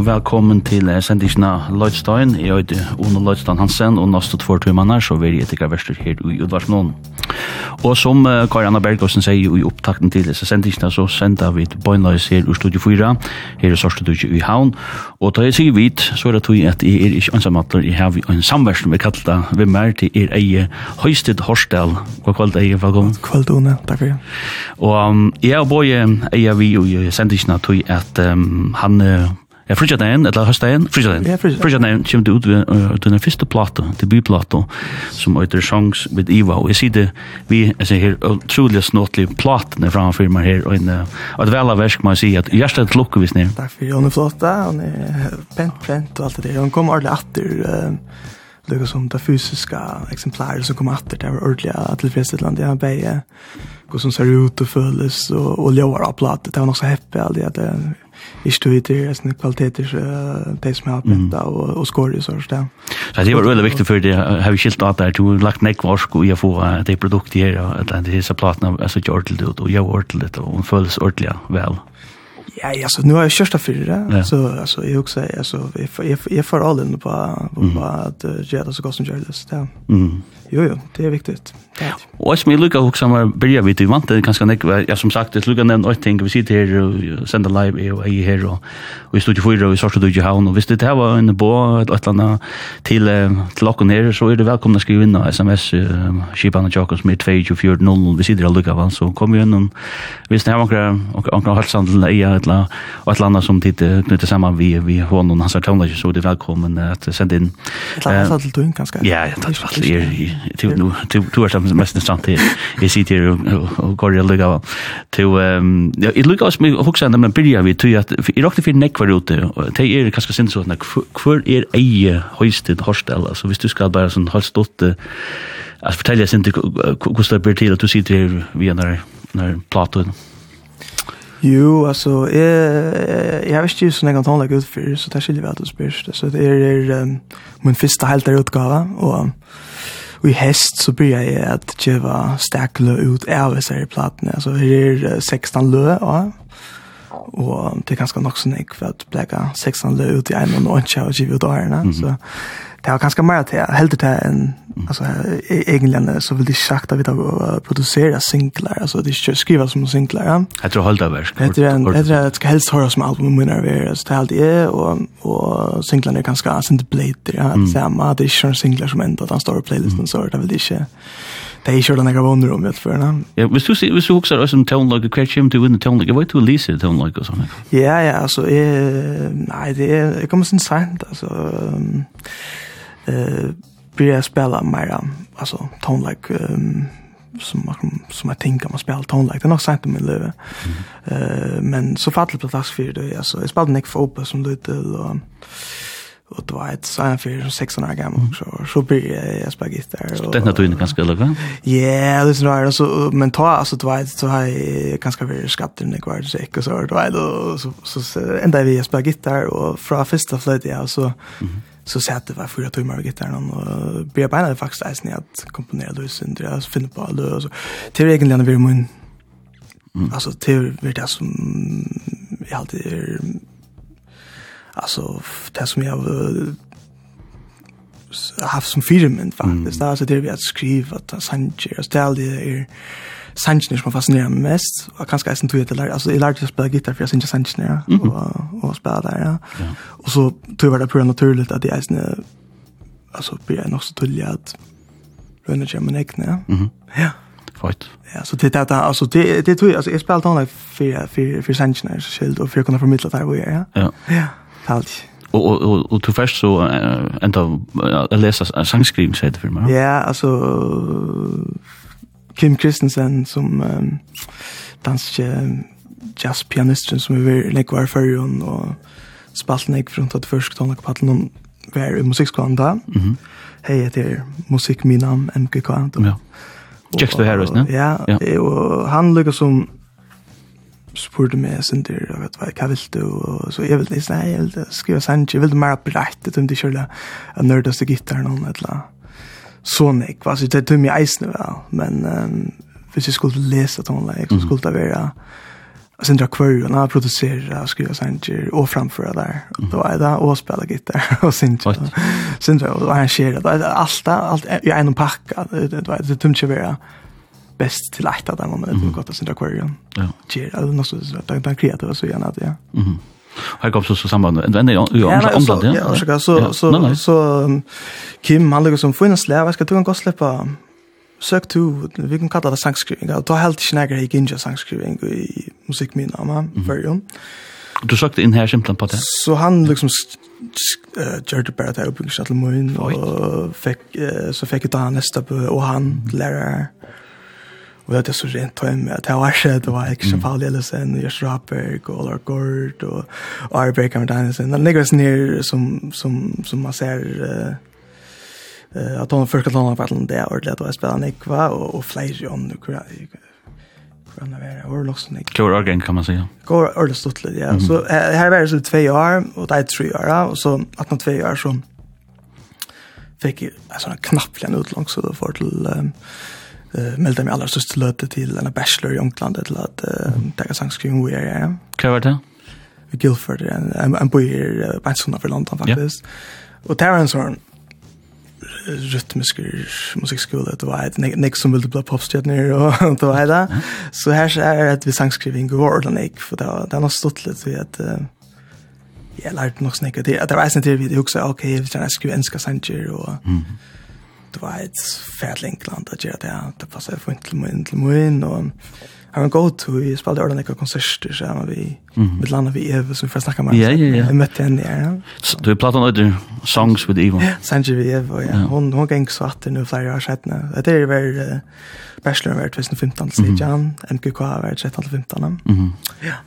og velkommen til sendisjona Lloydstein. Jeg heter Ono Lloydstein Hansen, og nøste två timmerne så vil jeg etter verster her i Udvarsnån. Og som uh, Karianna Bergåsen sier i opptakten til disse sendisjona, så sender vi et bøgnløys her i Studio 4, her i Sørstudutje i Havn. Og da jeg sier vidt, så er det tog at jeg er ikke ansammattler, jeg har en samversen vi kallet det, vi mer til er eie høystid Horsdal. God kveld eie, velkommen. God Kveld, Ono, takk for det. Og um, jeg og Båje eie vi i sendisjona tog at um, han Ja, fridja dagen, eller høst dagen, fridja dagen. Ja, fridja dagen kommer det ut ved den første plata, til byplata, som heter Songs with Iva, og jeg sier det, vi er her utrolig snåtlig platene framfor meg her, og et vel av versk må jeg si, at hjertet til lukke hvis nere. Takk for, hun er flott, hun er pent, pent og alt det der, hun kom ordentlig atter, lukka som det fysiska eksemplaret som kom atter, det var ordentlig tilfredsstillende, jeg har beie, hva som ser ut og føles, og, og ljøver av platet, det var nok så heppig, alt det, ikke du hittir en kvaliteter uh, de som jeg har penta og, og skår i sånn sted. Så det var veldig viktig for det, har vi skilt at der, du har lagt nekva orsk og jeg får uh, det produktet her, og disse platene er så ikke ordentlig ut, og jeg er ordentlig, og hun føles ordentlig vel. Ja, alltså nu har jag körsta fyra ja. så alltså jag också alltså jag jag får all in på på mm. att göra så gott som möjligt. Ja. Mm. Jo jo, det är viktigt. Och jag vill lucka också med börja vid det vant det kanske näck jag som sagt det lucka nämn och tänker vi sitter här och sänder live och är här och och i studio fyra och så så du ju och visst det här var en bo ett ett annat till till locken här så är det välkomna att skriva in SMS skipan och Jacobs med 2400 vi sitter lucka van så kom ju in och det här var några och några hälsan till eller, og et eller annet som tid knytter sammen vi, vi hånden og hans tøvnlager, så er det velkommen at sende inn. Et eller annet til døgn, ganske? Ja, det er fast. Du er det mest interessant til. Jeg sitter her og går i og lukker av. Jeg lukker også med å huske enn den byrja vi, til at jeg råkte fyrir nekvar ute, og det er kanskje sinne sånn, hvor er eie høystid horsdel, altså hvis du skal bare sånn halvstått, altså fortell jeg sinne hvordan det blir til at du sitter her via når, når platen, Jo, alltså jag jag vet ju så någon tal ut för så där skiljer vi att spyr. Så det är um, min första helt där utgåva och vi häst så blir jag att geva stärkle ut ärvis i plattan. Alltså det är 16 lö, ja. Och det är ganska nog så nick för att lägga 16 lö ut i en och en challenge ut där, så det var ganska mer att helt det en alltså egentligen så vill det sagt att vi då producera singlar alltså det ska skriva som singlar ja. Jag tror hållta verk det är en det är ett helst höra som album men är det så helt är och och singlarna är ganska inte blader ja samma det är ju singlar som ändå att han står playlisten så det vill det inte det är ju den jag wonder om vet för när ja. Hvis du hvis du också som tone tonelag, catch him to win the tonelag, like vad du Lisa tone like och sånt ja ja alltså eh nej det kommer sen sent alltså eh börja spela mer alltså tone like um, som man som jag tänker man spelar tone like det är nog sant om det eh men så fattade på fast för det alltså jag spelade Nick Fopa som lite och och det var ett sån för 16 år gammal så så blir jag spela gitarr och det är naturligt ganska lägga ja det är snarare så men ta alltså det var ett så här ganska väldigt skatter när kvar så och så då så så ända vi spela gitarr och från första flöjt ja så mm -hmm så sa jag att det var fyra timmar med gitarren och det faktiskt eisen i att komponera då sen jag finner på alla och så. Det är egentligen vi min, alltså det är det som jag alltid är, alltså det som jag har haft som firmen faktiskt, mm. alltså det är vi att skriva, att sanjer, ställ det är, sanchen som fascinerar mig mest och kanske sen tog jag till där alltså jag lärde mig spela gitarr för jag syns sanchen ja och och spela där ja. ja. Och så tog jag det på naturligt att det är snä alltså blir jag nog så tydlig att rönna jag men äckna ja. Mhm. Ja. Fort. Ja, så det där alltså det det tog jag alltså jag spelade tonlag för för för sanchen så skild och för att kunna förmedla det här jag ja. Ja. Ja. Allt. og og og og til først så enda lesa sangskrim seg det for meg. Ja, altså Kim Christensen som um, dansk jazzpianisten som vi lägger var förr och spalten gick från att først tala på att noen var i musikkskolen da. Mm -hmm. Hej heter Musikk min namn MKK. Ja. Just det här ne? Ja, ja. och han lyckas som spurte meg sin der, jeg vet hva, hva vil du? Og så jeg vil, nei, jeg vil skrive sannsje, jeg vil mer brett, det er ikke kjøle, jeg nørdes til gittaren og eller så nek, altså det tømmer jeg eisen vel, men um, hvis jeg skulle lese tonelike, så skulle det være sen drar kvar och producera och skriva sanger och framföra där då är det och spela gitarr och sen sen då och arrangera det. Allt allt i en packa det var det tumt vara bäst till att det var med det gott att sen drar kvar ja. ger alltså något så där kreativa så gärna det ja. Mhm. Här kom så så samband och ändå ju om så ja så så så så Kim han lägger som finnas lär ska du gå släppa sök to vi kan kalla det sangskriving. Og ta helt snägger i ginja sangskriving i musikminna man version Du sökte in här simpelt på det. Så han liksom gjør det bara där uppe i Shuttlemoon och fick så fick det nästa på och han lærer, Og det er så rent tøy med at det var skjedd, det var ikke som Paul Ellison, og Josh Raberg, og Olar Gord, og Ari Breakham Danielsen. Det ligger sånn her som, som, som man ser uh, at de første lånene på alle det er ordentlig at det var spennende, ikke hva, og, og flere om det, Kan det var, og loksen ikke. Hvor organ kan man si, ja? Hvor årlig stått litt, ja. Så her var det så tve år, og det er tre år, og så 18-2 år, så fikk jeg en sånn knapplig en utlång, så det får til... Um, eh meldte mig allra sist löte till en bachelor i England till att ta en sangskrivning vi är. Ja. Vad var det? I Guildford en en en på i Batsona för London faktiskt. Och Terrence Horn rytmisk musikskola det var ett nek som ville bli popstjärna och det var det. Så här är det att vi sangskrivning går ordentligt för det det har stått lite vi att jag lärde nog snäcka det. Det var sen till vi också okej, vi ska skriva enska sanger och det var et fædel England at gjøre det. Det passet for en til min, til min, og jeg var god til, jeg spalte ordentlig ikke konserter, så jeg var vi, med landet vi Eva, som vi får snakke med. Ja, ja, ja. Jeg møtte henne der, ja. Du har platt noe Songs with Eva. Ja, Sanji vi Eva, ja. Hun, hun gikk så at det nå flere år siden. Det er vel uh, bachelor var 2015, sier Jan, MQK var 2015. Ja.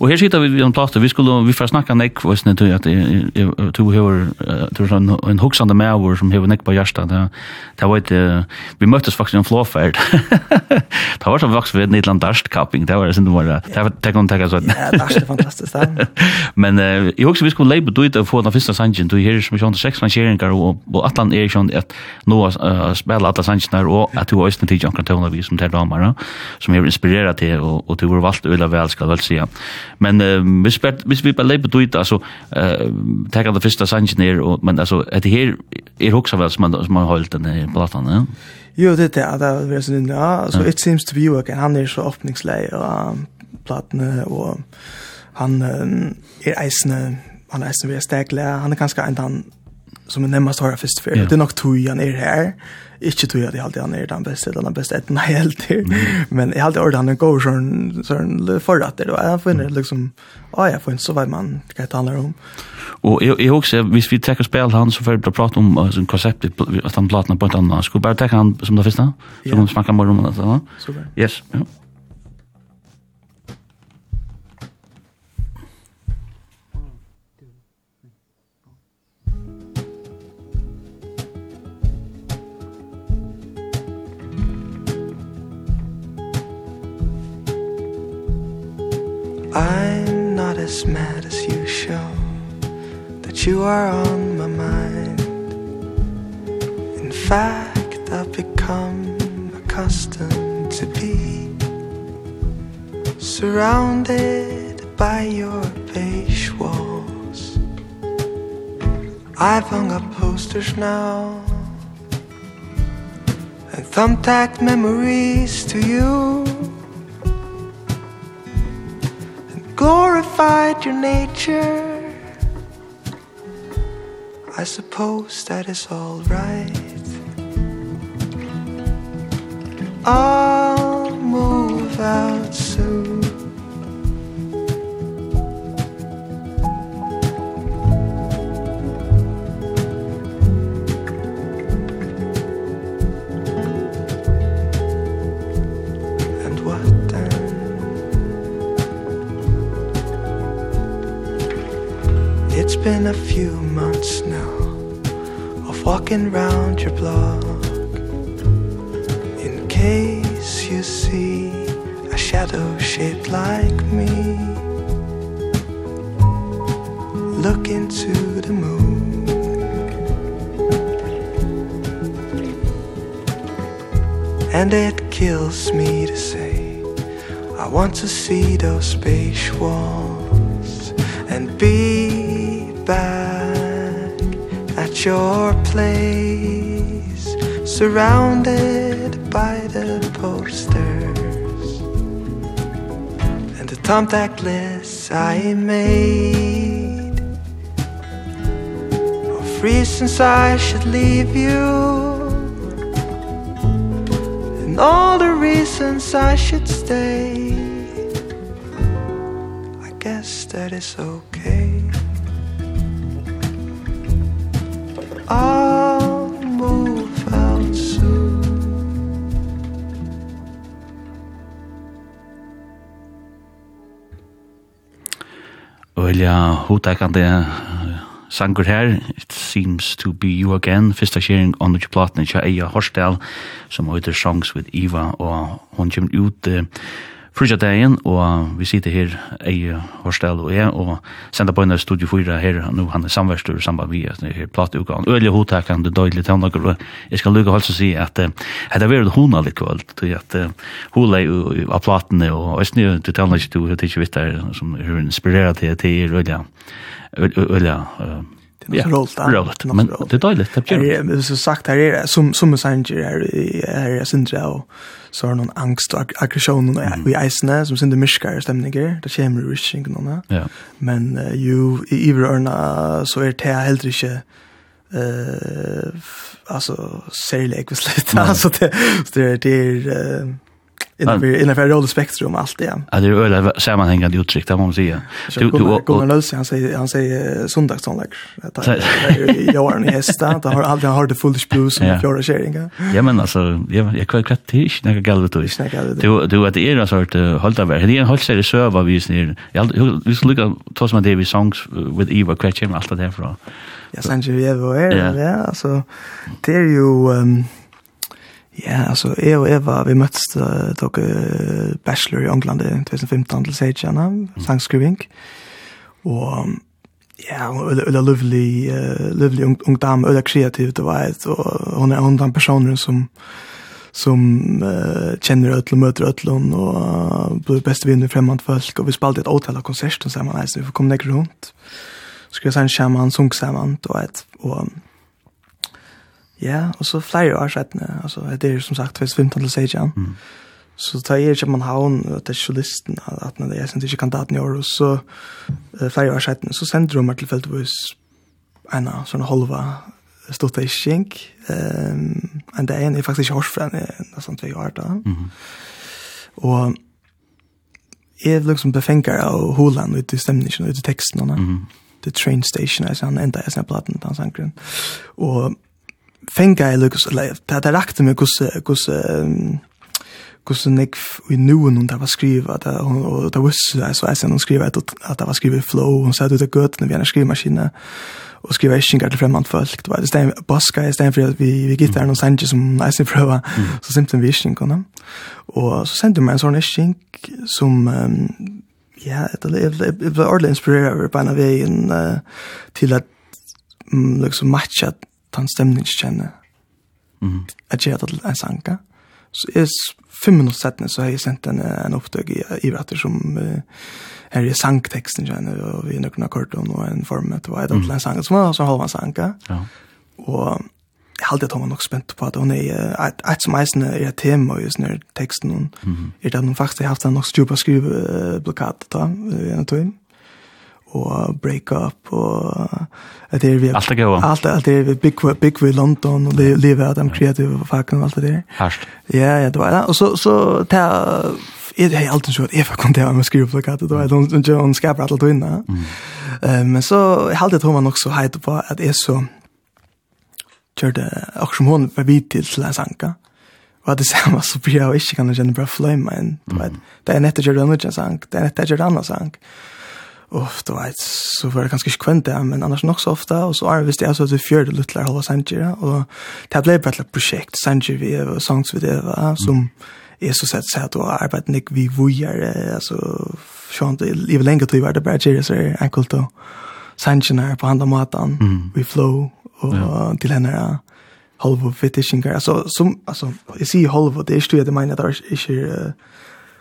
Og her sitter vi vid en plass, vi skulle, vi får snakka nek, og jeg tror at du hever, du er en hoksande medover som hever nek på hjärsta, det var ikke, vi møttes faktisk en flåferd, det var som faktisk ved en nidland darstkapping, det var det sindom var, det det var det, om tekk sånn. Ja, darst er fantastisk, det. Men jeg husker vi skulle leipa ut og få den første sangen, du er som sånn seks rangeringar, og atlan er sånn at nå spela atla sangen og at du har òsne tidsi ankran tøvna vi som ter damer, som hever inspireret til, og du har valgt å vel, skal vel sija, Men uh, hvis vi hvis vi bare lever då inte alltså eh ta det første sangen här og, men altså, er det her, er hoksa vel som man som man har holdt denne platan, ja. Jo, det er det det er sånn, ja, so it seems to be working. Han er så öppningsläge och platene, og han er eisende, han er eisende ved stegle. Han er ganske en han som är närmast har först för. Det er nok tog han er her, Ikke tror at jeg alltid han er den beste, eller den beste etten jeg helt her. Men jeg alltid ordet han er god sånn, sånn forretter, og jeg finner liksom, å jeg finner så vet man hva det handler om. Og jeg, jeg også, hvis vi trekker spil han, så får vi prate om uh, konseptet, at han platene på et annet. vi bare trekke han som det første, så kan vi snakke mer om det. Super. Yes, ja. as mad as you show That you are on my mind. In fact, I've become accustomed to be Surrounded by your beige walls. I've hung up posters now And thumbtacked memories to you. fight your nature. I suppose that is all right. I'll move out soon. been a few months now Of walking round your block. In case you see A shadow shaped like me Look into the moon. And it kills me to say I want to see those space walls And be at your place Surrounded by the posters And the contact lists I made. Of reasons I should leave you And all the reasons I should stay. I guess that is okay. øyla hodakande sangur her, It Seems to Be You Again, fyrsta sharing on the platen tja Eia Horsdal, som høyder Songs with Eva, og hon kommer ut fyrsta dagen, og vi sitter her, jeg, Horsdal og jeg, og sender på en studio 4 her, nå han er samverstur i samband med denne her plateukan. Øyelig hodtakan, det døylig til tøvnaker, og jeg skal lukka å si at det er vært hona litt kvöld, til at hula av platene, og jeg æstni, du tøvnaker, du tøvnaker, du tøvnaker, du tøvnaker, du tøvnaker, til tøvnaker, du tøvnaker, ja, roligt. Roligt, men det är dåligt. Det är så sagt här är som som messenger här är syndra och så har någon angst och aggression och i isne som synd det myskar stämningar. Det kommer rushing någon. Ja. Men ju i Iverna så är det helt inte eh alltså särskilt ekvislet alltså det det är innanför innanför rollspektrum allt det. Ja, det är väl sammanhängande uttryck där man säger. Du du och Nils han säger han säger söndagssånglägg. Jag har en hästa, där har aldrig har det fullt blues som jag sharing. Ja men alltså jag jag kvar kvatt tisch när jag galet då. Du du att det är en sort hållta väl. Det är en håll serie server vi ser. Jag vi skulle lucka toss med David songs with Eva Kretchen allt det där. Ja, sen ju vi är ja, alltså det är ju Ja, altså, jeg og Eva, vi møttes uh, uh, bachelor i England i 2015 til Seidjana, mm. sangskriving. Og ja, hun er en løvlig, uh, løvlig ung, ung dame, hun er kreativ, du vet, og hun er en av personen som som uh, kjenner ødel och møter ødel og uh, blir beste vinner fremmed folk og vi spalte et åtale av konsert, sammen, så vi får komme nekker rundt så skulle jeg si en skjermann, sunk sammen, du vet, og Ja, og så flere år siden, altså, det er som sagt 2015 til 16, mm. så tar jeg ikke man havn til journalisten, at når jeg sender ikke kandidaten i år, og så uh, flere år siden, så sender de meg tilfeldigvis en av sånne halva stort i skink, um, en dag er faktisk ikke hårsfren, jeg er nesten tve år da, mm -hmm. og jeg liksom befenger av Holand ut i stemningen, ut i teksten, mm -hmm. The Train Station, altså han enda jeg snabbt platen, han sanker og fenga i lukus, eller det er rakt med hos, hos, hos nek i nuen hun der var skriva, og det visste jeg så jeg sen hun skriva at det var skriva i flow, hun satt ut av gøtene vi henne skrivmaskina, og skriva iskingar til fremmant folk, det var det stein boska, i stein for at vi, vi gitt der noen sanje som jeg prøva, så simpelthen vi iskingarna, og så sendte hun meg en sånn isking som, ja, jeg ble ordentlig inspireret på en av veien til at liksom matcha den stemningskjenne, mm. at jeg hadde en sanka. Så jeg, fem minutter settene, så har jeg sendt en, en opptøk i, i bratter som uh, her i sangteksten kjenne, og vi nøkken akkordon og en form, det var et eller annet sanka, som var så halva sanka. Ja. Og jeg halte at hun var nok spent på at hun er et, et som eisende er et tema i sånne teksten, mm -hmm. er det at hun faktisk har haft en nok stjupa skriveblokkade da, i en tøyen og break up og at det er vi alt det går alt alt det er vi big big we London og det lever at dem kreative og fucking alt det der. Hast. Ja, ja, det var det. Og så så ta Jeg har alltid at jeg kan kontere med skrive skriveplakatet, og jeg don't jo John skaper alt og inne. Men så, jeg har tror man nok så heit på at jeg så kjørte, akkur som hun var vidt til til sanka, og det samme så blir jeg ikke kan kjenne bra fløyma men det er nettet kjørte en sang, det er nettet kjørte anna sang, uff, du vet, så var det ganske ikke kvent det, men annars nok så ofte, og så er det visst jeg så til fjørte luttler halva Sanjira, og det ble bare et prosjekt, Sanjira vi Eva, Songs vi det, Eva, som er så sett sett og arbeidet nek vi vujar, altså, sjån, i vil lenge tid var det bare Jira, så er enkelt og Sanjira på handa matan, vi flow, og til henne er halvo fetishingar, altså, som, alltså jeg sier halvo, det är ju det menar mener, det er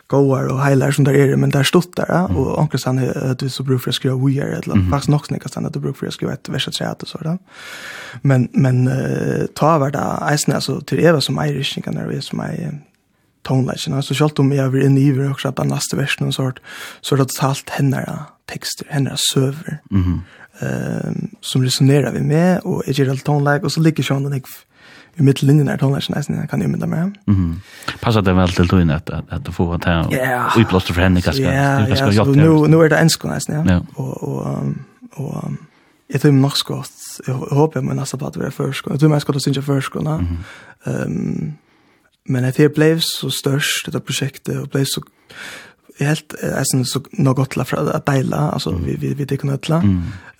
goar og heilar som der er, men der stått der, mm. og omkring sann at du så bruk for å skrive we are, eller mm -hmm. faktisk nok snikker sann at du bruk for å skrive et vers og tre, og så, da. Men, men uh, ta hver da, eisen, altså, til Eva som eier ikke, kan det være som eier tonelagen, så selv om jeg vil inn i hver, og på neste versen og sånt, så er det talt henne tekster, henne søver, mm -hmm. um, som resonerer vi med, og jeg gjør alt tonleik, og så ligger sånn, og jeg i mitt linjen är tonläsen nästan kan jag mynda med. Mhm. Passar det väl till då att att få att ta och plåster för henne kanske. Ja, ja. Så Nu nu är det ensk nästan ja. Och och och jag tror nok skott. Jag hoppas men nesten på at vi er först. jeg tror man ska då synja mm -hmm. Ehm men det det blev så störst det projektet och blev så helt alltså så något gott la för att dela alltså vi vi vi det kunde alla.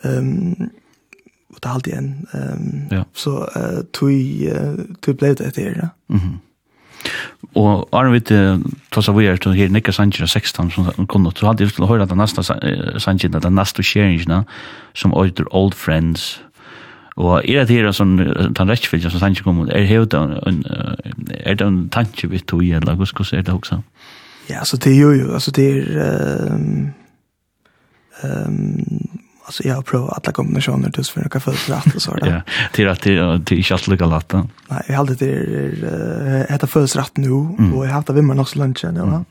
Ehm och det alltid en ehm ja. så eh tui tog blev det där. Mhm. Mm Og Arne vet, tross av vi er til her Nikka Sanchin 16 som kom nå, så hadde jeg til å høre den neste Sanchin, den neste skjeringen som øyder Old Friends. Og er det her som den rettsfylgen som Sanchin kom, er det en, er det en tanke vi tog i, eller hvordan er det også? Ja, altså det er jo, altså det er, um, um, alltså jag har provat alla kombinationer tills för några födelsedagar och så där. Ja, till att det är inte alls lika lätt. Nej, jag hade det heter födelsedag nu och jag har haft det med också lunch nu. Mm.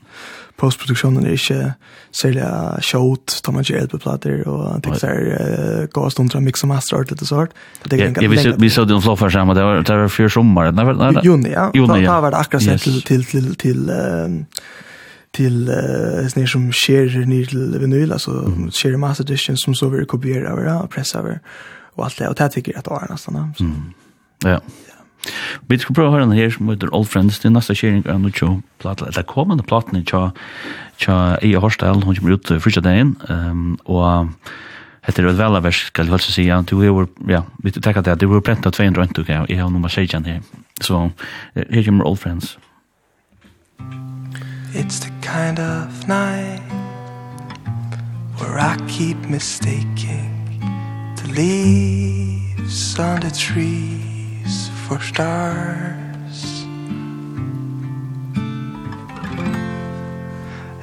Postproduktionen är inte sälja shot, tar man ju hjälp plattor och det så här går stund till mixa master art lite sort. Det är ganska vi vi såg den floppa samma där var det var för sommaren. Juni, ja. Juni, ja. Då var det akkurat till till till till eh uh, som skär ner till vinyl alltså mm. skär master edition som så vill kopiera över och pressa över och allt det och det tycker jag att det är nästan så. Ja. Vi skal prøve å høre denne her som heter Old Friends det er neste sharing av noe show platta eller kommende platen i Tja cha i Horstel hon kommer ut første dagen ehm och heter det av vers ska jag si, ja, du är ja vi tenker at det er brent av 200 rundt, ok, jeg har nummer 16 her, så her kommer Old Friends. It's the kind of night Where I keep mistaking The leaves on the trees For stars.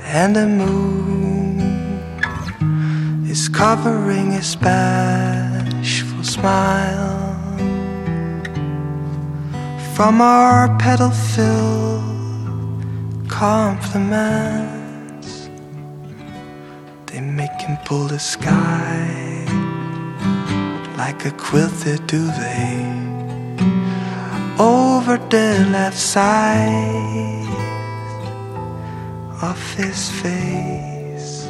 And the moon Is covering his bashful smile From our petal-filled compliments. They make him pull the sky Like a quilted duvet Over the left side Of his face.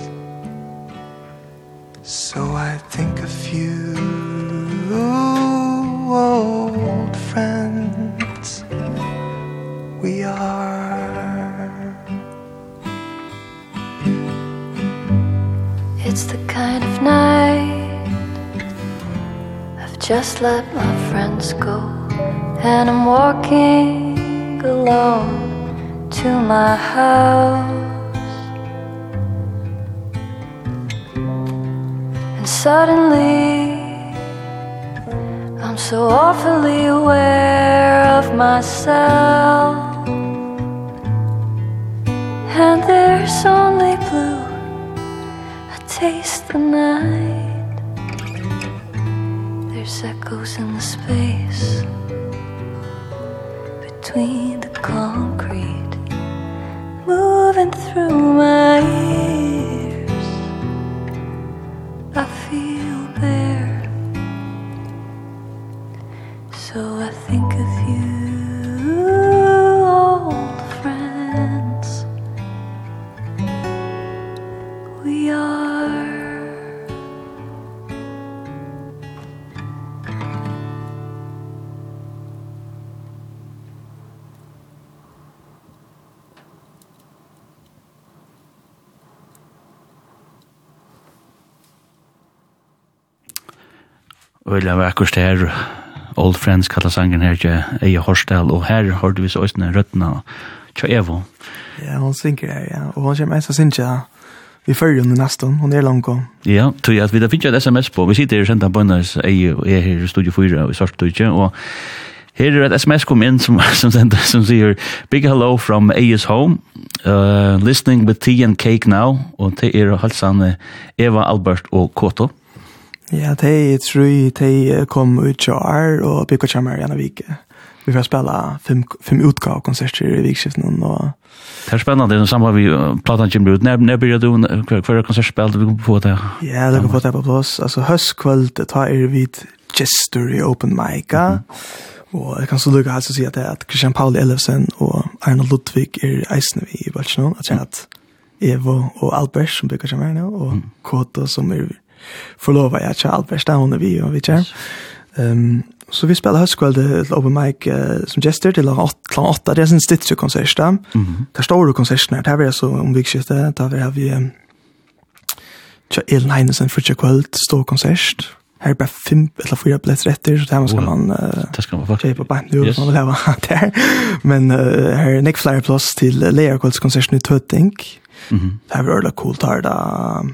So I think of you old friends. We are It's the kind of night I've just let my friends go. And I'm walking alone to my house. And suddenly I'm so awfully aware of myself. And there's only blue taste the night. There's echoes in the space Between the concrete Moving through my ears. I feel Øyla vekkurs her, Old Friends kallar sangen her til Eia Horsdal, og her hørte vi så òsne røttene til Evo. Ja, hon synker her, ja, og hon kommer eins og synker vi følger i nesten, hon er langt om. Ja, tog at vi da finner et sms på, vi sitter her senda på henne, og er her i Studio 4 i Svartstudje, og Her er et sms kom inn som, som, sender, som sier Big hello from A's home. Uh, Listening with tea and cake now. Og det er halsan Eva, Albert og Koto Ja, de tror de kom ut til år og bygget kommer igjen av vike. Vi får spela fem, fem utgav konserter i vikskiften. Og... Det er spennende, det samme vi platan kommer ut. Når, når blir du, hver konsert spilte vi på det? Ja, det kan på det på plass. Altså, høstkveld, det tar er vidt gestur i open mic. Mm -hmm. Og jeg kan så lukke helst å si at det er at Christian Paul Ellefsen og Arne Ludvig er eisende vi i Balsjøen. At jeg at Evo og Albert som bygger seg mer nå, og Kåta som er forlova jeg til Albert där hon vi og vi kör. Um, så vi spiller høstkveld til open mic uh, som gester til att 8, det er sin stitch konsert där. det er store du konserten där vi så om vi skiftar där vi har vi Tja Elin Heinesen för kväll står konsert. Her er bare fem eller fyra billetter etter, så där ska man... Det ska man kjøpe på band, det yes. man vil ha der. Men uh, her er Nick Flyer Plus till Learkvåldskonserten i Tøtting. Mm -hmm. Det er veldig väldigt coolt här då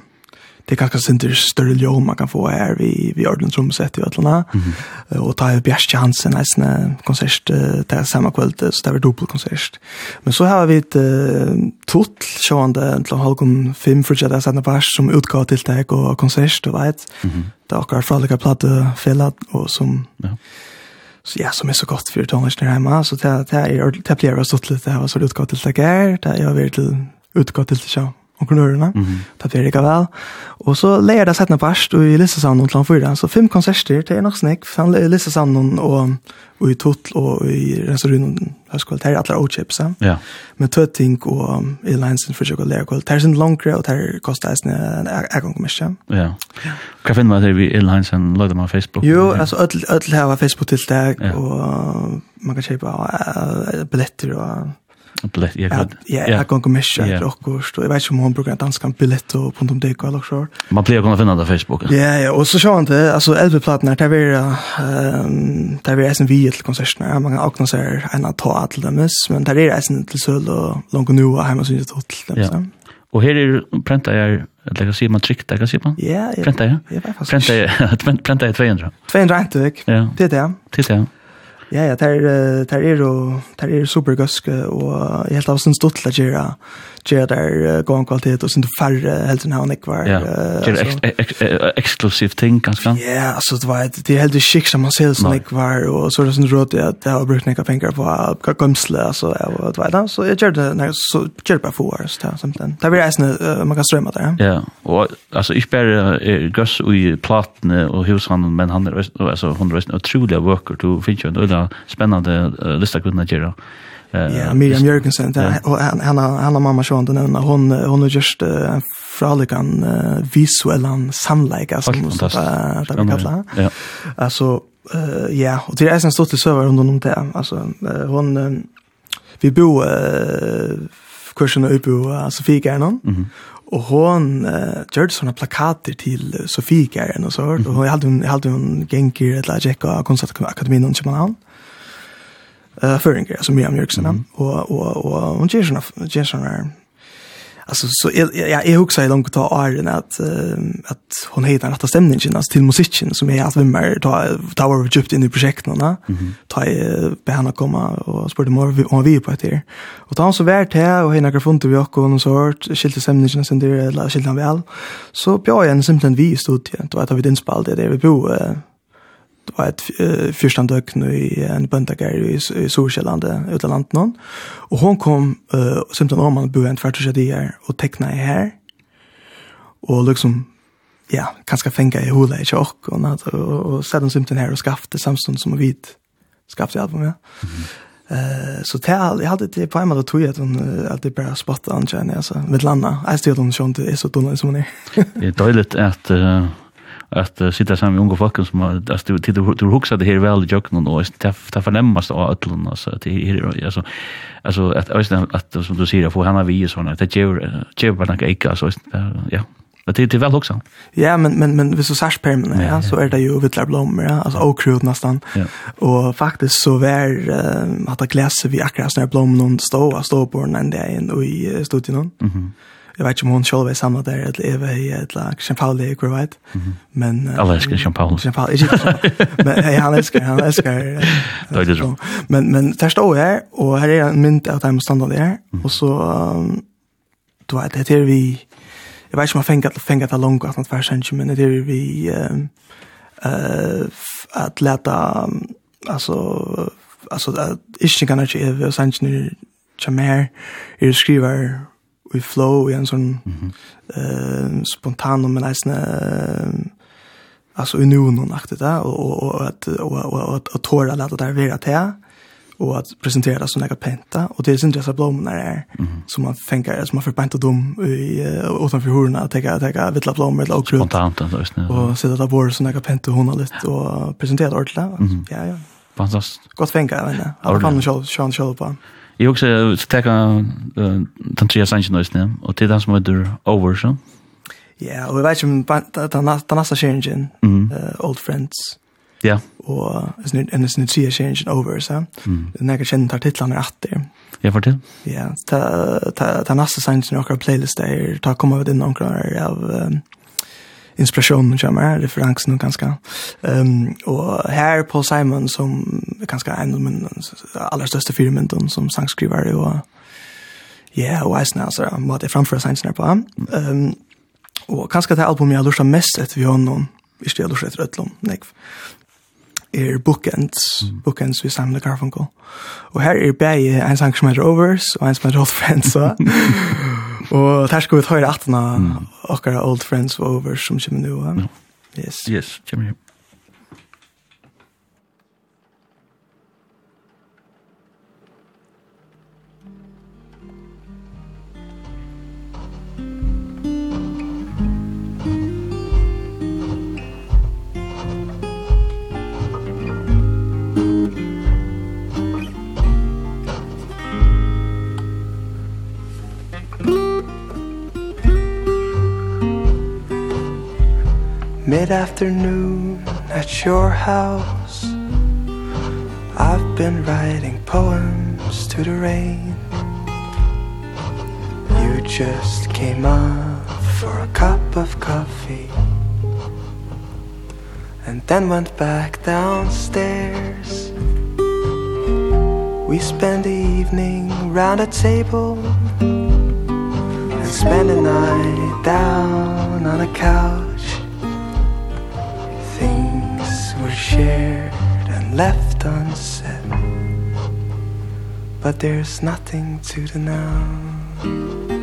det kanske synter större ljum man kan få här vi vi ordentligt trumset i Ötlanda. Mm -hmm. Och ta upp Bjärske Hansen nästan konsert där samma kväll så det var dubbelkonsert. Men så har vi ett uh, tot showande till halkom 5 för att sända pass som utgår till det och konsert och vet. Mm. Det har också flera plattor fällat och som ja så ja, som är så gott för tonårsner hemma. Så det, det, är, det blir jag stått lite. Det var så utgått till det här. Det har varit utgått till det här og knurrene. Mm -hmm. Det blir ikke vel. Og så leier det settene parst og i Lissesavnen til han fyra. Så fem konserter til nok snakk, fem i Lissesavnen og, og i Totl og i Restaurant Høyskål. Det er alle åkjøps. Ja. Med Tøtting og i Leinsen for å lære kvalitet. Det er sin langere, og det er kostet eisen en gang mye. Ja. Hva finner man til i Leinsen? Løyde man Facebook? Jo, altså, ødel her var Facebook-tiltak, og man kan kjøpe billetter og Billett, ja. Ja, ja, jag kan komma med och og Jag vet ikke om hon brukar danska billett och på de eller så. Man blir kunna finna det på Facebook. Ja, ja, och så kör inte alltså elveplattorna där vi ehm där vi är sen vi till konserterna. Man kan också säga en av ta til dem, men där är det sen till söl och långt nu och hemma så inte till dem. Ja. Och här är prenta jag eller hva se man tryckt där kan se man. Ja, ja. Pränta jag. Prenta jag. prenta jag 200. 200 inte. Ja. Det är det. Det är det. Ja, ja, der, der er jo, der er supergøske, og jeg helt av sin stått til å gjøre gör der uh, en kvalitet og sen færre helt enn han ikke var ja exklusivt ting kanske? Ja altså det var det er helt det skick som man ser som ikke var og så er det sånn råd at jeg har brukt några penger på komsle alltså jag vet inte så jeg jag gjorde när så gjør gjorde på för oss där something där blir nästan man kan strømme der. ja og altså ikke bare er gøss i platne och hushandeln men han er är alltså 100 otroliga worker. Du finner jo en spennende uh, lista kunna gjøre Uh, ja, Miriam Jørgensen, ja. och han han har mamma Sean den ena hon hon är just uh, fralikan uh, visuellan samleika som så där där kallar. Ja. Alltså eh ja, och det är sen stor till server under någon där. Alltså hon vi bor eh kursen uppe på Sofie Gärnon. Mhm. Och hon uh, gjorde såna plakater till Sofie Gärnon och så och hon hade hon hade hon gänkir eller checka konstakademin i Köpenhamn. Mm eh föringar alltså Miriam Jöksen mm. och och och hon ger såna ger såna alltså så jag jag jag huxar långt ta Arden att att hon heter rätta stämningen alltså till musiken som är att vi mer ta ta var djupt in i projekten va ta be henne komma och spurte mer om vi på det och ta hon så värt här och hinna grafunt vi och någon sort skilte stämningen sen det eller skiltan väl så bjöd jag en simpelt vis ut det då att vi den spalt det vi bo det var et uh, första dök nu i en bøndager i, i Sorkälande landet någon. Och hon kom uh, simpelthen om han bo en tvärt i här och teckna i här. Och liksom ja, kanske fänga i hula i tjock och og, och, sette sedan simpelthen här og skafte samstund som vi skafte albumet. Eh så tal jag hade det på en måte tog jag att hon att det bara spotta an känner alltså med landa. Jag stod hon det är så dålig som hon är. Det är dåligt att att uh, sitta sammen med unga folk som har att du du du huxar det här väl i jocken och det det förnämmas då att lön alltså det här alltså alltså att alltså att som du säger få henne vi såna det ger ger på något eka så ja Det är det väl också. Ja, men men men hvis så sash permen, ja, ja, så är det ju vitla blommor, ja, alltså okrut nästan. Ja. Och faktiskt så var uh, att det gläser vi akkurat när blommorna stod, stod på den där i studion. Mhm. Mm jag vet inte om hon själv är samlet där eller Eva i ett lag, Jean Champagne i Kurveit. Men... alla Uh, Alle elsker Champagne. Champagne, ikke Champagne. men hey, han älskar han älskar Uh, det är det Men, men där står jeg, och här är en mynt av dem standard där och så, um, du vet, det er vi, jag vet inte om jag fängat fängat det långt att han sen men det är vi, um, eh att leta, um, alltså altså, at ikke kan ikke Eva sen sent, Chamer, är skriver i flow i en sån mm -hmm. eh spontan men nästan eh, alltså i nu någon aktigt där och och att och och att att tåla låta där vara till och att presentera som här penta och det är inte så blommor där mm -hmm. som man tänker som man får penta dem i utanför hörna att ta ta vittla blommor eller okrutt spontant då och sätta där bort såna här penta hon lite och presentera ordla mm -hmm. ja ja. Fantastiskt gott tänka men alla kan själv själv på Jeg husker så teka den trea sannsyn nøysen, og til den som heter Over, så? Ja, og jeg vet ikke om den nasta kjeringen, Old Friends. Ja. Og en sin trea kjeringen Over, så? Den jeg kjenner tar titlene atter. Ja, fortell. Ja, den nasta sannsyn i okkar playlist er, ta komma ut inn okkar av inspirationen som är referensen och ganska ehm och här Paul Simon som är ganska en av de allra största firmorna som sångskrivare och ja och now så vad det framför sig när på ehm och kanske det albumet jag lustar mest att vi har någon vi ska lusta efter öllom nej er bookends, mm. bookends vi samle Garfunkel. Og her er bæg en sang som heter Overs, og en som heter Old Friends. Og der skal vi ta i rettene mm. okkara old friends over som kommer nå. Yes. Yes, kommer jo. Mid-afternoon at your house. I've been writing poems to the rain. You just came up for a cup of coffee. And then went back downstairs. We spent the evening round a table. And spent the night down on a couch. shared and left unsaid. But there's nothing to the now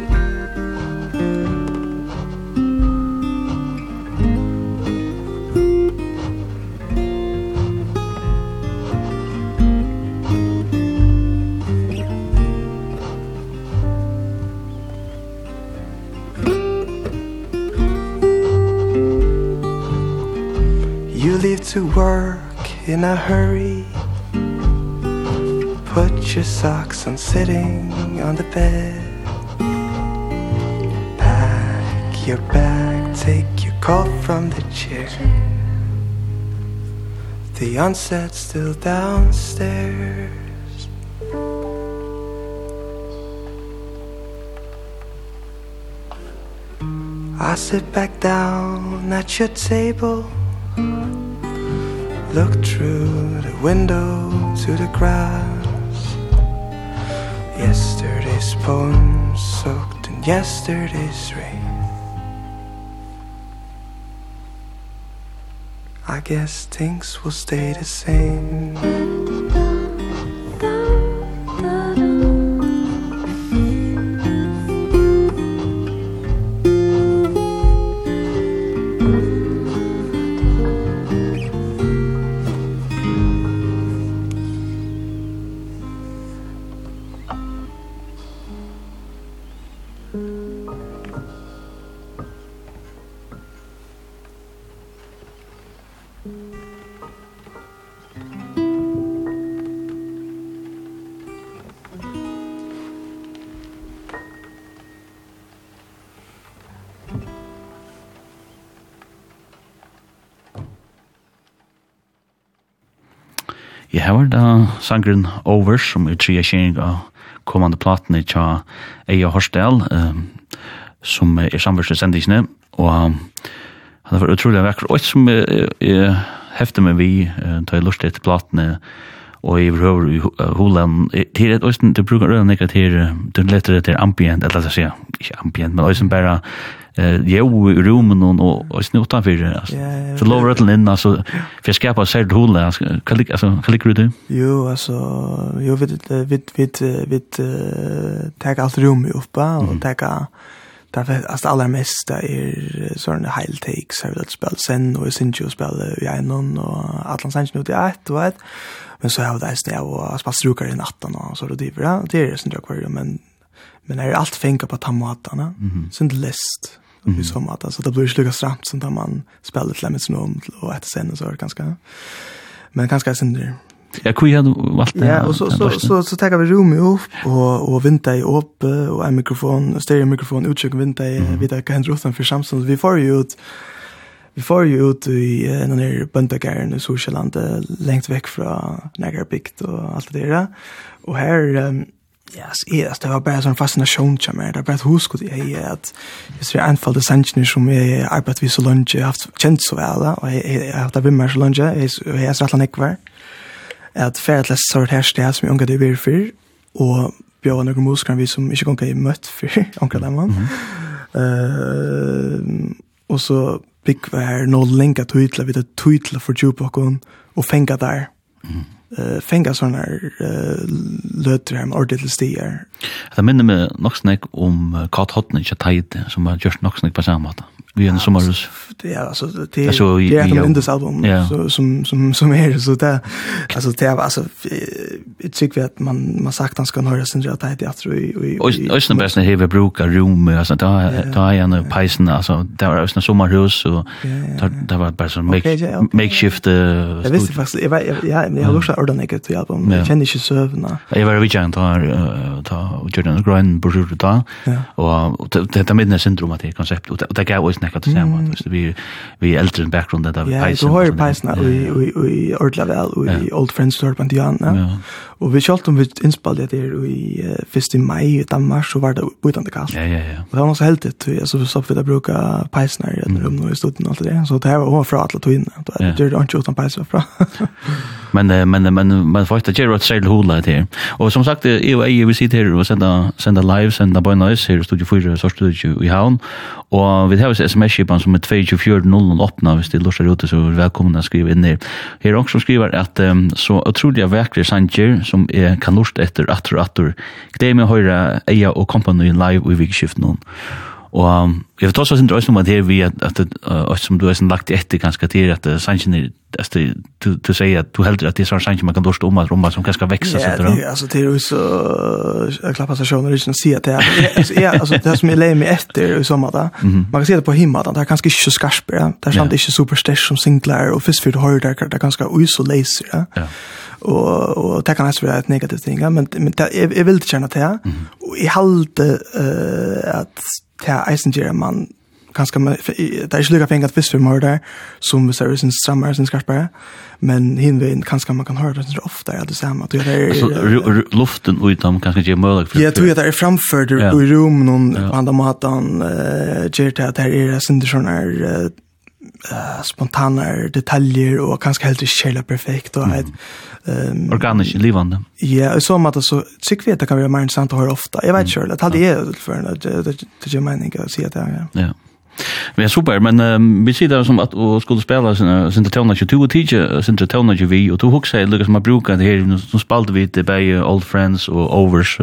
to work in a hurry. Put your socks on sitting on the bed. Pack your bag, take your coat from the chair. The onset's still downstairs. I sit back down at your table. Look through the window to the grass. Yesterday's poem soaked in yesterday's rain. I guess things will stay the same. Jeg har da sangren Over, som er tre kjering av kommande platene tja Eia Horsdal, som er samverste sendisene, og han har vært utrolig vekker. Og et som er hefter med vi, da jeg lurte etter platene, og i røver i hulen, til et øysten, du bruker øyne ikke til, du leter det til ambient, eller så sier, ikke ambient, men øysten bare eh jo i rummen og och snutan för det alltså. Så lovar det inn altså for för skapa seg det hål där. Kan lik alltså kan lik det. Jo altså jo vet vet vet vet tag alt rum i oppa uppe och tagga Därför altså allra mest er sådana heil takes har vil att spela sen och sen ju spela i en og Atlant sen nu det är ett vet. Men så har det är det och spela strukar i natten og så då det driver är det er jag kvar men men er alt fänka på tamatana. Mm -hmm. Sen list mm. i så måte. Så det blir ikke lukket stramt som da man spiller til med snom og etter scenen så er det ganske... Men ganske synder. Ja, hvor har du valgt det? Ja, og så, så, så, så, tar vi rommet opp, og, og vinter i åpe, og en mikrofon, en større mikrofon, utsjøk vinter i, mm. vi tar hva hender for Samsung, vi får jo ut, vi får jo ut i uh, noen her bøndagæren i Sorsjalandet, lengt vekk fra Nægarbygd og alt det der. Og her, um, Ja, yes, det var bare sånn fascinasjon til meg. Det var ett hus skulle jag ge att just det anfall det sanchen som har arbeidet vid så lunge, jeg har haft kjent så väl och jeg har haft vimmer så långt jag är så att kvar. Att färdlös sort her sted som jag ungade vid för og bjør noen muskler vi som inte møtt mött för onkel Lemon. Eh Og så fick vi här noll länka titlar vi tar titlar för Jupacon og fänga der. Mm eh fänga såna här lötter hem ordentligt stier. Det minner mig nog snack om Kat Hotnich att hejde som har gjort nog snack på samma sätt. Vi en sommarhus. Det är alltså det det är ett indus album så som som som är så där alltså det var alltså ett tycker vi att man man sagt han ska höra sin rätt att jag tror i och den bästa heve brukar rum alltså ta ta en pejsen alltså det var ösna sommarhus och det var bara så make makeshift Jag visste faktiskt jag ja jag har också ordnat till album. Jag känner inte sövna. Jag var vilken ta ta Jordan Grand Burger och det det med syndromatik koncept och det gav oss alt nekka til saman. Mm. Vi, vi er eldre enn bakgrunn dette vi peisen. Ja, du har peisen i Ordla vel, og i Old Friends Tour på Indian. Ja. Og vi kjalt om vi innspallet det der i 1. mai i Danmark, så var det bøytande kallt. Ja, ja, ja. Og det var noe så heldigt, så vi så vi da bruka peisen i et rum og i studien og alt det. Så det her var fra alle togene. Det er ikke utan peisen fra. Men men men men får inte göra ett särskilt hula det här. Och som sagt, jag är vi sitter här och sända sända live, sända på nice här studio 4 så studio i Havn. Och vi har sms-kipan som er 22408 hvis de lurer ute, så er velkommen å skrive inn her. Her er også som skriver at um, så utrolig vekre sanger som er kan lort etter atter atter. Gdei med høyre Eia og kompany live i vikskiften noen. Og jeg vet også sin drøsning om at her vi at at som du har lagt etter ganske til at sannsyn er at du sier at du heldur at det er sånn sannsyn man kan dorste om at rommet som kanskje vekse. Ja, det er altså det er jo så jeg klapper seg sjøen og ikke si at det er altså det som jeg leier meg etter i sommer da. Man kan si det på himmel det er ganske ikke så skarp det er sant ikke superstæsj som singler og fisk for du hører det er ganske uis og leiser ja. Og og det kan alltså være ett negativt ting men men jag vill inte känna det och i halte uh, att det er eisen gjør man ganske, det er ikke lykka penger at hvis vi må der, som hvis det er sin strammer, sin skarpere, men hinveien, kanskje man kan høre det så ofte, ja, det samme. Det er, altså, luften utom, kanskje ikke er mulig? Ja, tror jeg det er framført i rom, noen ja. andre måten, gjør det at det er sin sånn her, uh, spontana detaljer och kanskje helt ikke kärla perfekt och mm. um, organiskt livande. Ja, i så att så tycker vi at det kan være mer interessant å höra ofta. Jag vet inte själv, det hade jag för att det gör mening att at det. Ja. ja. Vi är super, men um, vi sier det som att och skulle spela sina sina tonar 22 och teacher sina tonar vi och to hooks säger Lucas man brukar det här som spalt vi det by old friends och overs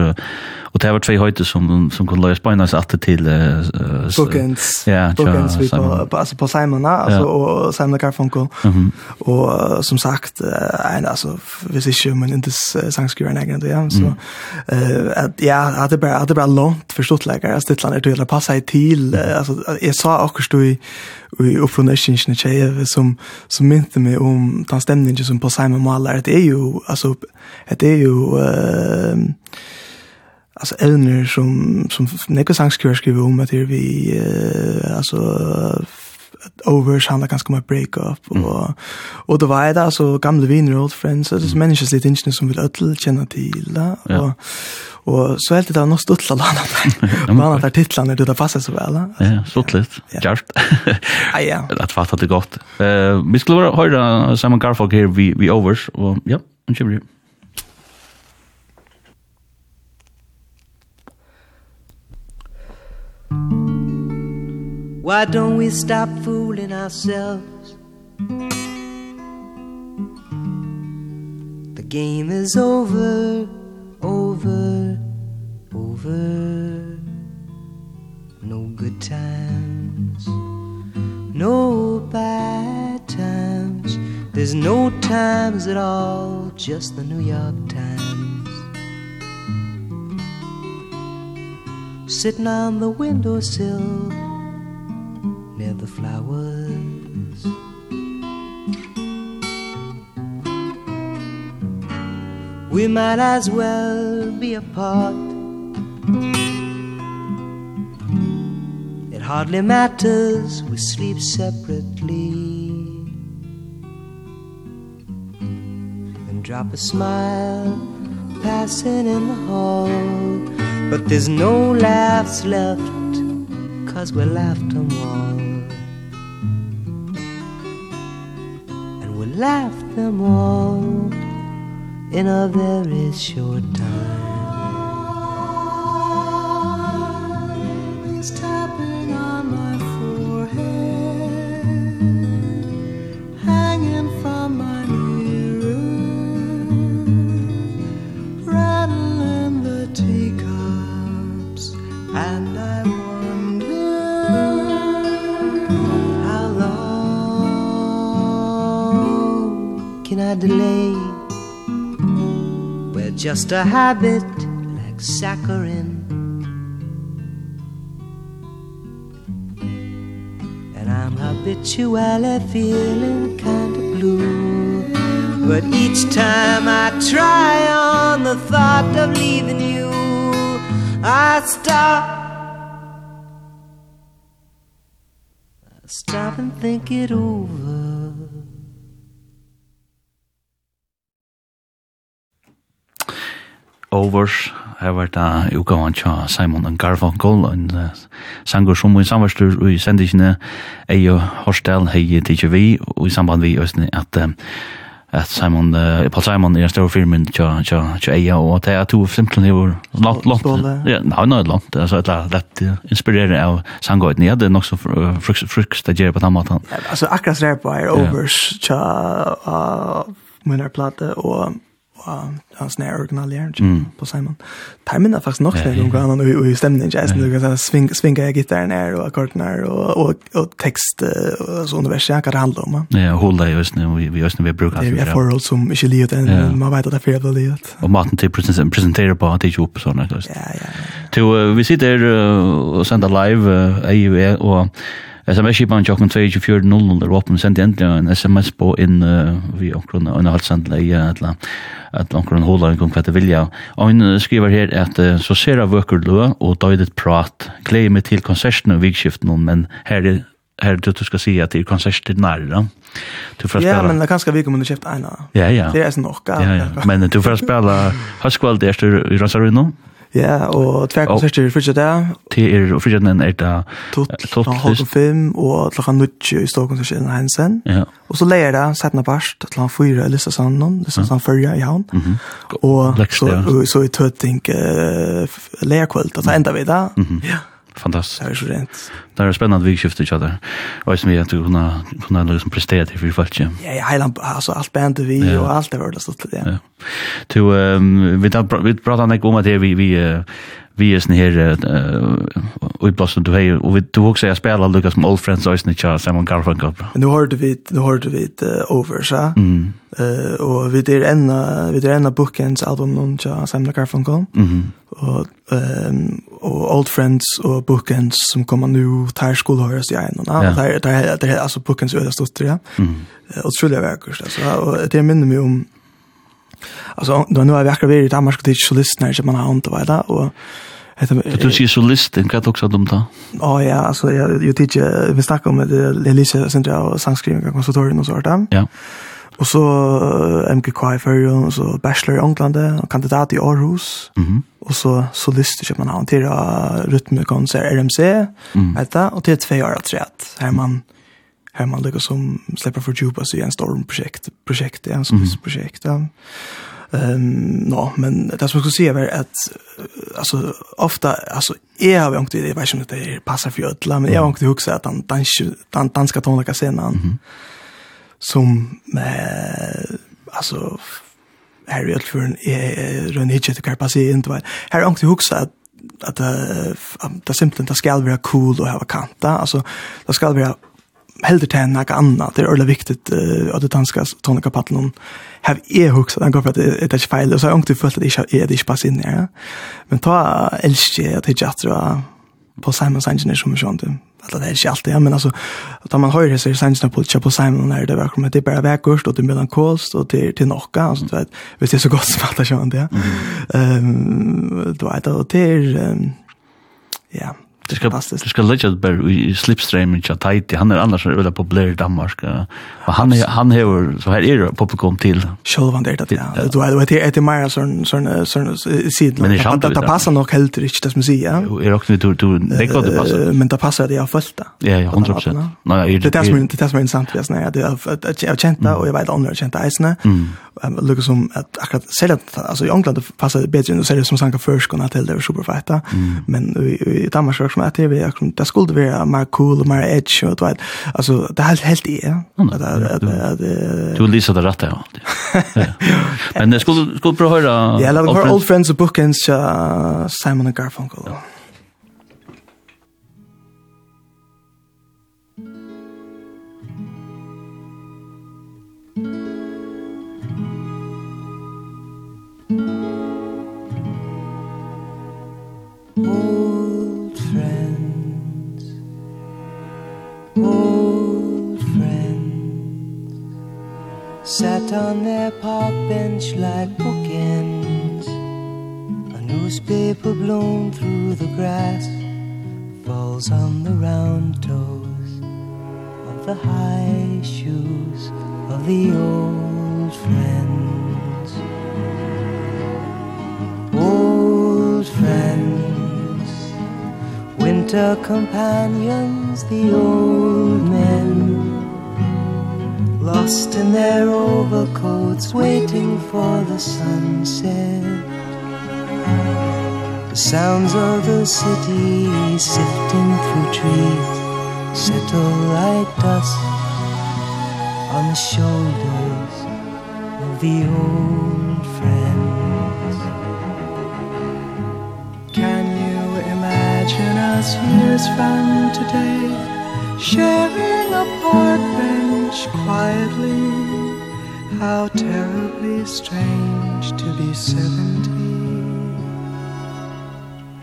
Og det var tvei höjter som som kunne kunde läsa seg att til... uh, Bookends. Ja, Bookends vi på alltså på Simon ja. altså, ja. och Simon Garfunkel. Mm -hmm. uh, som sagt uh, en altså, hvis ikke man in uh, sangskriver en egen, ja så eh mm. uh, at, ja bare, at det bare lånt förstått lägger alltså det er til å passe seg til. uh, altså, jeg sa akkurat du i i uppfrånäschingen tjejer som som mynte meg om den stemningen som på Simon Mallar det är ju alltså det er jo... uh, alltså evner som som Nico Sankskör skriver om att det vi eh, alltså overs handlar ganska om att break up mm. och och då var det alltså gamla vänner old friends alltså mm. människor lite inte som vill öll känna till ja. och och så helt det har något stuttla landa där och annat där titlarna det där passar så väl alltså. ja stuttligt ja. klart ja ja att fatta det gott eh vi skulle höra Simon Garfunkel här vi vi overs och ja och kör vi Why don't we stop fooling ourselves? The game is over, over, over. No good times, no bad times. There's no times at all, just the New York Times. Sitting on the windowsill near the flowers. We might as well be apart. It hardly matters we sleep separately. And drop a smile passing in the hall. But there's no laughs left Cause we're laughed on all laughed them all in a very short time. delay We're just a habit like saccharin. And I'm habitually feeling kind of blue. But each time I try on the thought of leaving you I stop. I stop and think it over. Covers, her var det utgaven tja Simon and Garfunkel, en uh, sanger som i samverstur i sendingene ei og Horstel, hei tidkje vi, og i samband vi østene at um, at Simon, uh, Paul Simon er en stor firmen tja, tja, tja eia, og at det er to simpelthen jo langt, langt, ja, nei, nei, langt, altså et lett inspirere av sangøyden, jeg hadde nok så frukst å gjøre på den måten. Altså akkurat det på er overs cha uh, minner plate, og och han snær original Mm. på Simon. Timen er faktisk nok snær noen annen och i stämningen jeg synes du kan sving, svinga gitaren her og akkorden och och og, og och så sånn vers, kan det handla om. Ja, hålla deg i Østene, vi i Østene vi bruker alt. Det er forhold som ikke livet enn, man vet att det är fyrir av livet. Og maten til presenterer på at det ikke opp sånn, Ja, ja, ja. vi sitter og sender live, jeg og SMS-kipan tjokken 2400 åpen, sendte endelig en SMS på inn uh, vi omkron og en halvsend leie et eller omkron håla en konkrete vilja. Og hun skriver her at uh, så ser jeg vøker lø og døydet prat. Gleder meg til konserten og vikskiften, men her er här du ska se att det är konserter nära. Du får spela. Ja, men det kanske vi kommer att köpa en. Ja, ja. Det är så nog. Ja, ja. Men du får spela höstkväll där i Rosarino. Ja, og tvær konserter fyrst det. Til er og fyrst den er da tot halv fem og klokka nutje i Stockholm så skjer Hansen. Ja. Og så leier det sætna parst til han fyra Elisa Sandon, Elisa Sandon førja i han. Og så så i tøtting leier kvöld, så enda vi da. Ja fantastiskt. Det är så rent. Det är spännande vi skiftar each other. Och som vi att kunna kunna liksom prestera till för folk. Ja, ja, hela alltså allt band vi ja. och allt det var det så till det. Ja. To ehm vi vi pratar om att vi vi vi är sån här och i blåsen du hej och vi du också er spelar Lucas som old friends och snitcha Simon Garfunkel. Men nu hörde vi nu hörde vi uh, over så. Mm. Eh och vi det ena vi det ena bookends album någon så Simon Garfunkel. Mhm. Och ehm och old friends och bookends som kommer nu tar skolhörs jag en annan. Där där där alltså bookends ödesdotter ja. Mm. Och skulle jag verkligen alltså och det minner mig om Alltså då nu har vi akkurat varit i Danmark och det är solisterna som man har ont av det och För du säger solisten, kan du också dem ta? Ja, ja, alltså jag, jag tycker, vi snackar om det, Elise Sandra och sangskrivning och konsertorien och sånt där. Ja. Och så MGK i Färjön, och så Bachelor i Ånglande, och kandidat i Aarhus. Mm -hmm. Och så solist i Köpenhamn, till rytmekonsert RMC, mm. -hmm. heter, och till två år att säga att här man här man lyckas som släpper för djupa sig en storm projekt, projekt en sorts projekt. Ja. Ehm no, men det som jag skulle säga är att alltså ofta alltså är jag inte det vet inte det passar för ödla men jag har inte huxat att han dans dan, danska tonlika scenen mm. som med alltså Harry Altfurn är run hit till Carpasi inte väl. Här har inte huxat att att det simpelt det ska vara cool och ha kanta. Alltså det ska vara heldur til enn anna, det er ordentlig viktigt uh, at det danska tonika paddelen hev jeg hugsa, den går for at det er ikke feil, og så har jeg ångtig følt at det ikke passer inn i ja. Men ta elsker jeg at jeg ikke på Simon Simons er som er sånn, at det er ikke alltid, ja, men altså, da man hører seg Simons Politja på Simon, er det velkommen, det er bare vekkert, og det er melankolst, og det er til nokka, altså, du vet, hvis det er så godt som alt er sånn, ja. Um, du vet, og det er, um, ja, Det ska det ska lägga det i slipstream i Tahiti. Han är annars väldigt populär i Danmark. Och han är han har så här är det publikum till. Själva det där. Det du vet det är det mer sån sån sån sidan. Men det passar nog helt rätt det som säger. Ja, är också du du det går det passar. Men det passar det jag första. Ja, 100%. Nej, det är det det är som intressant vis när det är känta och jag vet andra känta isna. Um Lucas som att akkurat sälja alltså i England passar det bättre än så det som sanka förskona till det superfajta. Men i Danmark som att det är akkurat det skulle være mer cool og mer edge och vad altså det er helt helt i ja du lyser det rätt ja. Men det skulle skulle prova höra Ja, I love her old friends of bookends Simon and Garfunkel. Ja. Sat on their park bench like bookends A newspaper blown through the grass Falls on the round toes Of the high shoes of the old friends. Old friends Winter companions, the old men. Lost in their overcoats Waiting for the sunset The sounds of the city Sifting through trees Settle like dust On the shoulders Of the old friends Can you imagine us years from today? Sharing a park bench quietly. How terribly strange to be seventy.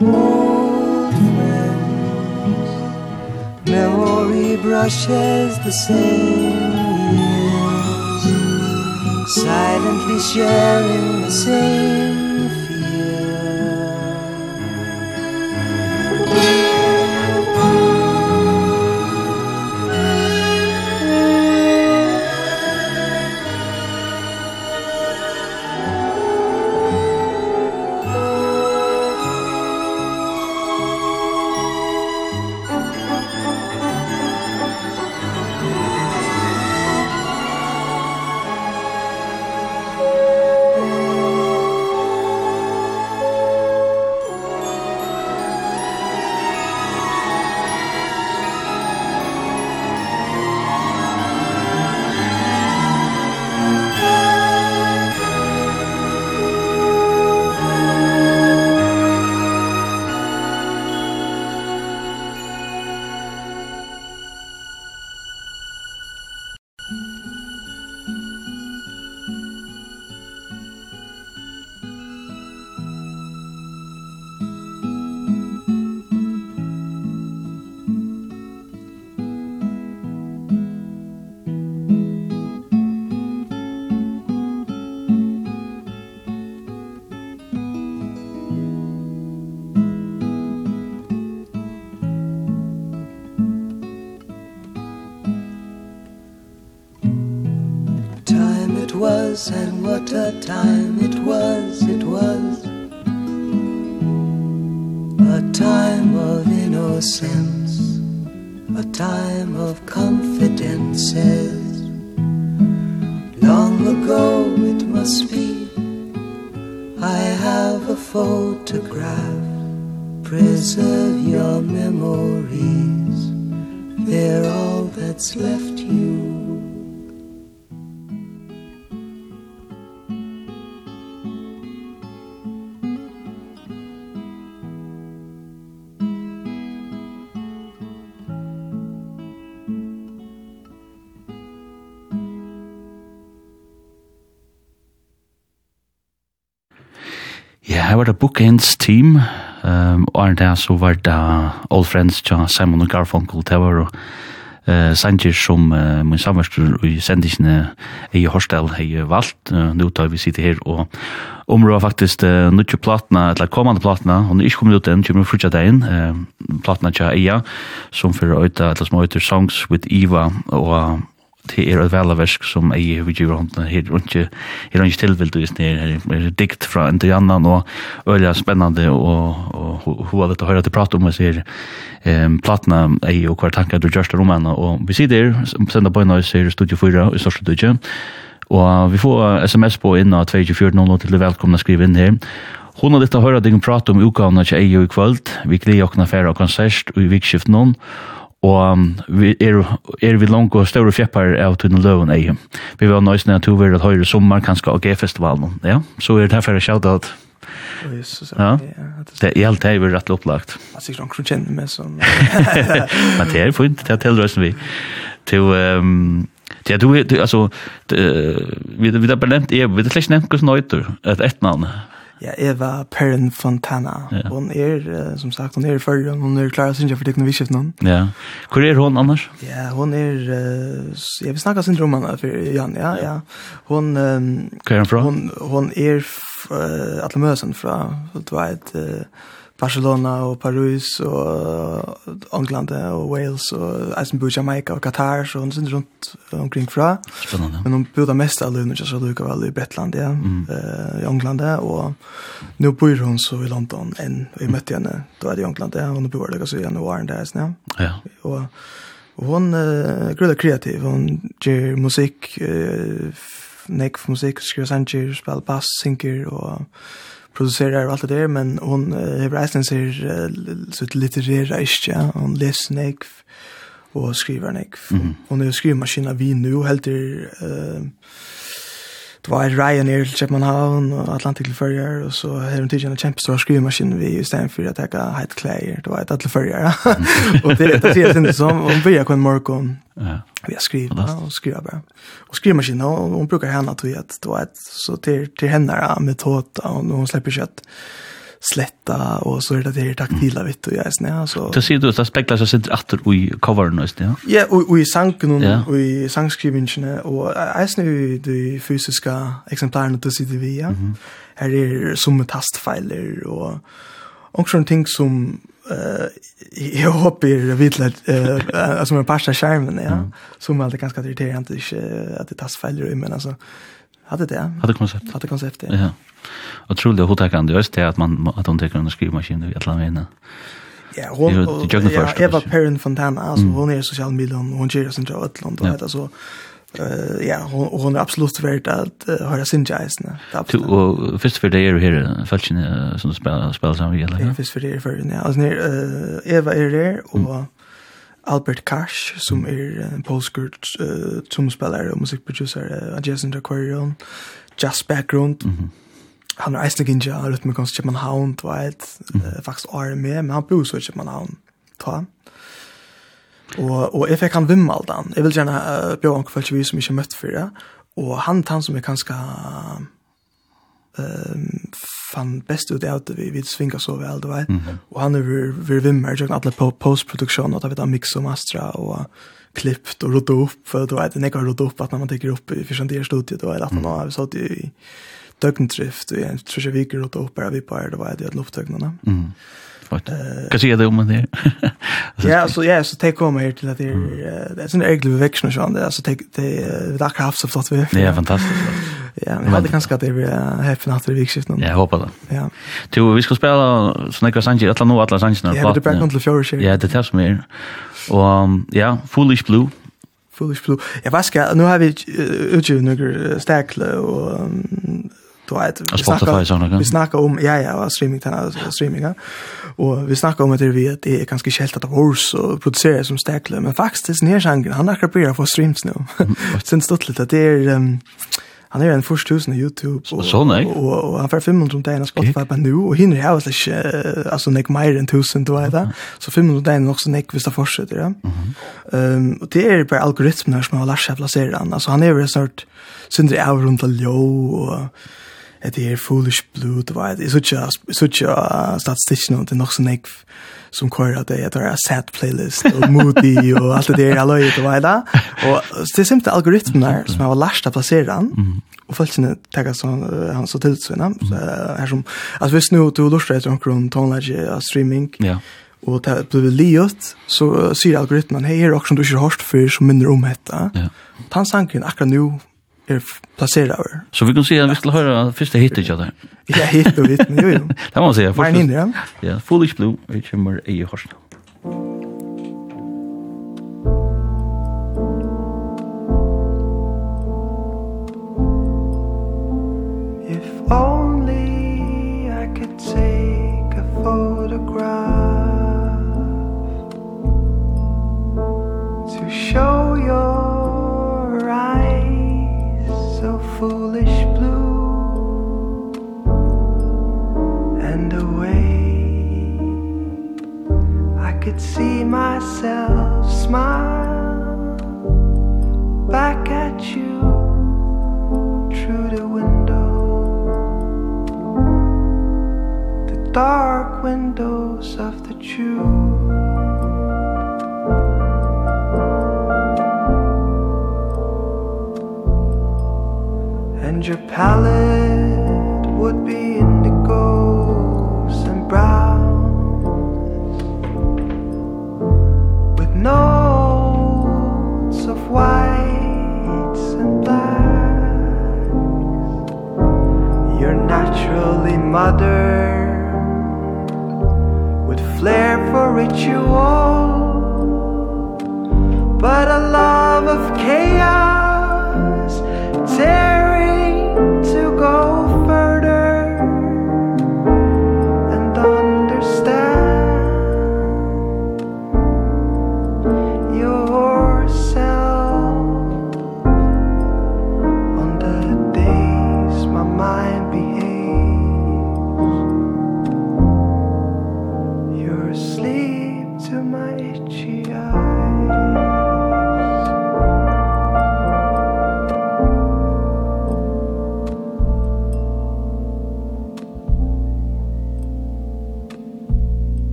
Old friends. Memory brushes the same years. Silently sharing the same det Bookends team, um, og det så var det Old Friends til Simon og Garfunkel, det var uh, eh Sanchez som uh, min samverstur i sendisne i Horstel hei valgt. Uh, nu tar vi sitte her og områ faktisk uh, nutje platna, eller kommande platna, hon er ikke kommet ut enn, kommer frutja deg inn, uh, platna tja Eia, som fyrir øyta, eller som øyta Songs with Eva, og det er et velaversk som jeg har givet hånden her, og ikke, her er ikke tilvilt og det her er dikt fra en til annan, og øyelig spennende, og, og hun har litt å høre til prate om, og sier um, platna ei og hver tanke du gjørst om henne, og vi sier der, sender på en henne, sier Studio 4 i Storstad Dutje, og vi får sms på inn av 2400 til det velkomne skrive inn her, Hon har litt å høre deg prate om utgavene til EU i kvöld. Vi gleder åkna færre av konsert og i vikskift noen og vi er, er vi langt og større fjeppar av tunne løven ei. Vi var nøysene at hun var at høyre sommer, kanskje og G-festivalen. Ja, så er det her herfor jeg sjauta at Ja, det er alt det er rett opplagt. Jeg sikkert noen kjenner meg som... Men det er fint, det er tilrøysen vi. Til, um, Ja, du, du, altså, vi, vi har bare nevnt, vi har slett nevnt hvordan nøyter, et ettnavn, Ja, Eva Perrin Fontana. Ja. Hon är, som sagt, hon är förr. Hon är klar sin synka för teknologiskift någon. Ja. Hur är hon annars? Ja, hon är... Jag vill snacka syndrom henne för Jan, ja. ja. Hon... Hur är hon från? Hon, hon är uh, Atlamösen från, du vet... Uh, Barcelona och Paris och England och Wales och Eisenburg, Jamaica och Qatar så hon sitter runt omkring fra. Spännande. Men hon bodde mest alla under så Luca vel i Bretland ja. Mm. Eh i England och nu bor hon så i London än vi mötte henne då är i England ja hon bor det så i januari der. Ja. Och Och hon är eh, kreativ. Hon gör musik, eh, nek musik, skriver sanger, spelar bass, synker och producerar allt det där men hon har resten ser så ett litterära ja hon läser nek och skriver nek hon är skrivmaskina vi nu helt eh var Ryanair til København og Atlantic til Førjar, og så har hun tidligere en kjempestor skrivemaskin vi i stedet for å jeg heit klær, det var et alle Førjar. ja. og det, det sier jeg ikke som, og hun begynner på en morgen, vi har skrivet, og skriver bare. Og skrivemaskinen, og hun brukar henne til at, var vet, så til, til henne er metoda, og hun slipper ikke at sletta och så är det det taktila vitt och jag snä så Då ser du att spekla så sitter åter i cover och ja. Ja, och i sanken och i sangskrivningen och jag snä de fysiska exemplaren att se vi ja. Här är som tastfiler och också ting som eh jag hoppar vid att eh alltså med pasta skärmen ja som alltid ganska irriterande att det tas fel i men alltså Hade det? Hade koncept. Hade koncept, ja. ja. Och troligt att hon tar just det att man att hon tar en skrivmaskin i alla vägen. Ja, hon och ja, Eva Perrin Fontana alltså mm. hon är social media och hon ger sin jobb åt land och det så eh ja, hon hon är absolut värd att uh, höra sin jaisen. Du og först för det är här falschen som spelar spelar som vi eller. Ja, först för det är för ja. Alltså Eva är där och Albert Cash, som er en polsk uh, tromspelare och musikproducer uh, adjacent Aquarium, jazz background. Mm -hmm. Han er eisne gynja rytmikons København, du vet, mm -hmm. uh, faktisk er med, men han bor så i København, ta. Og, og jeg fikk han vimmaldan. Jeg vil gjerne uh, bjør anker folk vi som ikke møtt for det, og han, han som er kanskje... Uh, fann best ut av det vi, vi svinga så vel, du vet. Mm -hmm. Og han er vi vi vimmer, jeg alle på postproduksjon, og da vet han mix og mastra, og klippt og rodde opp, for du vet, jeg har rodde opp at når man teker opp i fyrstjentere studiet, du vet, at man har satt i døgndrift, og jeg tror ikke vi ikke rodde opp, bare vi bare, du vet, i alle opptøgnene. Mm. Hva sier du om det? Ja, så ja, så tek kommer her til at det er, det er sånn egentlig veksende sånn, det er, så tek, det er, det er akkurat haft så flott vi. Det er fantastisk. Ja, men hade kanske att det blir häftigt att det är skift nu. Jag hoppas det. Ja. Du vi ska spela såna några sanger, alla nu alla sanger. Ja, det är bara till floor shit. Ja, det tas mer. Och ja, Foolish Blue. Foolish Blue. Jag vet ska nu har vi utgivit några stackle och då vet vi snackar såna Vi snackar om ja ja, streaming där streaming ja. Och vi snackar om att det vi att det är ganska skällt att Wars och producerar som stackle, men faktiskt det är. Han har kapierat för streams nu. Sen stått lite att det är han är en först tusen i Youtube och, så, nej. och, och, han får 500 om dagen Spotify på nu och hinner jag alltså alltså nek mer än tusen då är det. Så 500 om dagen också nek visst fortsätter det ehm och det är på algoritmer som har lärt sig placera han. Alltså han är väl sort syndre av runt low och det är foolish blue då är det så tjust så tjust statistiskt och det nog så nek som kører det är en set playlist och moody och allt det där alla det? Vad där och det är simpelt algoritmer som har lärt att placera den och följer tagga så han så till så här som alltså visst nu du lustar efter en kron tonlage streaming ja. och det blir liot så syr algoritmen hej är också du har hört för som mindre om detta ja. Tansanken akkurat nu er placerad. över. Så vi kan se att vi skulle höra första hittet jag där. Ja, hit och hit. Jo, jo. Det måste jag förstå. Ja, Ja, Foolish Blue, vilket är i Horsen.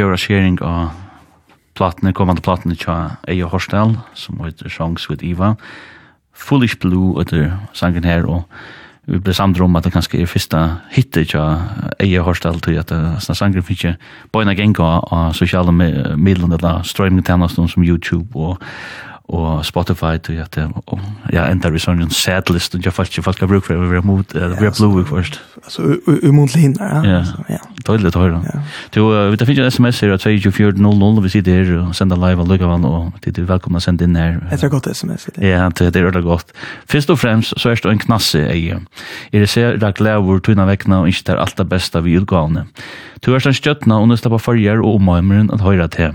fjøra skjering av platene, kommande platene tja Eia Horsdal, som heter Songs with Eva. Foolish Blue heter sangen her, og vi ble samdre om at det kanskje er fyrsta hittet tja Eia Horsdal til at sånne sangen finnes ikke bøyna genga av sosiale midlene eller strøymingtjenestene som YouTube og og Spotify til at ja enda vi sånn en setlist og jeg falt ikke folk har bruk for det vi har mot vi har blue først altså umot linjer ja. Ja dåligt att höra. Du, vi tar finns en sms her, att 2400, vi sitter her og sender live och lycka vann och det er välkomna å sende inn her. Det är gott sms. Ja, det er väldigt godt. Først og fremst, så er det en knasse i. Är det så där glävor tunna väckna och inte är alt det beste vi utgavne. Du er sånn stjøttna og nøsta på farger og omøymeren at høyra til.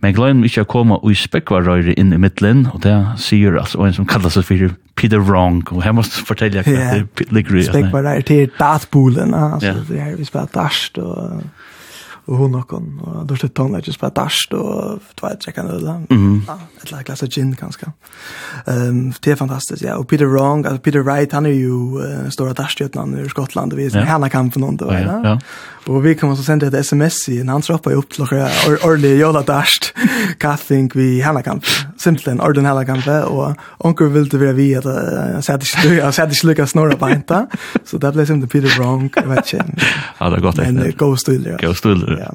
Men gløyen vil ikke komme og i spekvarrøyre inn i middelen, og det sier altså en som kallar seg for Peter Wrong och här måste fortälja att yeah. det ligger i. Spek bara där till Dartboolen alltså yeah. det här vi spelar Dast och och hon och hon och då sitter hon där just på Dast och två tre checka öl. Mm. Ja, ett lag glas av gin kanske. Ehm det är fantastiskt ja och Peter Wrong alltså Peter Wright han är ju uh, stora Dastjötnan i Skottland och vi är yeah. hela kampen om det va. Ja. Och vi kommer så sända ett sms i en han trappar upp till några ordentlig jola dasht kaffing vi Hallakamp. Simpelthen orden Hallakamp och onkel vill det vara vi att jag sa det jag sa det sluka snorra på enta. Så det ble simpelthen Peter Wrong vet ikke. Ja det er godt. Men god stil, ja. still. Go ja.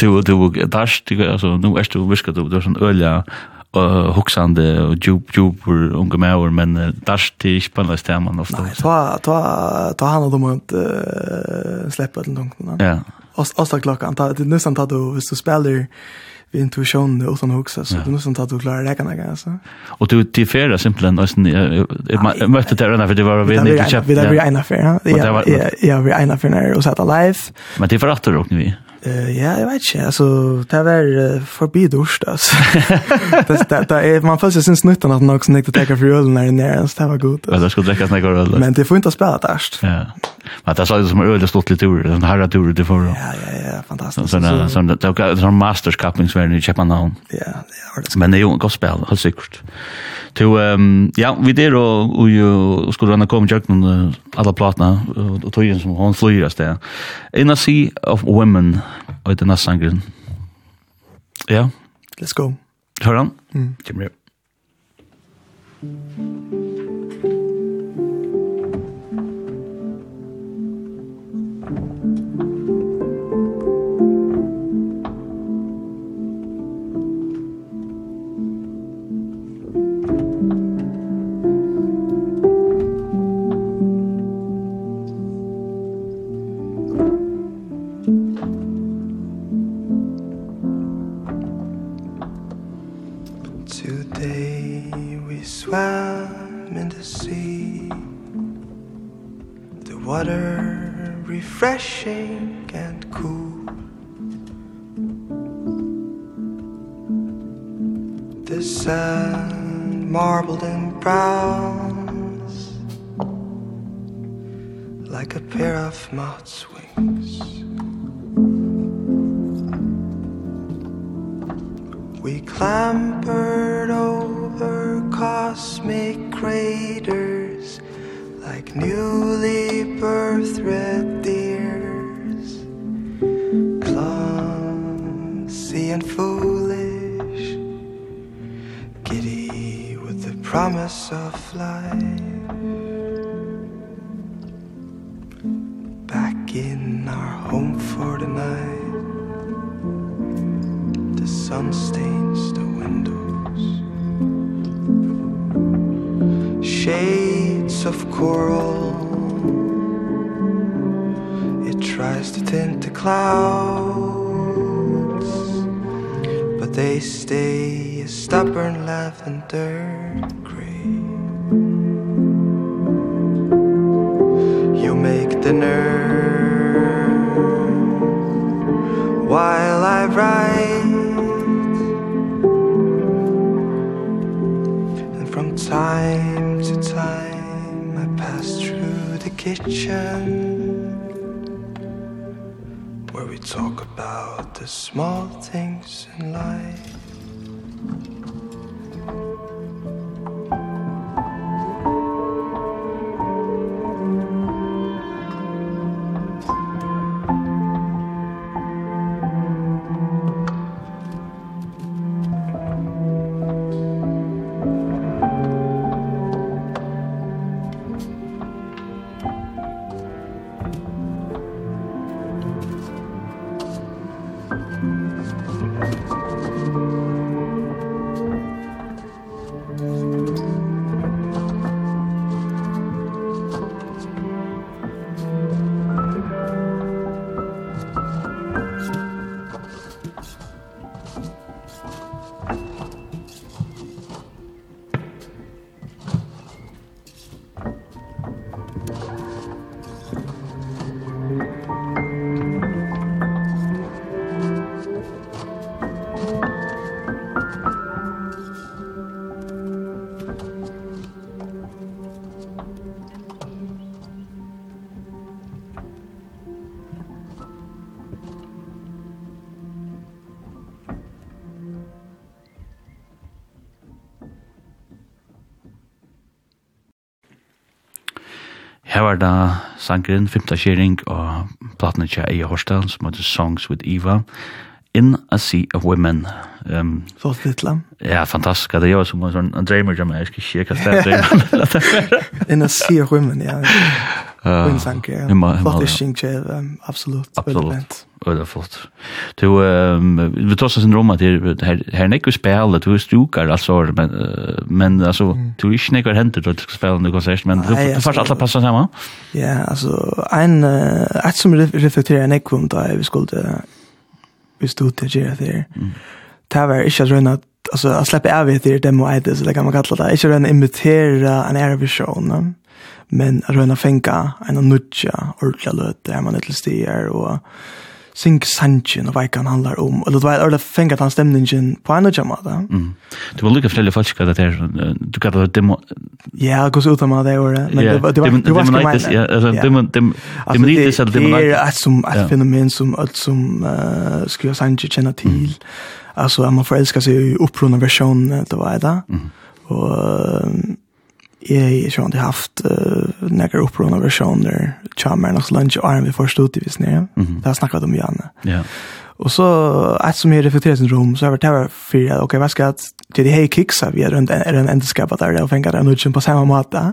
Du du dasht alltså nu är du viskar du du sån ölja uh, huxande och djup djup unga människor men uh, där till är stämman ofta. Nej, ta ta ta han hand de att uh, släppa den dunken. Ja. Och och klockan ta det nästan ta du visst du spelar vi intuition och sån huxa så det nästan ta du klarar det kan jag alltså. Och du till färra simpelthen nästan jag mötte det där för det var vi inte köpte. Vi där vi en affär. Ja, ja, vi en affär och satt live. Men det förrätter dock nu vi. Uh, ja, jag vet inte. Alltså, det var uh, förbi dorst, alltså. det, det, det är, man följer sin snutten att någon som att ta för ölen när den är. Det var gott. Men det skulle dräcka snäckar öl. Men det får inte spela därst. Ja. Men det sa ju som öl är stått lite ur. Den här tur det får. Ja, ja, ja. Fantastiskt. Så, så, så, det är en masterskappningsvärld i Köpenhamn. Ja, det är det. Men det är ju en god spel, helt säkert. To, um, ja, vi der og och, skulle gärna komma och alla platna och, och tog in som hon flyger. Inna Sea of Women Og det er nesten. Ja. Let's go. Hør han? Mm. Kommer her. grounds Like a pair of moth's wings and third You make the nerve While I write. And from time to time I pass through the kitchen Where we talk about the small things in life. sangren, femta kjering og platene til Eia Horsdal, som heter Songs with Eva, In a Sea of Women. Um, Så titla. Ja, fantastisk. Det er jo som en, en dreamer, jeg skal ikke hva det er. In a Sea of Women, ja. Uh, Winsang, ja. Flott kjering, absolutt. Absolutt. Det er flott. Du um, vi tar oss en rom att her här här näck spel du stukar altså, men men altså, du er ikke nekker händer til å spille något konsert men du får fast alla passa samman. Ja, alltså en et som reflekterer näck om da, vi skulle vi stod til det där. Det var ikke at röna altså, å slippe av etter demo eides, eller så kan man kalla det. ikke röna imitere en Eurovision no? men röna fänka en nutja ordentlig løte, där man ett stiger och sing sanchen og veikan handlar om, eller du vet, eller fengat han stemningen på en og kjemma. Mm. Du var lukka flere folk hva det er, du kallar det demo... Ja, gå så ut av meg det året, men det var ikke meg. Ja, altså, demonitis eller demonitis. Det er et som, et fenomen som, alt som uh, skriva sanchen kjenner till. Alltså at man förälskar sig i upprunna versjonen, du vet da, og jeg har ikke haft uh, några upprörande versioner. Tjammernas lunch och arm vi först ut i vis nere. Mm. Det har snackat om Janne. Ja. Och så ett som är reflekteringssyndrom så har jag varit här för att okej, vad ska att det är här kicksar vi er runt en, en ändeskap där och fänga den utsen på samma måte.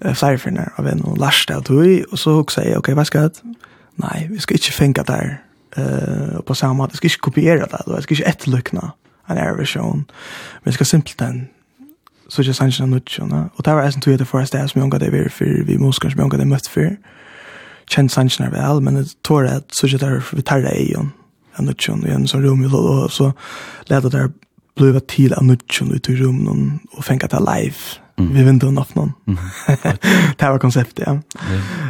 Mm. Flera av en och last där då och så också säger okej, vad ska jag nej, vi ska inte fänga där eh på samma måte. Jag ska inte kopiera det då. Jag ska inte etterlykna en version. Men vi ska simpelt den så ikke sannsyn av nødtjene. Och det var eisen tog det for det som jag omgav det vi for vi muskene som jeg omgav det møtt for. Kjent sannsyn av vel, men det tog det så ikke der vi tar det egen av nødtjene i en sånn rom, og så leder det bliva til av nødtjene ut i rum og fengt det live. Mm. Vi vinner den aften. Mm. det var konceptet, ja.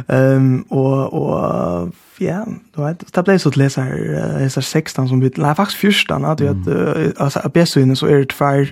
Yeah. Um, og, og ja, du vet, det ble så til leser, leser 16 som vi, nei, faktisk 14, at, mm. at, altså, av Besuinne så er det tvær,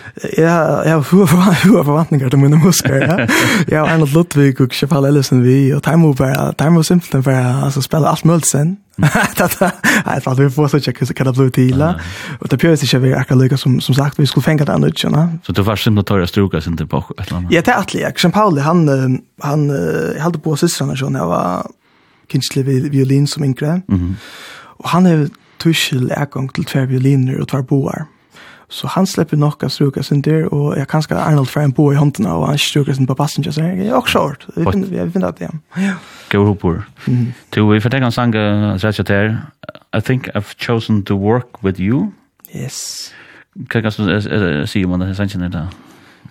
Ja, jag har hur förväntningar till mina muskler. Ja. Jag har en Ludvig och Chappelle Ellison vi och Time Over, Time Over Simpson för alltså spela allt möjligt sen. Jag tror vi får så checka så kan det bli till. Och det pjörs inte vi akkurat lika som som sagt vi skulle fänga det annars, va? Så du var synd att ta struka sen tillbaka på ett annat. Ja, det är att Pauli, han han jag hade på systrarna så när jag var kinslig violin som yngre. Mhm. Och han är tuschel är gång till två violiner och två boar. Mm Så han släpper nok att struka sin där och jag kanske Arnold för en bo i handen och han strukar sin på passen jag säger jag också hårt. Vi finner vi finner att det. Ja. Go upor. Du vi får ta en sång så där. I think I've chosen to work with you. Yes. Kan jag så se om det sen där.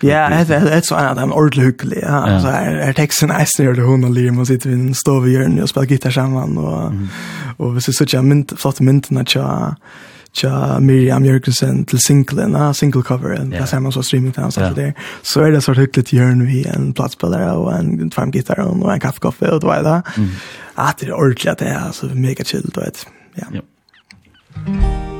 Ja, det är så att han ordentligt hyggelig. Ja, alltså är texten är snär det hon och Liam och sitter vi står vi gör nu och spelar gitarr samman och och vi så så jag mynt flott mynten att jag tja Miriam Jørgensen til singlen, ah, single cover, yeah. det ser man så streaming til hans, yeah. der. så er det så hyggelig til hjørne vi en plattspillere og en farmgitar og en kaffekoffe og det var det. Mm. Ah, det er ordentlig at det er, altså, mega chill, du vet. Ja. Yeah. Yeah.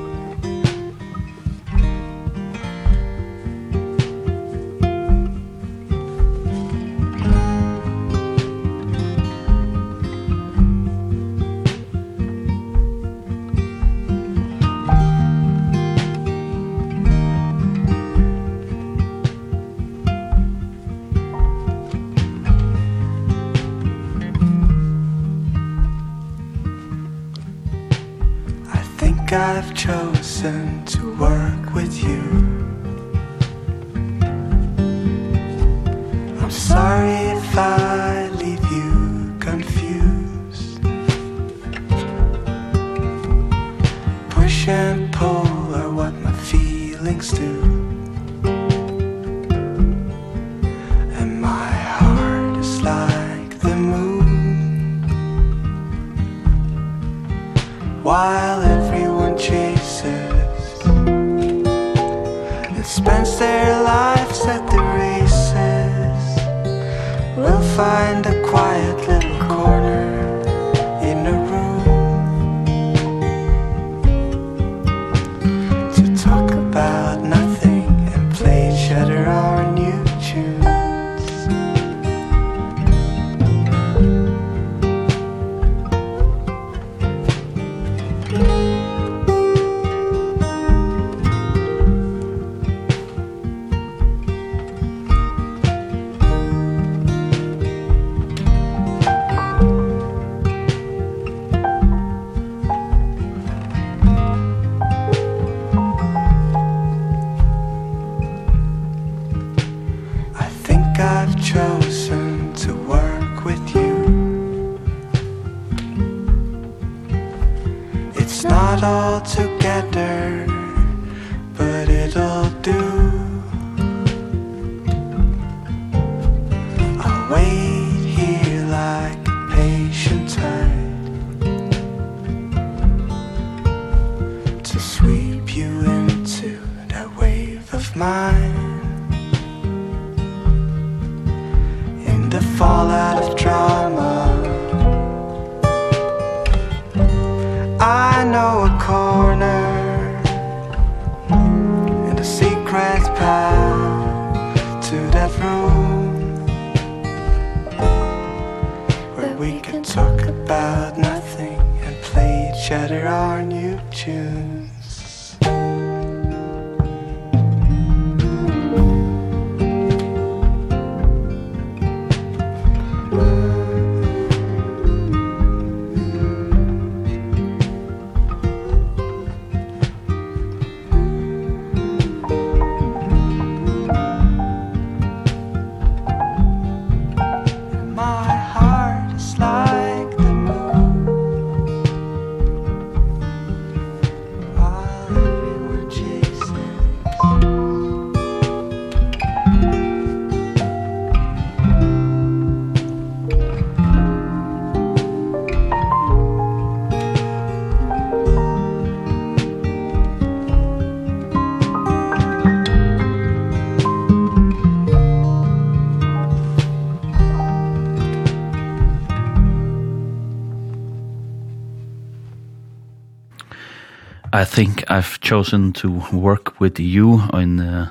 I think I've chosen to work with you. On uh,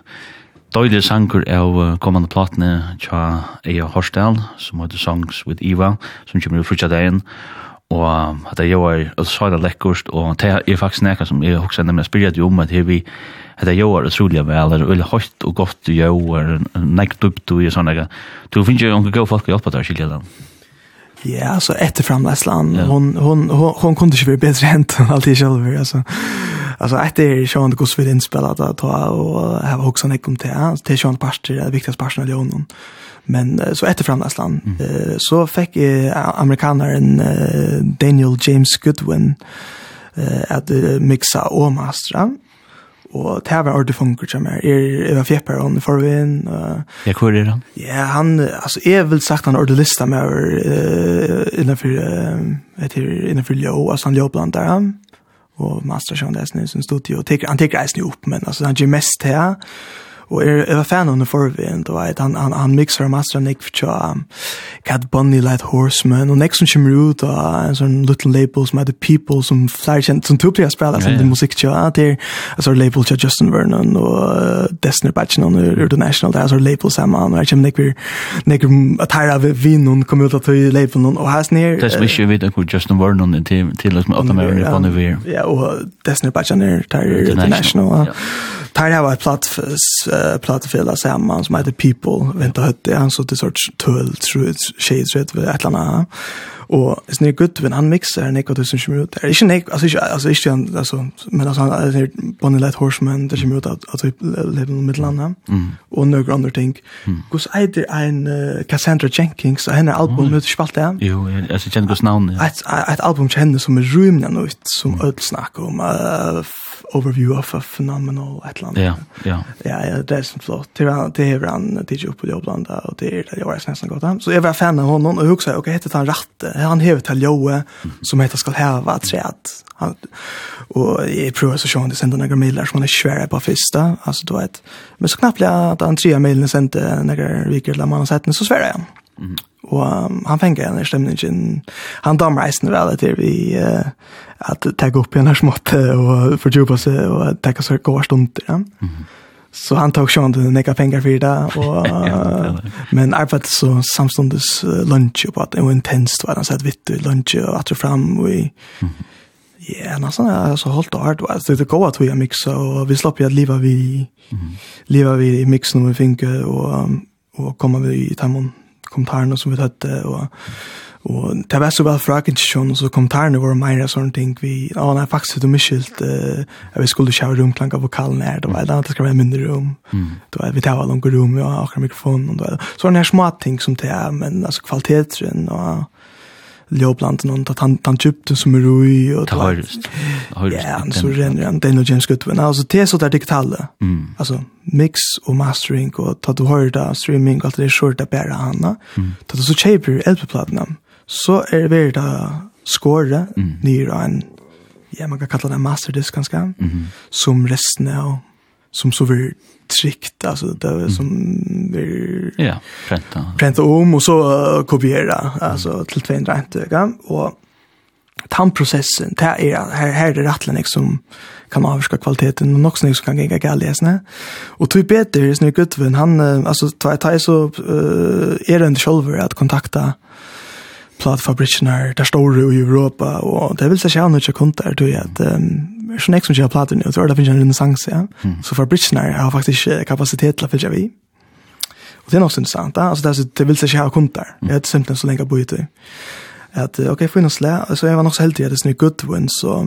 Døylig sanker av uh, kommande platene tja Eia Horsdal, som heter Songs with Eva, som kommer ut frutja dagen, og at jeg gjør utsøyda lekkurst, og det er faktisk nekka som jeg også nemlig spyrir jo om, at her vi at jeg gjør utrolig vel, er veldig høyt og godt jo er nek dupt du gjør, du finnes jo noen gode folk å hjelpe der skilja den. Ja, så efter framläslan ja. hon hon hon, hon kunde ju bli bättre än alltid själv alltså. Alltså efter Sean Gus vid inspelat att ta och ha också en kom till till Sean Pastor det viktigaste pastorn i honom. Men så efter framläslan mm. så fick amerikanaren Daniel James Goodwin att mixa och mastra Og det var ordentlig funker som er. Jeg var fjepper han i forveien. Ja, hvor er han? Ja, han, altså, jeg vil sagt han ordentlig lista med uh, innenfor, uh, etter, innenfor ljå, altså han ljå blant der han. Og master som det er sin studio. Han teker eisen opp, men altså, han gjør mest til Och är er, fan av för vi og vet han han han mixer master Nick för charm. Cat Bunny Light Horseman och Nexon Chimrut och en sån little labels med the people som flash and som tog plats spelar som music musik tjå att det label tjå Justin Vernon och Destiny Batchen the International där så labels samma och jag känner Nick vi Nick a tire av vin och kommer ut att label og och has near Det visste ju vet Justin Vernon till till liksom att de är på nu. Ja og Destiny Batchen är International. Här har varit platt plattfilla samman som heter People vänta hött det han så det sorts tull tror jag shades vet väl ett eller Och det är Gudvin, han mixar Nick och det som kommer ut. Det är inte Nick, altså ikke, altså ikke, han alltså men altså, han er Bonnie Light Horseman det kommer ut att att lever i Midlanda. og några andre ting. Gus either en Cassandra Jenkins og henne album med spalt det. Jo, jeg kjenner alltså navn, ja. Ett ett album känner som är rymden och som öll snackar om uh, overview of a phenomenal atlant. Ja, ja. Ja, ja, det är så flott. Det är det är han det är uppe i Jobblanda och det är det jag var nästan gott. Så jag var fan av honom och jag också okej, heter han rätt han hever til Joe, som heter skal heva at han, och i prova så sjön det sända några mejlar som han är svär på första, alltså du vet. Men så knappt att han tre mejlen sände några veckor där man har sett den så svär han. Mm. Och um, han fänger den här stämningen. Han dammar reisen väl till vi uh, att ta upp i den här smått och fördjupa sig och ta sig gårstunder. Ja? Mm. Så han tog sjön den nekka pengar för det och men arbeid så samstundes lunch på att det var intensivt var han sett vitt i lunch och att fram og i Ja, nästan så hållt och hårt. Alltså det går att vi mixa och vi slapp ju att leva vi leva vi i mixen och vi finke och och kommer vi i tamon kommentarene som vi hade och Og det var så vel fra ikke og så kommentarene våre meira sånne ting, vi, å nei, faktisk, du miskilt, uh, vi skulle kjøre ha rumklang av vokalen her, det var et annet, det skal være mindre rom. mm. det var, vi tar vel noen vi har akkurat mikrofon, og det var, så sånne her små ting som det er, men altså kvaliteten og ljóblant någon att han han köpte som er roi og det har har ja så renner han den James Goodwin. Alltså det är så där digitale mm. alltså mix och mastering och ta du hör där streaming allt det är short där bara ta då så cheaper LP platinum så er det veldig skåre mm. nyr en, ja, man kan kalla det en masterdisk ganske, mm -hmm. som resten av, som så blir tryckt, alltså det mm. som blir ja, prenta. prenta om och så uh, kopiera, alltså mm. till 200 räntöga, och tandprocessen, det är, här, här är det rattlenik som kan avska kvaliteten och också som kan gänga gallias. Och typ bättre är snyggt utvän, han, alltså, tar jag så, uh, är det inte själv att kontakta platfabrikkene der store i Europa, og det vil seg gjerne ikke kun der, tror jeg, at um, sånn jeg som ikke har plater nå, tror jeg det finnes en renaissance, ja. Mm. Så fabrikkene har faktisk kapasitet til å fylle vi. Og det er også interessant, ja. Altså, det, det vil seg ikke ha kun der. Det er simpelthen så lenge jeg bor ute. At, ok, for noe slæ, så jeg var nok så heldig at det er sånn Goodwin, så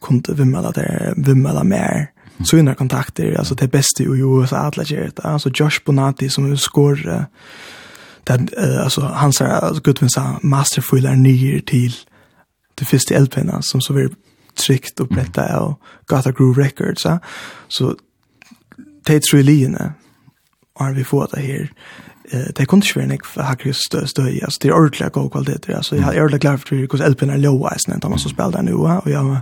kunne vimmela der, vimmela mer, Så innan kontakter, altså det beste i USA, alle gjør det, altså Josh Bonatti som skår, uh, den uh, alltså han sa alltså Goodwin sa masterful är ny till det första LP:n som så var tryckt och blätta och Gata Groove Records så så Tate's Relina har vi fått det här. Eh det kunde ju inte ha just stöj alltså det är ordentligt god kvalitet alltså jag är ordentligt glad för hur LP:n är low wise när man så spelar nu och jag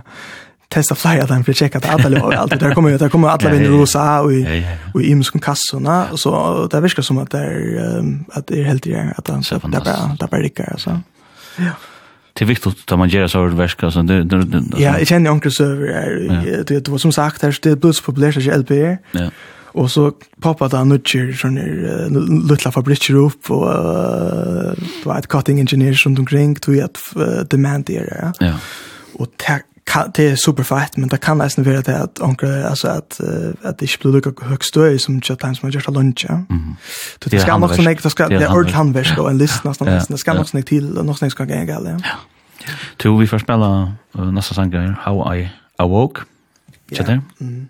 testa flyer den för checka att alla och allt där kommer ju där kommer alla vinner rosa och i och i imskan kassorna så det verkar som att det är att det är helt igen att han så där bara där bara det alltså. Ja. Det är viktigt att man gör så här verka så det Ja, jag känner onkel server är det var som sagt här det plus populärt så LP. Ja. Och så poppade han nutcher från uh, lilla fabriker upp och uh, det var ett cutting engineer som omkring tog att uh, demand det. Ja. Och tack kan, det är superfett men det kan nesten være det att onkel at, uh, at det ikke blir lukket högst støy som chat som har gjort av lunch ja. Mm. Det skal nok så mycket det skal, det er ordentlig han vet då en nesten, ja, nesten. det skal ja. ska nog snägt till och någonstans skal jag gälla. Ja. Tu vi får spela nästa sång How I Awoke. Ja. Mm.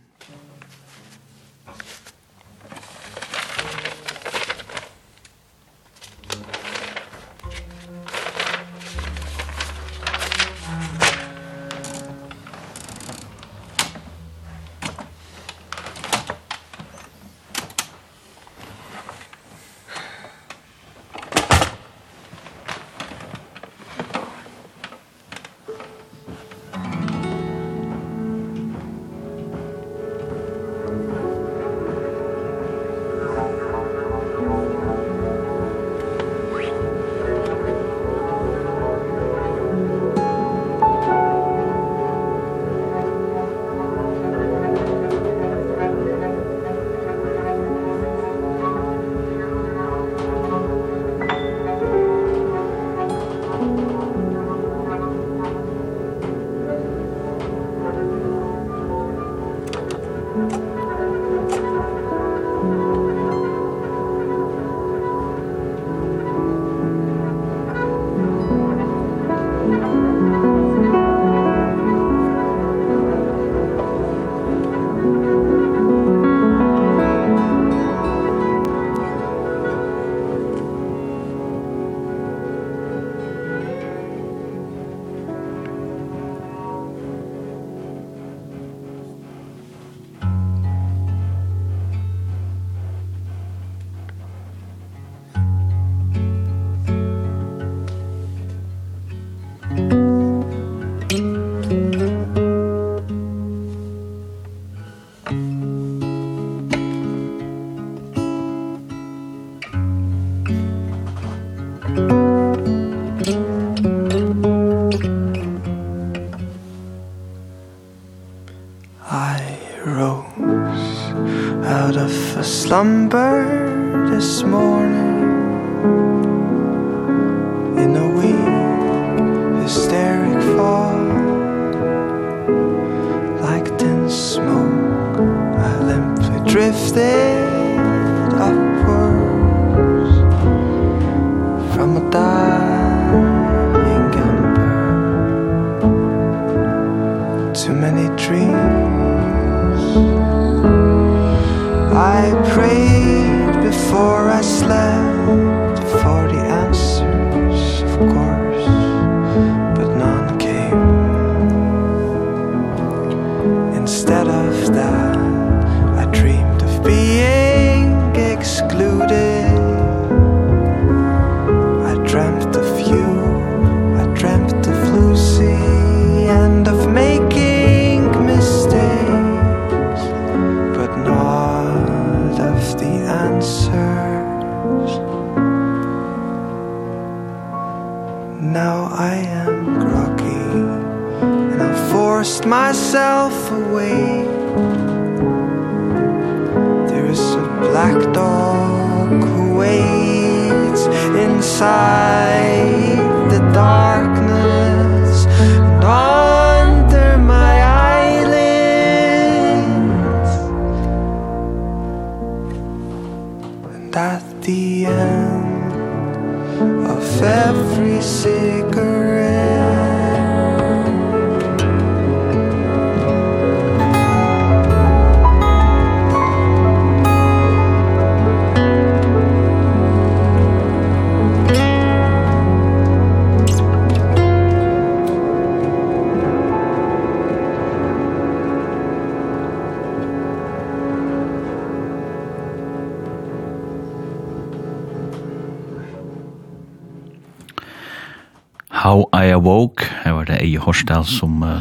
slumber.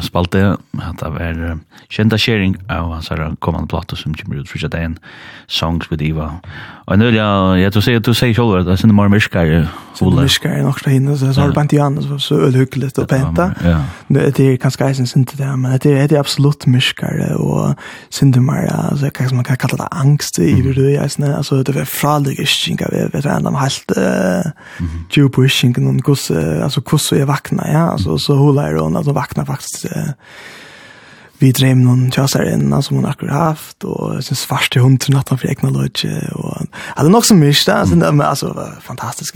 spalte, at det var kjenta sharing av hans her kommande plato som kommer ut fyrsta dagen, songs with Eva. Og en ja, jeg tror sier, du sier sjolv at det er sinne mer myrskar, Ola. Sinne myrskar er nok fra hinne, så har det bant igjen, så er det hyggelig å penta. Ja, ja det är kanske eisen synte det, men det är det absolut myskare och syndemar, alltså kanske man kan kalla det? Angst i hur det är såna alltså det är fraliga skinka, vi vet inte om helt djup pushing och kus, alltså kus är vakna, ja, alltså så håller hon, alltså vakna faktiskt vi drev någon tjasar in som man akkurat haft, och sen synes svart till natten för egna lodge, och hade det er nok så mye, det er fantastisk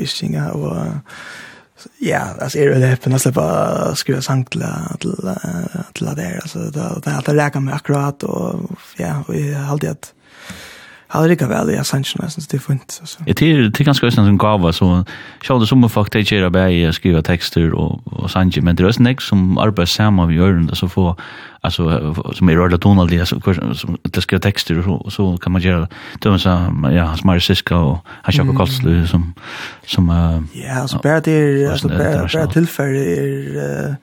ja, alltså är det öppen att släppa skriva sang till till till där alltså det det har läkat med akkurat och ja, och jag har alltid att har det väl jag sanns nästan det fint alltså. Det är det er ganske nästan som gava så jag det som folk det gör bara skriva tekster og, og sanns men det er är nästan som arbetar samma vi gjør, det så få altså, som er rörda tonal det så som det skriva tekster, og så og så kan man göra det er så ja hans Mari Siska och han kör kostlö som som uh, ja så bara det alltså bara tillfälle är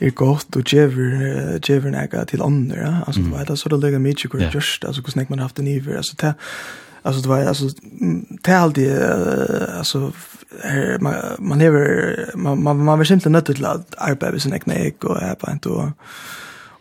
er godt og djever, djever nega til andre, ja? altså, mm. det var så det lega mykje hvor det gjørst, altså, hvordan man har haft en iver, altså, det, alltså det var alltså det alltid alltså her, man man lever man man man var simpelt nött till att arbeta med sin egna ek och är på inte och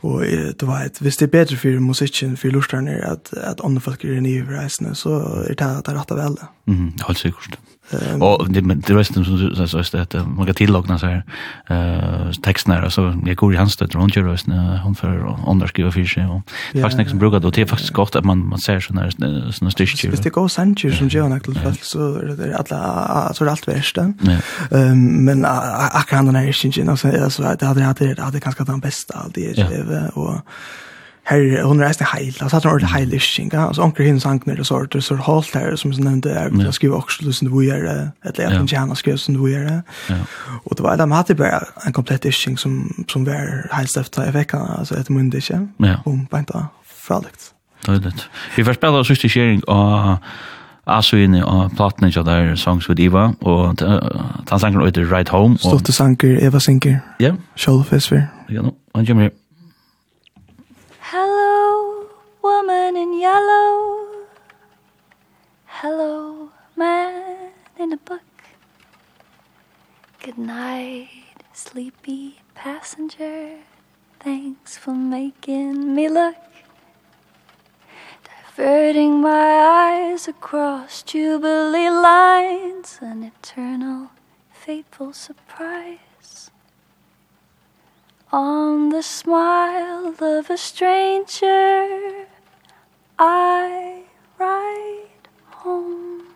och det var ett visst det är bättre för musiken för lustarna att att andra folk är i resan så är det att det rätta väl. Mm, helt säkert. Um, og det men det resten som så så att man kan tillagna så här eh texterna alltså jag går i hans det runt ju rösten hon för och andra skriver för sig och fast nästan brukar då. Det är faktiskt gott att man man ser såna såna stitch ju. Det går sant ju som jag nackt fast så det alla så det allt värst. Ehm men akkurat den här syns ju alltså det hade hade hade kanske den bästa allt det och her hun reiste heil, altså hun ordentlig heil isching, altså onker hinn sankner og sort, og så holdt her, som jeg nevnte, jeg skriver også lusen du gjør det, eller jeg kan gjerne skrive lusen du gjør det. Og det var, de hadde bare en komplett isching som, som var heilstøft i vekkene, altså etter munnen ikke, om beinta fralikt. Tøylet. Vi får spille sørste kjering av Asuini og platene ikke der, Songs with Eva, og han sanger ut Right Home. Stotte sanger, Eva synker. Ja. Kjolf Esfer. Ja, nå. Han kommer her. in yellow. Hello man in a book. Good night sleepy passenger. Thanks for making me look. Diverting my eyes across jubilee lines. An eternal fateful surprise. On the smile of a stranger. I ride home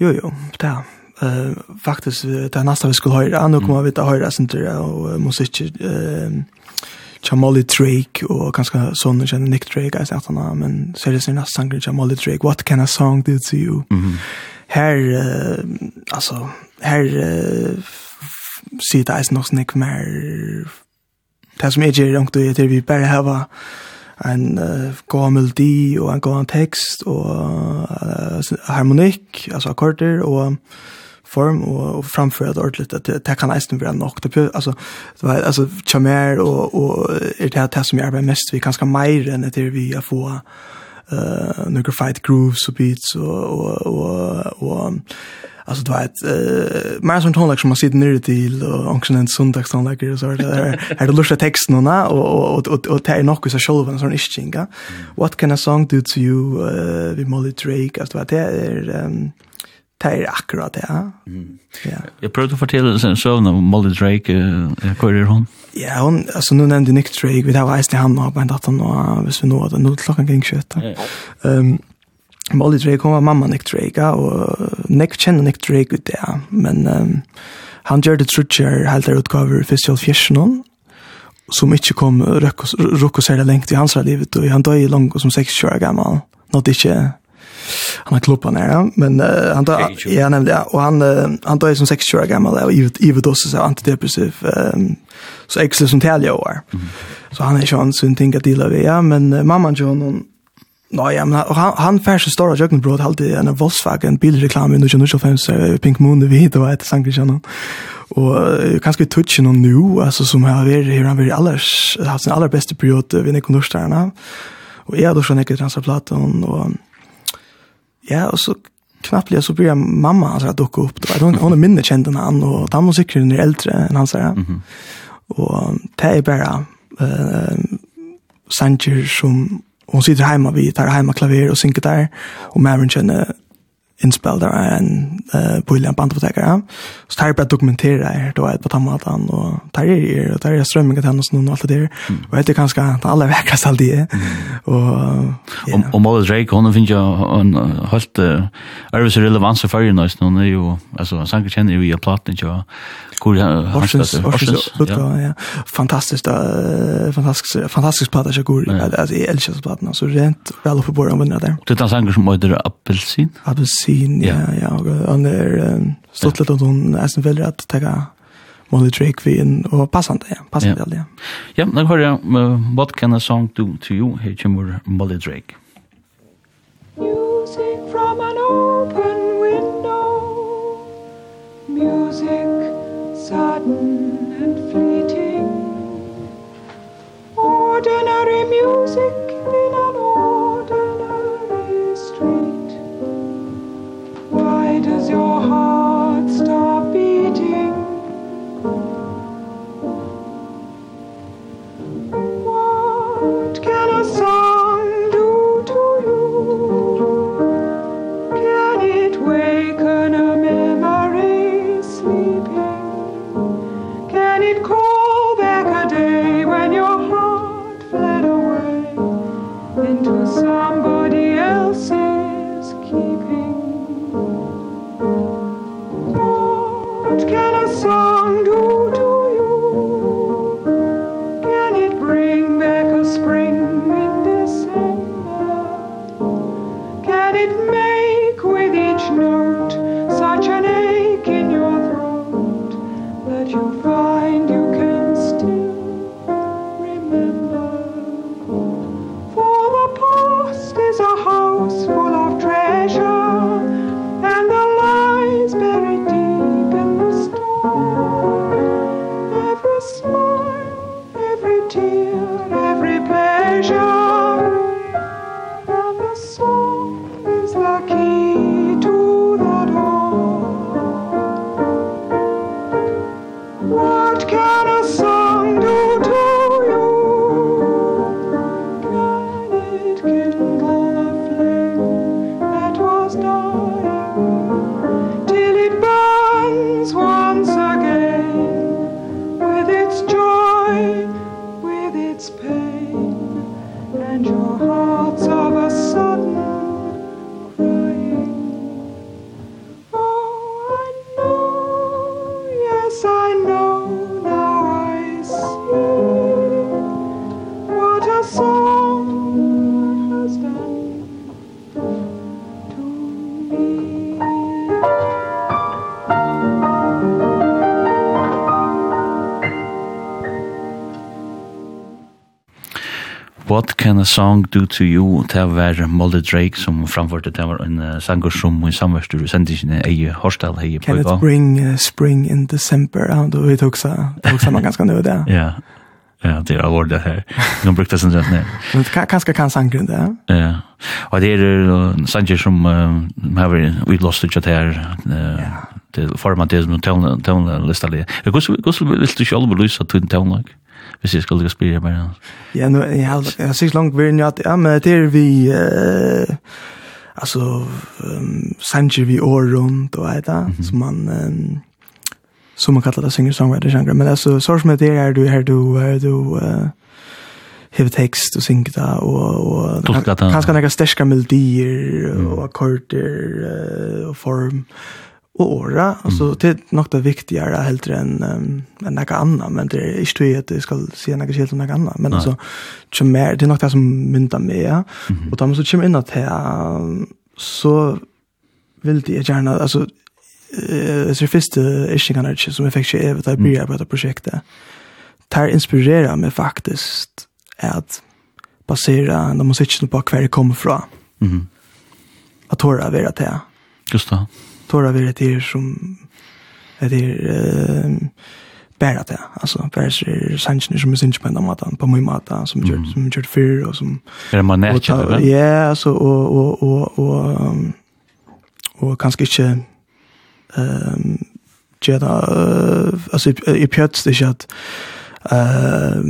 Jo, jo, det er eh faktiskt det nästa vi skulle höra nå kommer vi til å høre, att höra og uh, musikk, uh, tja Molly Drake og ganska sånn, som Nick Drake jeg att han men så er det sin är nästan tja Molly Drake what can a song do to you? Her uh, altså her uh, sier det eisen nog snäck mer. Det som är ju långt det vi bare hava en uh, god melodi og en god tekst og uh, harmonikk, altså akkorder og form og, og framføre det ordentligt at det, det kan eisen være nok. Det, altså, det var, altså tjamer og, og er det det som jeg arbeider mest vi ganske mer enn det vi har få uh, noen fight grooves og beats og, og, og, og alltså du vet eh mer som tonlag som man sitter nere till och också en söndagstanlack och så där här det lusta texten och och och och och tar något så själva sån istinga what can a song do to you uh, with Molly Drake alltså det är um, det er akkurat det, ja. Mm. ja. Jeg prøvde å fortelle en søvn om Molly Drake, uh, hvor er hun? Ja, hun, altså nå nevnte Nick Drake, vi tar veist i han og en datten, og hvis vi nå, nå klokka kring kjøtt. Ja. Um, med alle Drake, hun var mamma Nick Drake, og Nick kjenner Nick Drake ut det, men um, han gjør det trutcher helt der utgaver først til fjersen som ikke kom rukk og særlig lengt i hans livet, og han døg langt som 60 år gammal, nå det ikke han har klubban här men uh, han døg, ja nemlig, ja, og han uh, han døg som 60 år gammal og i også seg antidepressiv um, så extra som tälja år. Mm. Så han är ju en sån ting at dela med ja. Men uh, mamman John hon Nej, men han han färs så stora jöken bröd halt en Volkswagen bilreklam under 2025 Pink Moon det vet vad heter sank jag Och kanske touchen någon nu alltså som har varit her han vill alls haft sin allra bästa period vid Nikolstjärna. Och är då sån eget transplatan och ja, och så knappt så blir mamma så att ducka upp då. Hon hon minne kände han och han var säkert när äldre än han så Mhm. Och det är eh Sanchez som hon sitter hemma, vi tar hemma klaver och synker där. Och Maren känner innspelder av en uh, bøylig en. Ja. Så tar jeg bare dokumentere det her, da er på tammatan, og tar jeg her, og tar jeg strømming til henne og sånn, alt det der. Mm. det jeg kanskje det aller vekkast alt det. Mm. Og, ja. og, og Molly Drake, hun finner jo en helt uh, ervis relevans for fyrir nøysen, hun er jo, altså, sanger kjenner jo i platen, ikke, hvor Horsens, Horsens, utgå, ja. Fantastisk, da, fantastisk, fantastisk plata, ikke, hvor, altså, jeg elsker platen, så rent vel oppe på bordet om vinner der. Det er en sanger som heter Appelsin. Appelsin, medicin ja. ja og under stått litt at hun er som veldig at ta Molly Drake vi inn og passande ja passande ja. Ja, ja nå hører jeg uh, what can a song do to you? Her kommer Molly Drake. Music from an open window. Music sudden and fleeting. Ordinary music in an your heart can a song do to you ta var Molly Drake som framførte det var en uh, sanger som i samverstur sendisne ei hostel hei på Can it bring uh, spring in December ja, då vi tog så tog så man ganska nu det Ja. Ja, det har varit det här. De brukte sen rett ned. Men kanske kan sangren det. Ja. Og det är sanger som har vi lost each other. Det format det som tonlista. Hur skulle vi lyst til sjálf belysa til tonlag? hvis jeg skulle spille bare. Ja, nu, jeg har, jeg har sikkert langt vært at, ja, men det er vi, eh, altså, um, sanger vi år rundt og eit, mm -hmm. som man, um, som man kallar det singer-songwriter-genre, men altså, så som det er du, her du, her du, uh, hever tekst og synge det, og, og kanskje några starka melodier, og akkorder, och form, och åra alltså det är nog det viktigare helt än um, än något annat men det är inte det att det ska se något helt något annat men alltså mer det är något som myntar mer mm. och då måste jag in att här så vill det gärna alltså eh så första ishingarna som jag fick se över där blir på det projektet tar inspirera mig faktiskt att basera de man sitter på kvar kommer från. Mhm. Att höra vad det är. Just det tåra vi det är som det är eh, bära det. Alltså bära sig sanchen som är sinch på matan på min mata som gör som gör för och som Er det man nätcha. Ja, alltså och och och och och kanske inte ehm um, Gjeda, uh, altså, jeg pjøtst ikke at eh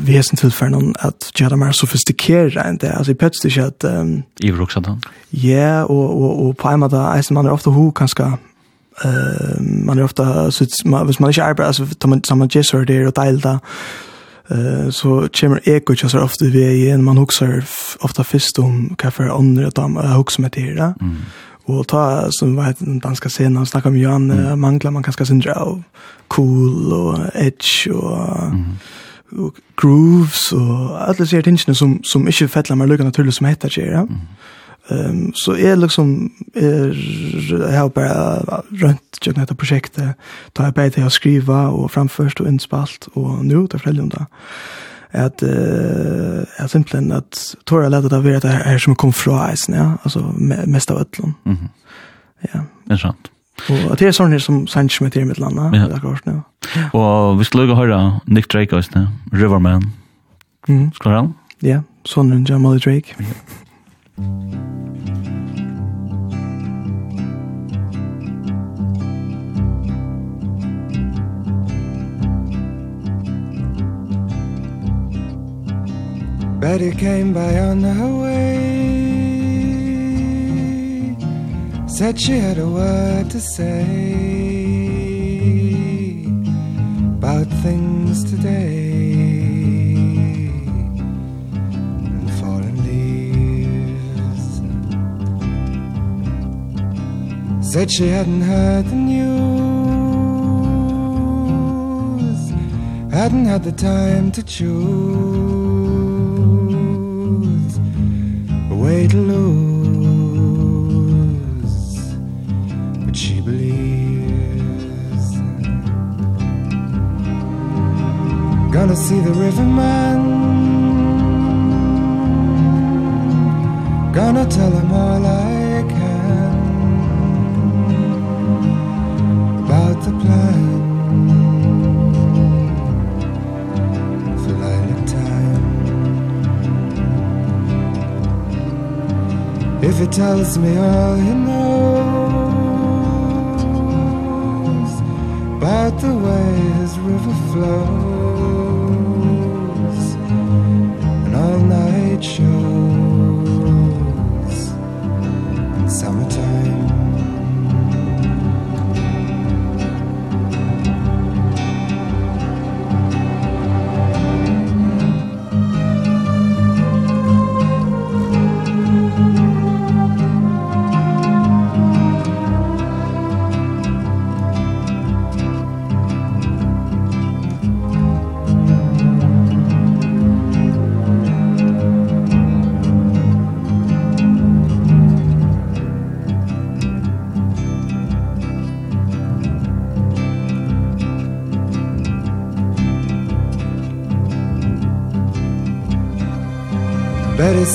vi är sen till för någon att göra mer sofistikerad än det alltså i pets det att i Roxanton. Ja og, og, og på en måte är man er ofte ho, kanskje, uh, man er ofte, så man hvis man ikke arbeider, altså, tar man tar man jesser der og deil da, uh, så kommer eko ikke så ofte vi igjen, man huxar ofte først om kaffe andra att man huxar med det Mm. Och ta som vad den danska scenen, snacka om Johan mm. manglar man kanske sin av cool och edge och mm. Grooves och alla ser tingene som som inte fettlar meg lugna naturligt som heter det ja. Mm. Ehm um, så är liksom är er, jag har bara runt jag detta projektet. Då har jag börjat skriva och framförst och inspalt och nu tar jag om det at uh, at simpelthen at tåra leta det være det er som kom fra eisen, ja, altså mest av ötlon Mm -hmm. Ja. Det er sant. Og det er sånn her som Sanchez med til mitt land, ja, akkurat nå. Og vi skal lukke høre Nick Drake også, Riverman. Mm. Skal du høre han? Ja, sånn rundt Jamal Drake. Betty came by on her way. Said she had a word to say About things today. And fallen leaves. Said she hadn't heard the news. Hadn't had the time to choose. did lose But she believes. Gonna see the riverman Gonna tell him all I can About the plan. if it tells me all he knows About the way his river flows and all-night show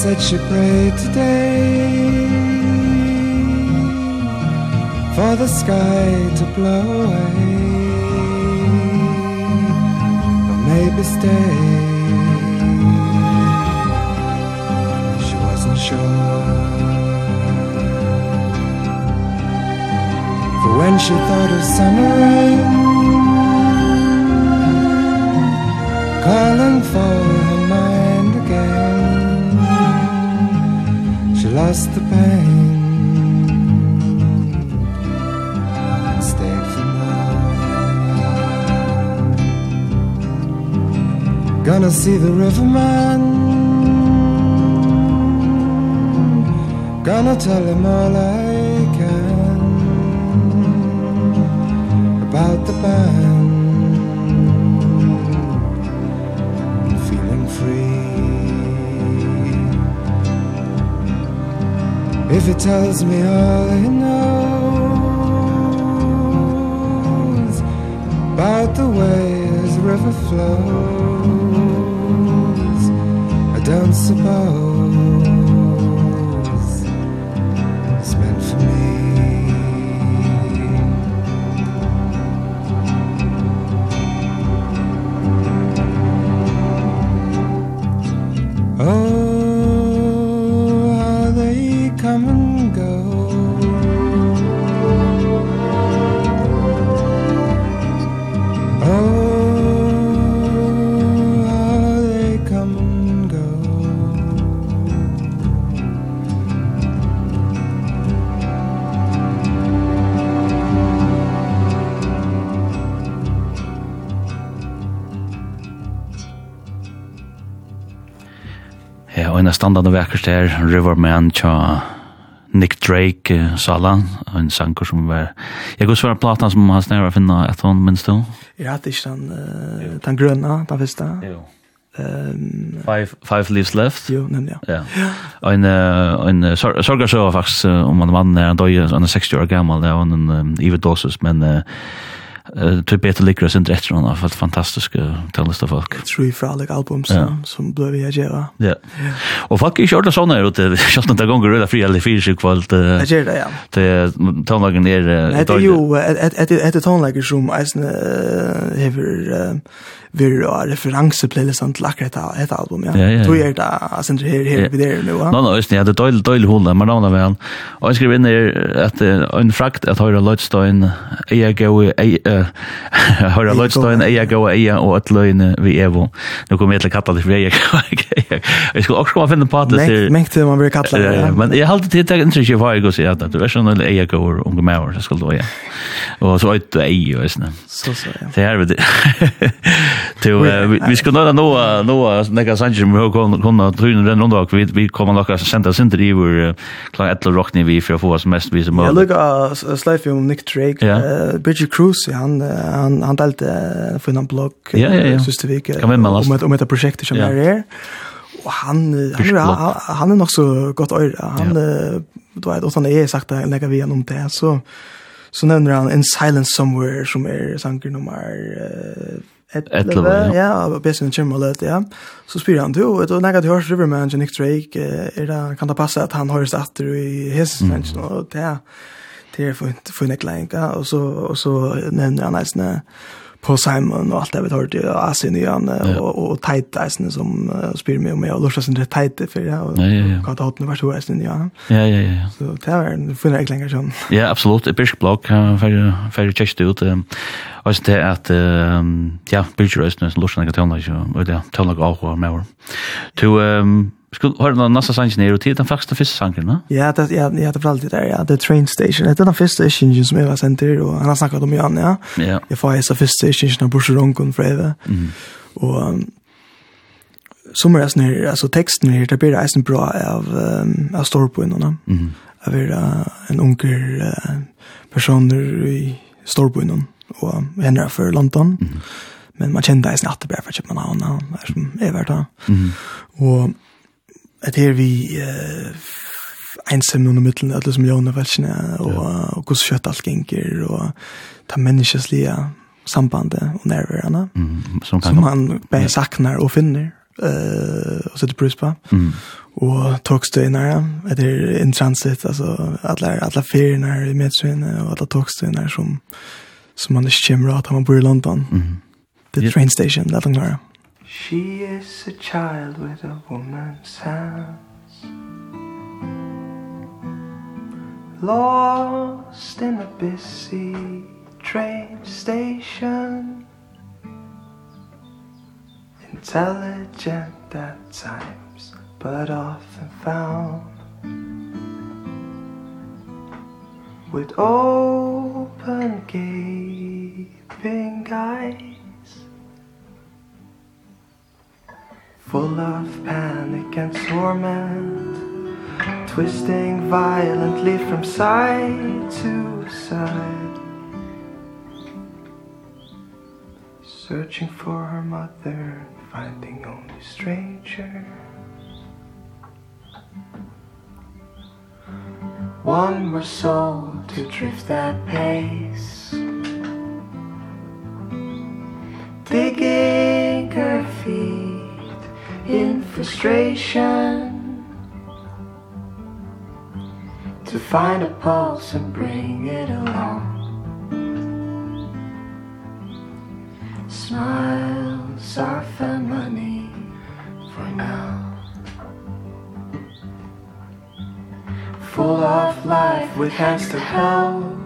said she prayed today For the sky to blow away. Or maybe stay. She wasn't sure. For when she thought of summer rain Calling for past the pain Stayed for now Gonna see the riverman Gonna tell him all I can About the pain if it tells me all it knows About the way this river flows I don't suppose standande vekkert her, Riverman, tja Nick Drake, Sala, en sanker som var... Jeg går svara platan som hans nere finna et hånd, minst du? Ja, det er ikke den, uh, den grønne, den første. Jo. Um, five, five Leaves Left? Jo, nemlig, ja. ja. Og en, en så faktisk om en mann er en døye, han er 60 år gammal, det var en um, dosis men... Uh, Uh, tror Peter Licker sin rätt hon har fått fantastiska tallista folk. Tror Frolic för alla album som ja. som blev jag göra. Ja. Och folk är kört såna ut det kört några gånger rulla fria eller fyra kvalt. Jag gör det ja. Det tonlagen är Det är ju ett ett ett tonlager som är uh, vi har referanseplaylisten til akkurat dette album, ja. ja, ja, ja. Tog er det, altså, her, her, vi der nu. ja. Nå, nå, østen, det hadde døylig, døylig hula, men navnet med han. Og jeg skrev inn her at en frakt at høyre Lødstøyen, eia gøy, høyre Lødstøyen, eia gøy, eia og et løgne vi evo. Nå kommer jeg til å katta det for eia gøy. Jeg skulle også komme finne på at det sier... Mengt man blir katta det, ja. Men jeg halte til det inntrykk i hva jeg går sier at du er sånn eller eia gøy, unge mæver, så skal du, ja. Og så øyde eia, og sånn. Så, så, ja. Det er det till vi ska nå nå nå några sanger vi har kon kon tryn den och vi vi kommer några senta center i vår klar ett rockni vi för att få oss mest vi som Jag lukar slave om Nick Drake. Bridget Cruz han han han delte för en blogg sista vecka om et om et prosjekt som er där og han han han är nog så gott øyre. Han du vet åt han är sagt att lägga vi gjennom det så så nämner han In Silence Somewhere som är sanger nummer 11, ja, og besen kommer løt, ja. Så spyr han, du, et og nekka til hørs Riverman, Nick Drake, er det, kan det passe at han høres atter i hesens mennesken, og det er, det er for en funnet ja, og så, og så nevner han eisne, på Simon och allt det vi har hört i Asien igen och och tight isen som uh, spyr mig om jag lustar sin rätt tight för jag kan ta åt nu vart hur isen ja. Ja ja ja. Så det är en fin jag längre sån. Ja, absolut. Ett bisk blogg för för check ut. Och så det att ja, bild rösten lustar något annat så och det talar av med. Du ehm skulle höra någon nästa sång ner och till den första första sången, va? Ja, det ja, ja, det var alltid där. Ja, the train station. Det är den första stationen som jag var sent till och han har snackat om Jan, ja. Ja. Jag får så första stationen på Sjöronkon för det. Mm. Och som är snär alltså texten här det blir isen bra av um, av storpointerna. Mm. Av er, uh, en onkel personer i storpointen och henne för London. Mm. Men man kände isen att det bara för att man har någon som är värd. Mm. Och at her vi uh, ensam under middelen, alle som jævne velkene, og, ja. og hvordan kjøtt alt genger, og ta menneskeslige sambandet og nærværende, mm, som, kan, som han bare saknar og finner, eh, og setter pris på. Mm. Og togstøyene, at det er in transit, altså alle, alle feriene i medsøyene, og alle togstøyene som, som man ikke kommer av at man bor i London. Mm. The train station, det er det She is a child with a woman's hands Lost in a busy train station. Intelligent at times but often found. With open gaping eyes. Full of panic and torment. Twisting violently from side to side. Searching for her mother Finding only stranger One more soul to drift that pace. Digging her feet in frustration. To find a pulse and bring it along. Smiles are family for now. Full of life with hands to help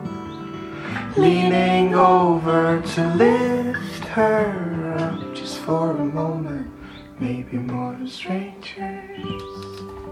Leaning over to lift her up just for a moment. Maybe more than strangers.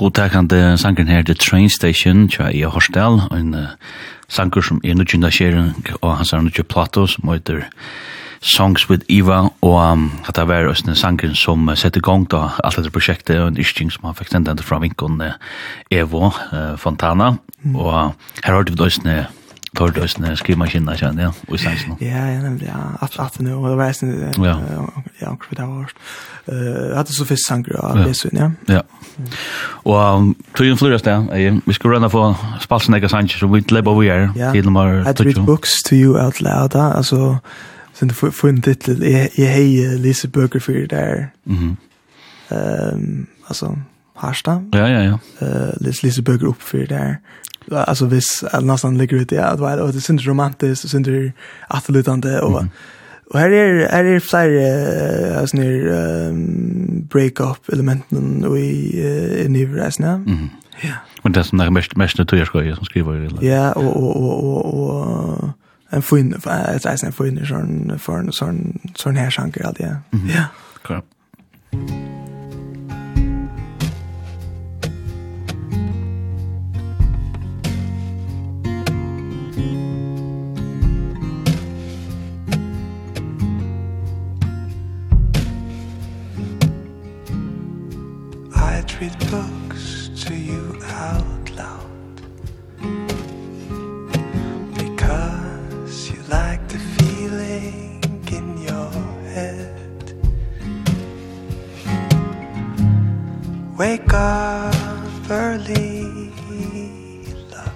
godtakande sangen her, The Train Station, tja i Horsdal, en uh, sanger som er nødgjenda skjering, og han sier nødgjenda plato som heter Songs with Eva, og um, at det var en sanger som uh, sette i gang da alt dette prosjektet, og en ischting som han fikk sendt fra vinkon uh, Evo uh, Fontana, mm. og her har vi også Tor og sånne skrivmaskiner, kjenner jeg, og i sansen. Ja, ja, nemlig, ja, at at år, og det var sånn, ja, ja, omkring det var årst. Jeg det så fyrst sanger av Lesun, ja. Ja, og tøyen flyr oss det, vi skal rønne på spalsen ikke sanger, så vi leber vi her, til nummer 20. I read books to you out loud, altså, sånn, for en titel, jeg jeg hei lise bøker for der. Mhm. der, altså, Harstad. Ja, ja, ja. Uh, lise, lise bøker opp for der, alltså vis att nästan ligger ut ja det var det är synd romantiskt och synd atletande och och här är här är fler alltså när break up elementen och i i nivåsna. Mm. Ja. Och det som där mest mest naturskoj som skriver det. Ja, och och och och en fin ett är en fin sån för en sån sån här sjanker alltid. Ja. Ja. Klart. secret talks to you out loud Because you like the feeling in your head Wake up early love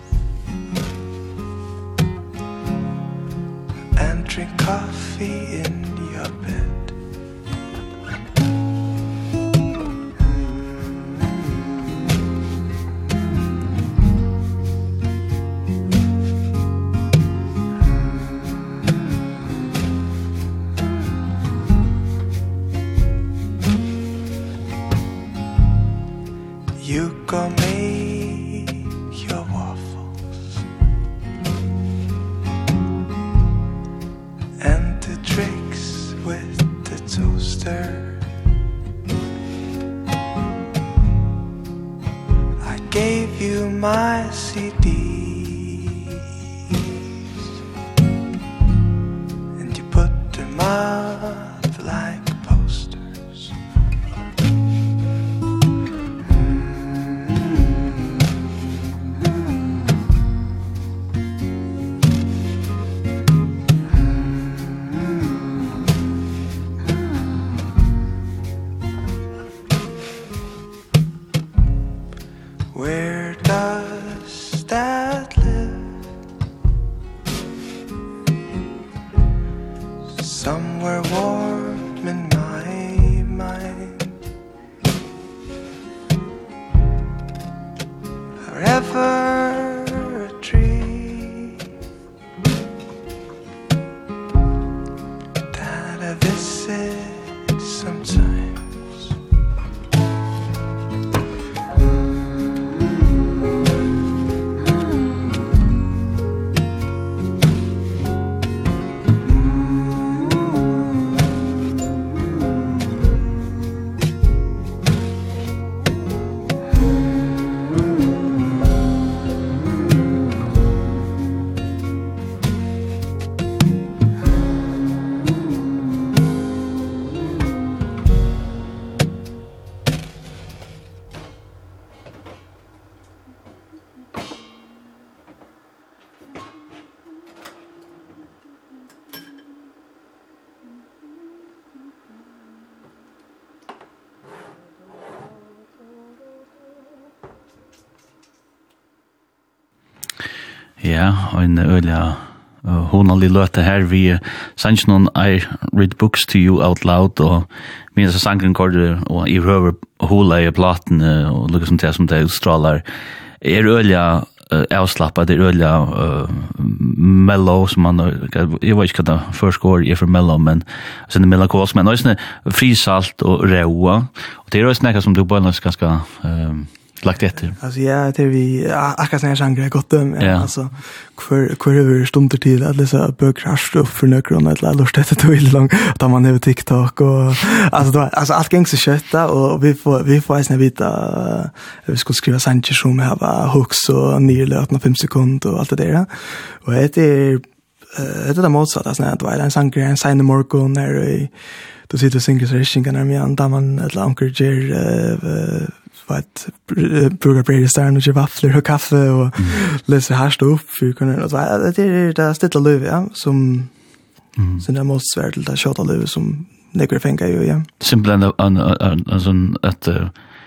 And drink coffee. go make your waffles. And the tricks with the toaster. I gave you my CD en øyla uh, honalig løte her. Vi sanns noen I read books to you out loud og minnes sangen kordet og i røver hula i platen og lukka som det som det utstrålar. Er øyla avslappa, det er øyla uh, mellow, som man, jeg vet ikke hva det første år er for mellow, men altså det er melankos, men også frisalt og ræva, og det er også nekka som du bare ganske um, lagt etter. Alltså ja, det vi akkurat när jag är gott dem. Ja. Alltså kvar kvar över stunder till att läsa böcker har upp för några kronor eller lust det då vill lång att man över TikTok och alltså då alltså allt gängs så kött och vi får vi får ens vita vi ska skriva Sanchez som här var hooks och nylötna 5 sekunder och allt det där. Och det är det där motsatt alltså när det var en sanger, en sign the morgon när då sitter synkroniseringen när man där man eller anker ger vet brukar bröd i stjärn och köper vaflor och kaffe och mm. läser här stå upp för kunna alltså det är det stilla löv ja som mm. sen det måste svärd till det tjata löv som lägger fänga ju ja Simpelthen, en en en sån att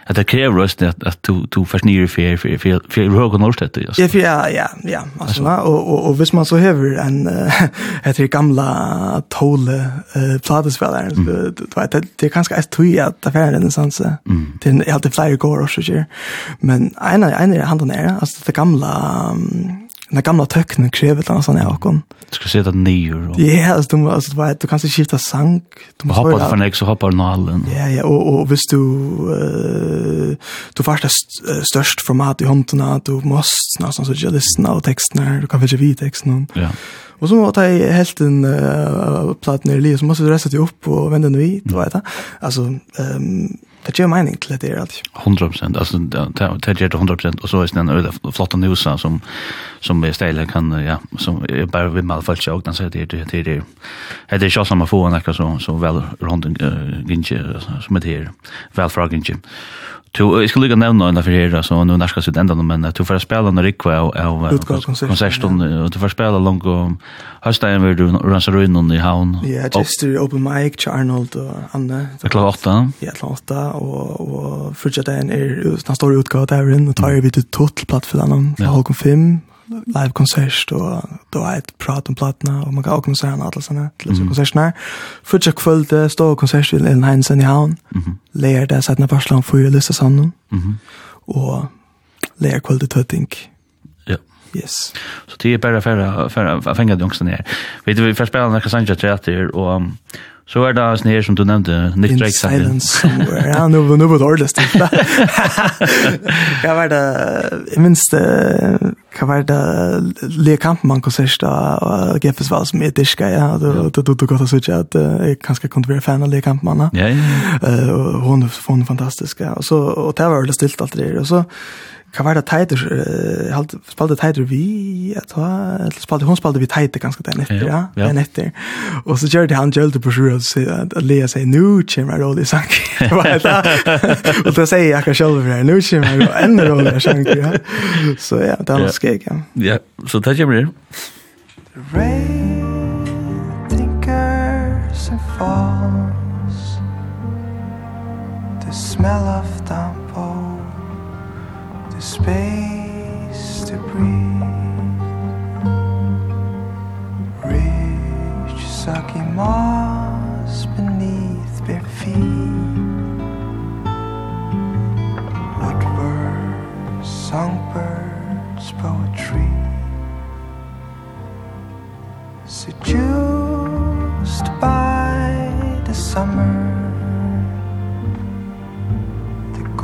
at det krever oss at at du du først försnir för för för för hög norrstätt just. Ja, ja, ja, ja, alltså va och och och visst man så häver en heter gamla tole eh platespelaren så det det kanske är tøy att det är en sån så. Det är alltid flyer går och så. Men en en han den är alltså det gamla um, den gamla töknen kräver det annat av kon. Du ska se det nyer. Ja, alltså, du, alltså, du, vet, du kanske skifta sang. Du måste hoppa för nästa så hoppar den allen. Ja, ja, och, och visst du uh, du får det störst format i hånden du måste nästan så jag lyssna och texterna, du kan väl ju texten. Ja. Och så att jag helt en uh, platt ner i livet så måste du resta dig upp och vända dig hit, du vet det. Alltså, um, det gjør mening til det alltså 100 procent altså, det gjør det 100 procent. Og så er det en öde flotta nusa som som er ställa kan ja som er bare vi med folk, og den sier det det er det det er ikke ju samma få en ekka så så vel rundt runt ginge som er det här väl frågan Du, jag skulle lika nämna en för här så nu när ska sitt ända men du får spela när Rikva och av konserten och du får spela långt om hösten vill du rensa runt i havn. Ja, just det open mic Arnold och Anne. Det klarar åtta. Ja, klarar åtta och och fortsätta en är nästa år utgåva där och tar vi till tot plattformen för Håkon 5 live konsert og då er et prat om platna og man kan også se han alle sånne til disse konsertene her. konserterna. Första kvällen står konsert i en Heinsen i Havn. Mm. Lär där satt när Barcelona får ju lyst til Mm. Og lär kvällen till think. Ja. Yes. Så det är bara för för att fänga de också ner. Vet du vi får spela några sanja teater efter och Så er det sånn her som du nevnte, Nick Drake. In silence somewhere. Ja, nå var det ordentlig. Hva var det, jeg minns det, kan vara det le kampmann konsert kan Geffes var som är diska ja då då då gott att säga att jag kanske kunde vara fan av le kampmann. Ja, Ja. Eh hon hon ja. och så och det var det stilt allt det och så Hva var det teiter, uh, spalte teiter vi, jeg tror, eller spalte, hun spalte vi teiter ganske den etter, ja, ja. den etter. Og så gjør det han gjølte på sjura, at Lea sier, nu kommer jeg rådig sang. og da sier jeg akkurat selv for her, nu kommer jeg enda rådig sang, ja. Så ja, det er noe skik, ja. Ja, så det kommer det. Rain, thinkers and falls The smell of them the space to breathe. Rich saki moss beneath their feet. What were songbirds poetry. Seduced by the summer.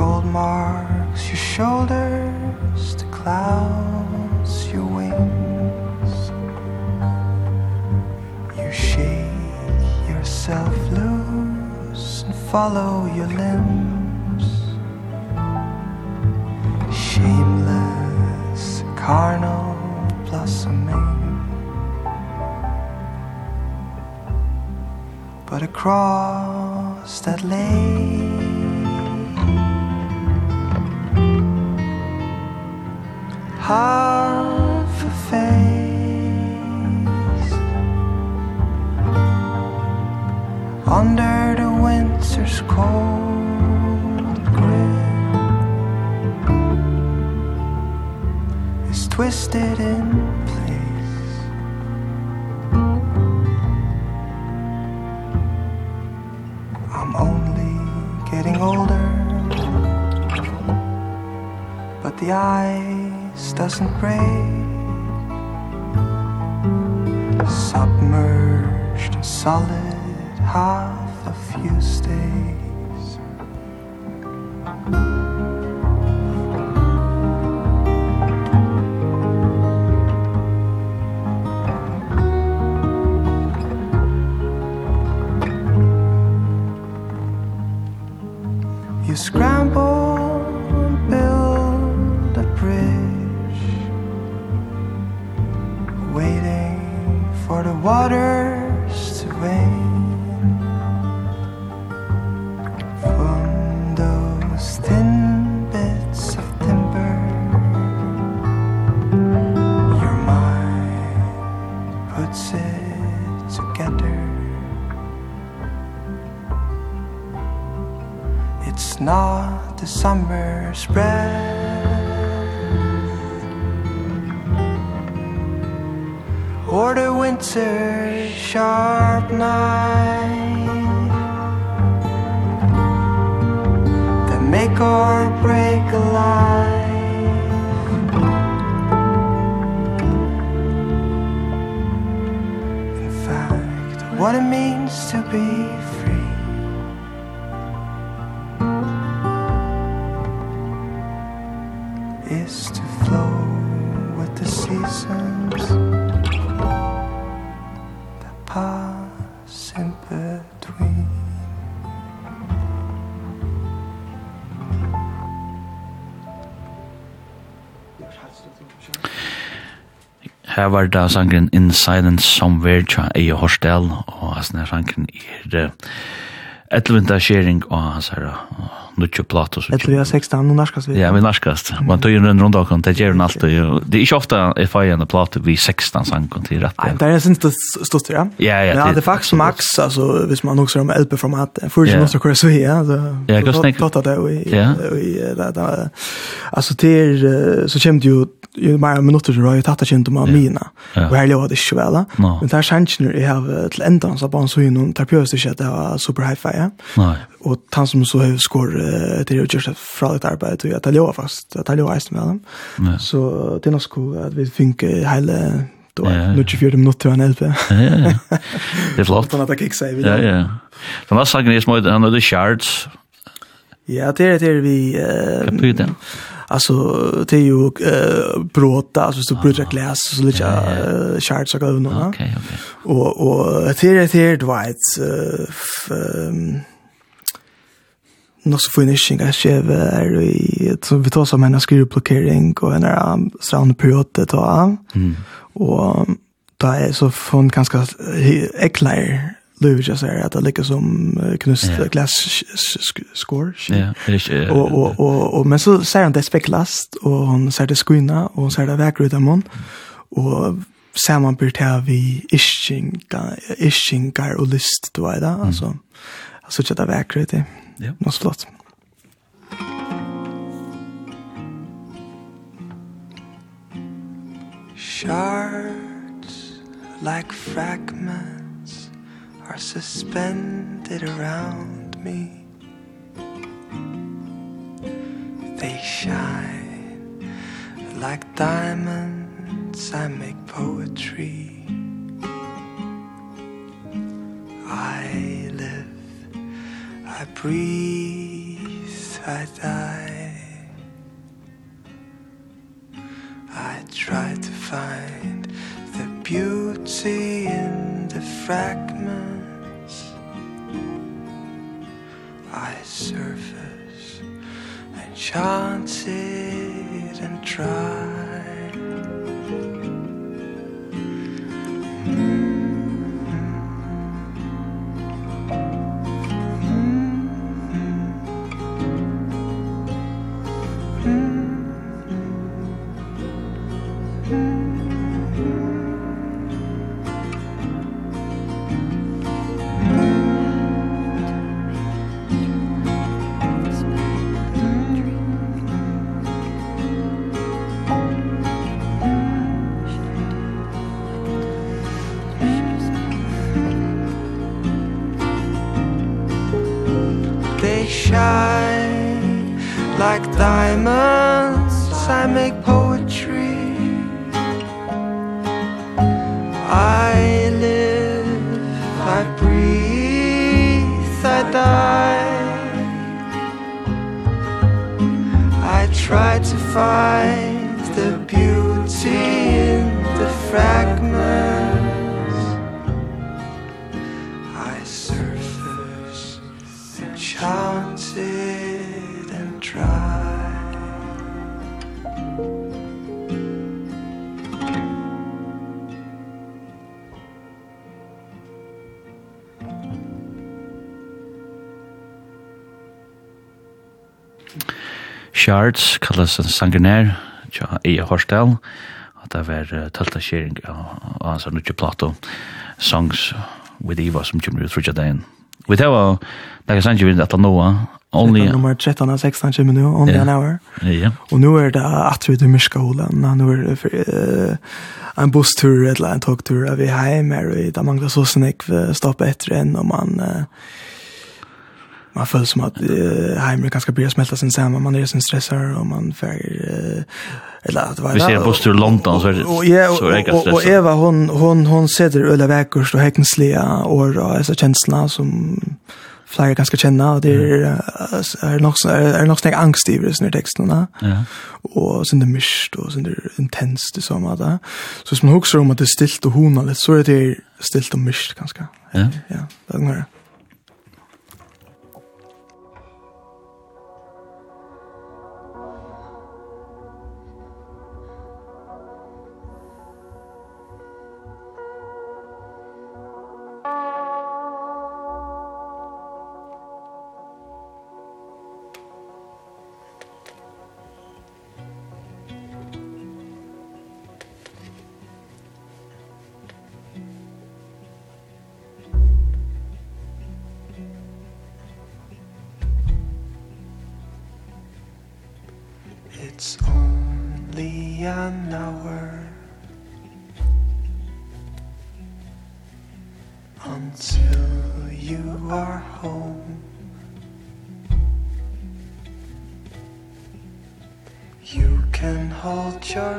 gold marks your shoulders the clouds your wings. You shake yourself loose and follow your limbs. Shameless carnal blossoming. But across that lake half a face under the winter's cold grip is twisted in place. I'm only getting older. But the eye waves doesn't break. Submerged, solid, half of you stay pass in between. Her var da sangren In Silence Somewhere tja Eie Horsdal, og hans nær sangren er uh, etlvinda skjering og hans herra, nutje plato. Jag tror jag 16, nu narskast vi. Ja, vi narskast. Man tar ju en runda och det gör den alltid. Det är inte ofta jag får en plato vid 16 sank och till rätt. Nei, det är syns det stort, ja. Ja, ja. Ja, det er faktisk max, altså, hvis man också har LP-format, först yeah. måste köra så ja. Ja, jag kan snäcka. Det är Alltså, det är, så kommer det jo, ju bara minuter så har tatt det kjent om av mina. og här låter det ikke ju väl. Men där känns ju jeg har til enda, så bare så ju någon terapeutiskt att det var super high fi. ja. Nej og han som så har skor uh, till det just fra det arbeid, og jag tar lov fast jag tar lov med dem. Ja. Så det er nog sko at vi finner hele då ja, ja. 24 minutter minuter en LP. Ja ja. Det är flott. Han att kick sig Ja ja. Den vad saken är små han hade shards. Ja, det är det vi eh det? Alltså det är ju eh bråta alltså så bryter glas så lite ja, shards och går nu. Okej okej. Och och det är det är Dwight eh nå så får ni inga skever i så vi tar som en skruvblockering och en um, strandperiod ta. Mm. Och där är så från ganska äcklar Lewis jag säger att det ligger som knust yeah. glass score. Ja. Och och och och men så säger han det speklast och hon säger det skvinna och säger det verkar utan mon. Och man blir det vi ischinga ischinga och list då alltså. Alltså det verkar det. Ja. Något flott. Shards like fragments are suspended around me They shine like diamonds I make poetry I live I breathe, I die. I try to find the beauty in the fragments. I surface and it and try. Shards, kallas en sanguinær, tja Eia Horsdal, at det var uh, tølta skjering av hans nukje plato, Songs with Eva som kommer ut frutja dagen. Vi tar var, det er sannsynlig at noa, Only nummer 13 av 16 kommer nu, only an hour. Yeah. Og nu er det att vi till Myrskaholen. Nu er det för, uh, en busstur eller en togtur av vi heim, här. Där man kan så stoppa etter enn, om man... Uh, man føler som at uh, heimen kanskje blir smeltet sin sammen, man er sin stressar, og man får... Uh, eller at det var... Hvis jeg er bostur i London, så er, og, ja, og, så er jeg stressar. Og, og Eva, hon, hon, hon seder øyla vekkurs og hekenslige år og disse kjenslene som flere ganske kjenne, og det er, er nok, er, er nok snakk angst i sånne tekstene. ja. og sånn det mist, og sånn det intenst i sånn måte. Så hvis man husker om at det er stilt og hona litt, så er det stilt og mist, ganske. Ja. Ja, det er det.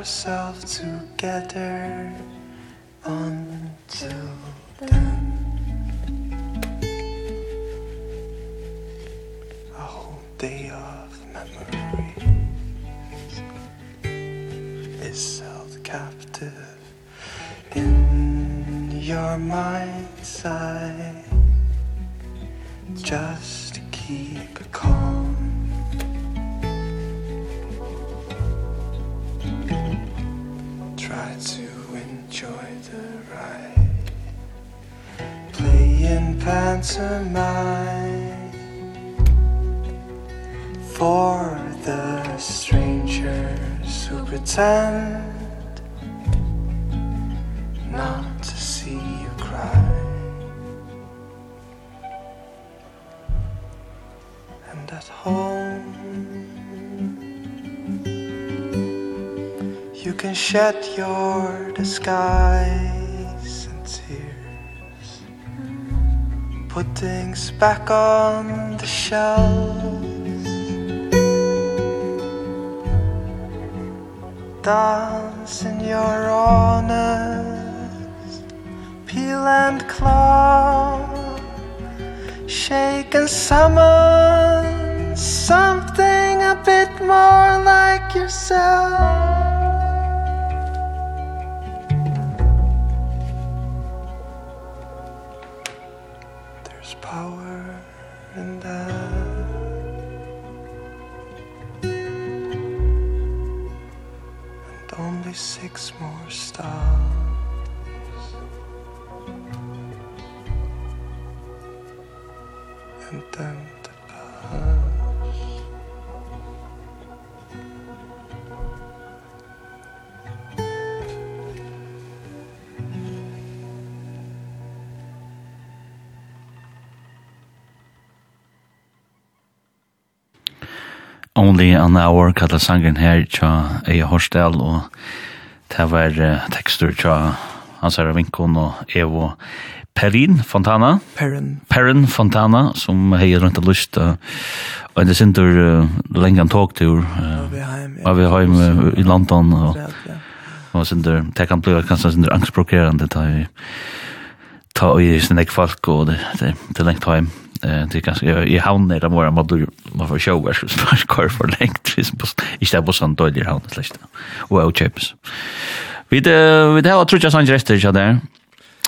yourself together until then. A whole day of memory is held captive in your mind's eye. Just keep calm. try to enjoy the ride. Playing pantomime For the strangers who pretend Not to see you cry. And at home You can shed your disguise and tears. Put things back on the shelves. Dance in your honors Peel and claw. Shake and summon Something a bit more like yourself. six more stars. And then to pass Only an hour kallar sangen her tja Eia Horsdal og Det var uh, tekster til hans herre Vinkon og Evo Perin Fontana. Perin. Perin Fontana, som heier rundt og lyst. Uh, og det sindur uh, lenge en togtur. Uh, og vi har hjem uh, i London. Og, og sindur, det kan bli kanskje sindur du angstprokerende. Ta i ta i sin ek folk og det, det, det lengt hjem det är ganska i havnen där våra motor man får show vars vars kvar för längt vis på inte på sånt dålig havn slash och och chips vi det vi det har tror jag sån rester där där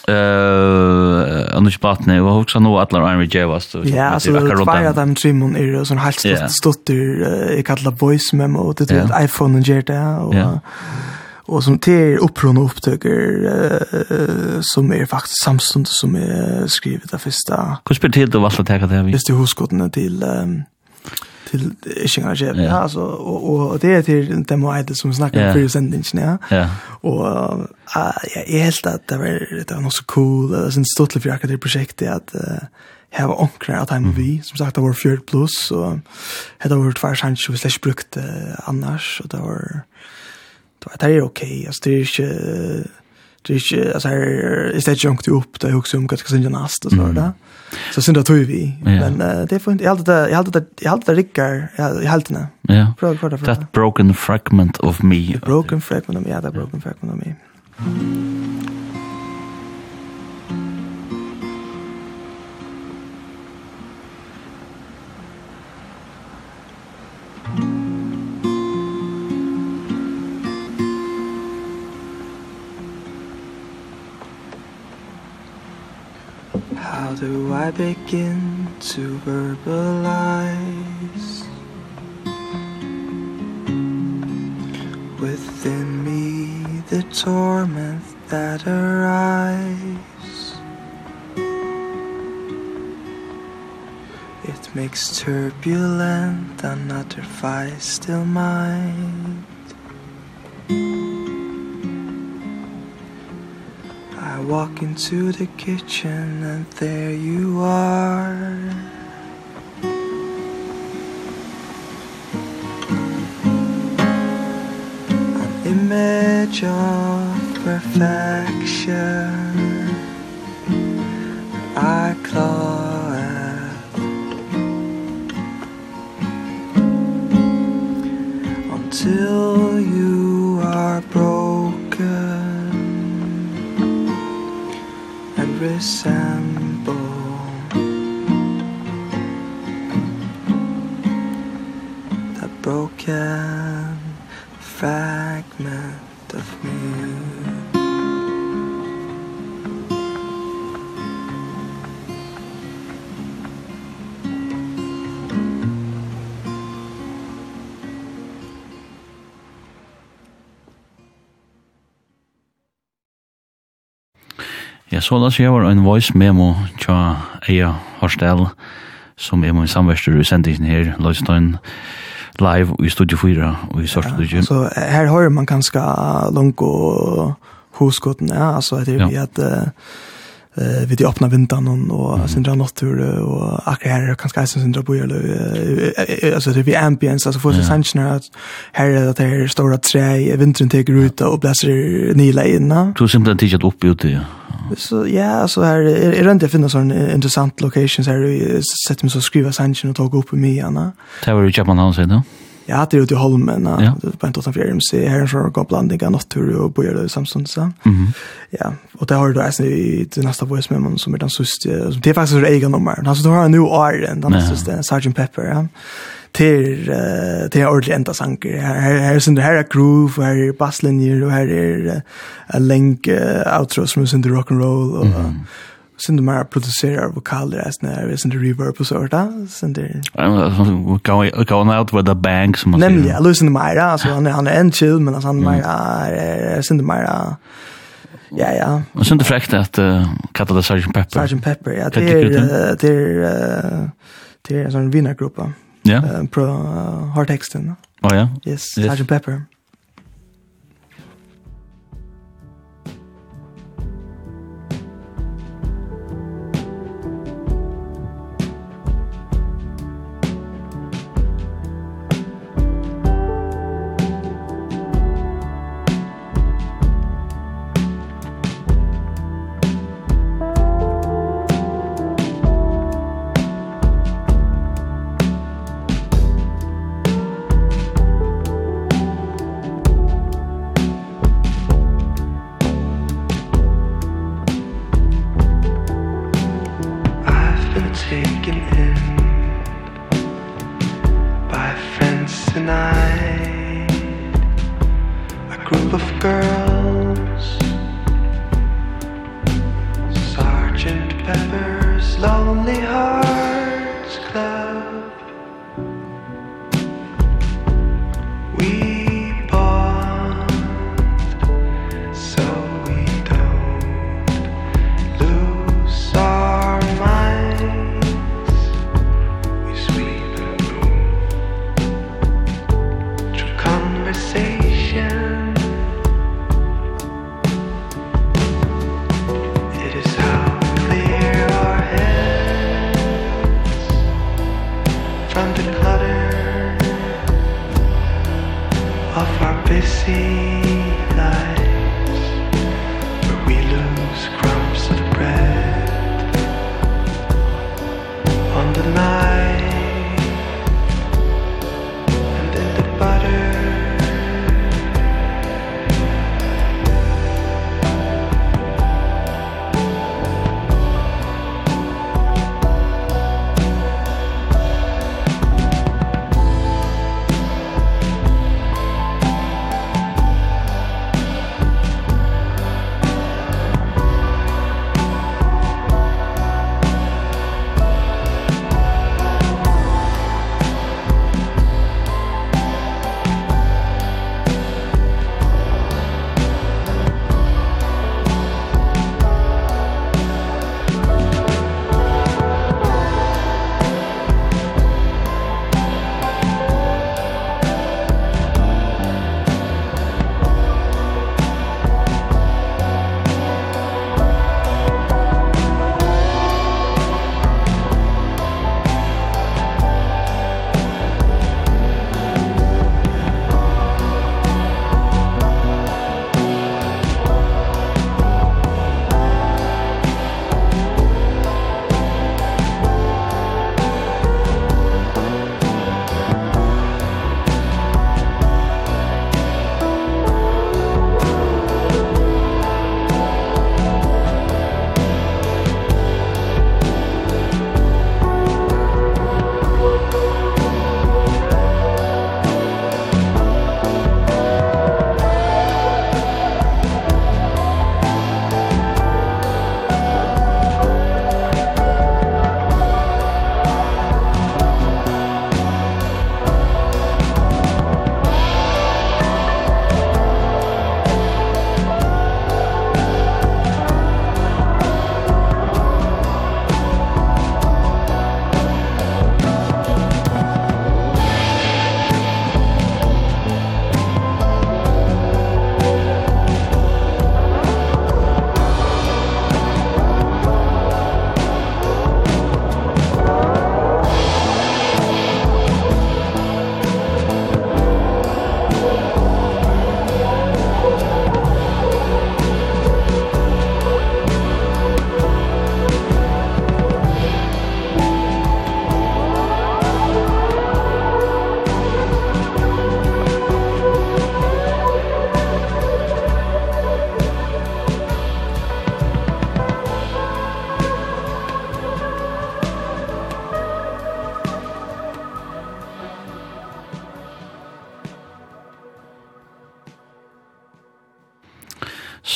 eh annars partner och också nu alla Army Javas så ja så det är bara dem Simon är ju sån helt stort stort jag kallar voice memo det är ett iPhone och det och och som till uppron och upptäcker uh, som är faktiskt samstund som är skrivet av första. Hur spelar till då vad ska ta det vi? Just det huskotten till um, till Ishingar Jeff. Ja, alltså och och det är till den måte som snackar yeah. för sändningen, ja. Ja. Och uh, ja, jag helt att det var det var något så cool, det syns for akkurat det projektet, att uh, hava onkrar at heima vi, som sagt, det var fjörd pluss, og det var tvær sannsjø vi slett brukt annars, og det var då det är okej. Alltså det är inte det är inte alltså är det junkt upp där också om vad ska synda näst och så där. Så synda tog vi. Men uh, det får inte jag det jag hade jag hade Rickard jag hade den. Ja. Bra kvar det. That broken fragment of me. The broken fragment of me. Yeah, that broken fragment of me. do I begin to verbalize Within me the torment that arise? It makes turbulent another fire still mind I walk into the kitchen and there you are. An image of perfection. I claw at. Until you are broken. resemble That broken fragment. Ja, så las jeg var en voice memo tja Eia Horstel, som er min samverster i sendingen her, Løystein, live i Studio 4 og i Sørstudio. Ja, så her har man ganske langt og huskotten, ja, altså, jeg ja. vi at... Uh, eh vid de öppna vintan och och sindra natur och akra här kanske isen sindra på eller alltså det vi ambience alltså för så sanchna att här är det här stora trä vintern tar ut och blåser nila inna. Du simpelt inte upp ute ja. Så ja, så här är det inte finna sån intressant locations här sätter mig så skriva sanchen och ta upp med mig Anna. Det var ju Japan han säger då. Ja, det er ute i Holmen, ja. på en totalt fjerde MC, här så går blanding av natur og bojar det samstånd. Så. Mm Ja, og det har du då i till neste voice med som er den syste, som det er faktisk ett egen nummer. Han du har nu ny den, den syste, Sgt. Pepper, ja. Til, uh, till ordentlig enda sanker. her, her, här, her er groove, og her er basslinjer og her er uh, en länk uh, outro som er synder rock'n'roll. og... mm Sindu mer producerar vokaler as när det är reverb och sånt där. Sindu. Going going out with the bang som man säger. Nämligen, jag lyssnar mer alltså han han är en chill men alltså han mer Sindu mer Ja, ja. Och sen det fräckt att uh, kalla det Sgt. Pepper. Sgt. Pepper, ja. Det är, det är, det är en sån vinnargruppa. Ja. Uh, pro uh, hardtexten. Oh ja? Yes, yes. Sgt. Pepper.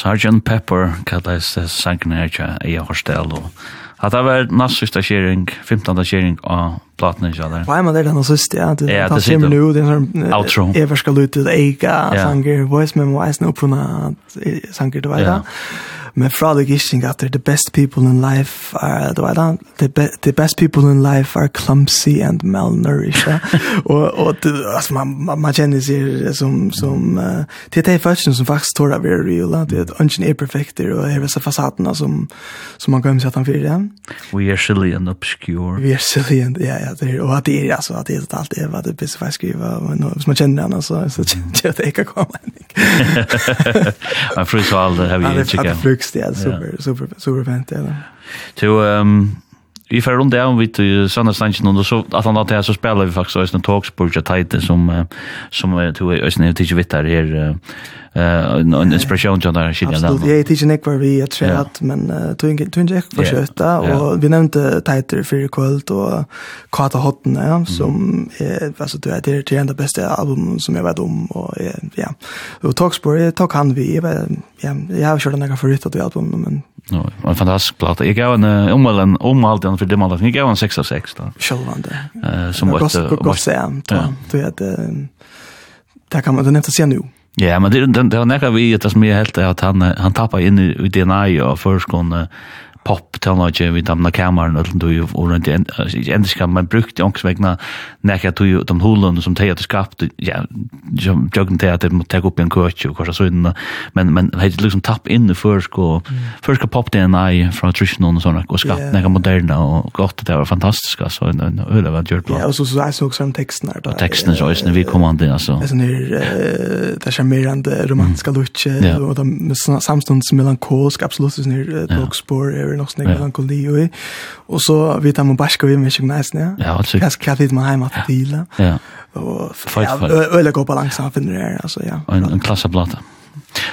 Sgt. Pepper kallades sangen her tja i Horstel og at det var natt sista kjering, 15. kjering av platene ikke der. Nei, men det er den siste, ja. Det er det siste. Det er sånn outro. Jeg skal ut til eget sanger, voice memo, jeg snøpuna sanger, du vet da. Ja. Men fra det gissing at the best people in life are, du vet, the, be the best people in life are clumsy and malnourished. og og altså, man, man, man kjenner seg som, som uh, det er de følelsene som faktisk står av i real, det er ønsken er perfekter, og er disse fasadene som, som man glemmer seg at han fyrer. Ja. We are silly and obscure. We are silly and, ja, ja, det er, og at det er, altså, at det er alt det, var det best skriva, men hvis man kjenner han, så kjenner jeg at jeg ikke kommer. Han fryser alt det har vi ikke kan. Sixty, ja, super, super, super, super fint, ja. Så, um, vi får rundt det om vi til Sanna Stanchen, og så at han alltid så spelar vi faktisk Øystein Talksburg og Teite, som, som Øystein er tidsi vittar her, en inspiration til denne skilja. Absolutt, jeg er tidsi nekvar vi er treat, men tog ikke ekk for kjøtta, og vi nevnte Teite fyrir kvöld, og Kata Hotten Hottene, som er, altså, du er det er det beste album som jeg vet om, og ja, og Talksburg, jeg tok han vi, jeg har kjørt han ekk for av det albumet, men No, en fantastisk plate. Jeg gav en omval omvalden omval den för det man jeg gav en 6 av 6 då. Sjølvande. Eh som var ett gott sen da. Du vet där kan man det inte se nu. Ja, men det det det var nekka vi det som jag helt att han han tappar inn i DNA och förskon pop til han ikke vi damna kameran og du og rundt i endiska man brukte ångs vegna nekka du de hulun som teia til skapt ja joggen teia til må ta upp i en køtje og korsa søyna men men heit liksom tapp inn i førsk og førsk pop DNA fra traditional og sånn og skapt nekka moderna og godt det var fantastisk så en öle var gjort bra. Ja och så så er også om teksten her da teksten er så er vi kommande altså. Det er sånn det är charmerande romantiska lutje såna- samstunds melankolsk absolut sånn her blogspår er er nok snakk om kolli og og så vet han man baskar vi med gymnasien ja. Ja, alltså. Kas kan vi med hemma till dela. Ja. Och öle går på långsamt finner där alltså ja. En en klassablata.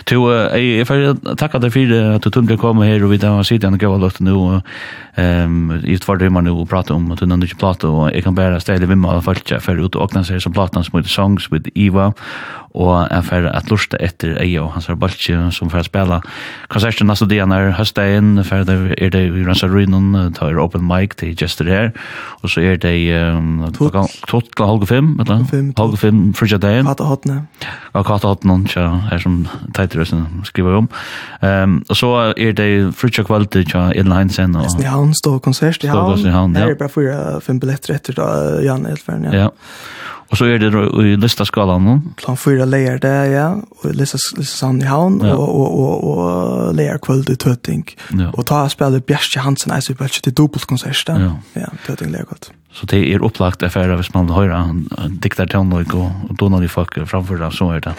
Tu eh if I takka dig för att du kunde komma här och vi där sitter och gå låt nu ehm i två timmar nu og prata om att den andra platta och jag kan bara ställa vimma av folk för ut och åkna sig som platan som heter Songs with Eva og jeg får at lusta etter Eia og hans balki som får spela. Konserter nasta dagen er høstdagen for det er det i Ransa Ruinen ta er open mic til Jester her. Og så er det um, tot til halv fem eller halv fem frigja dagen kata hotne. Og kata hotne tja her som teitur som skriver om. Um, og så er det frigja kvalt tja Ellen Heinsen og Esten i havn stå konsert i havn. Ja, det er bare fyra fem billetter etter da Jan Elfern, ja. Ja. Og så er det i listaskalan nå? Plan fyra leier det, ja. Og lista, lista sand i havn, ja. og, og, og, og leier kvöld i Tøting. Ja. Og ta spiller Bjerke Hansen, jeg spiller ikke til dobbeltkonsert. Ja. ja, Tøting leier godt. Så det er opplagt affæra hvis man høyra diktar tjannløyk og, donar i folk framfor det, så er det.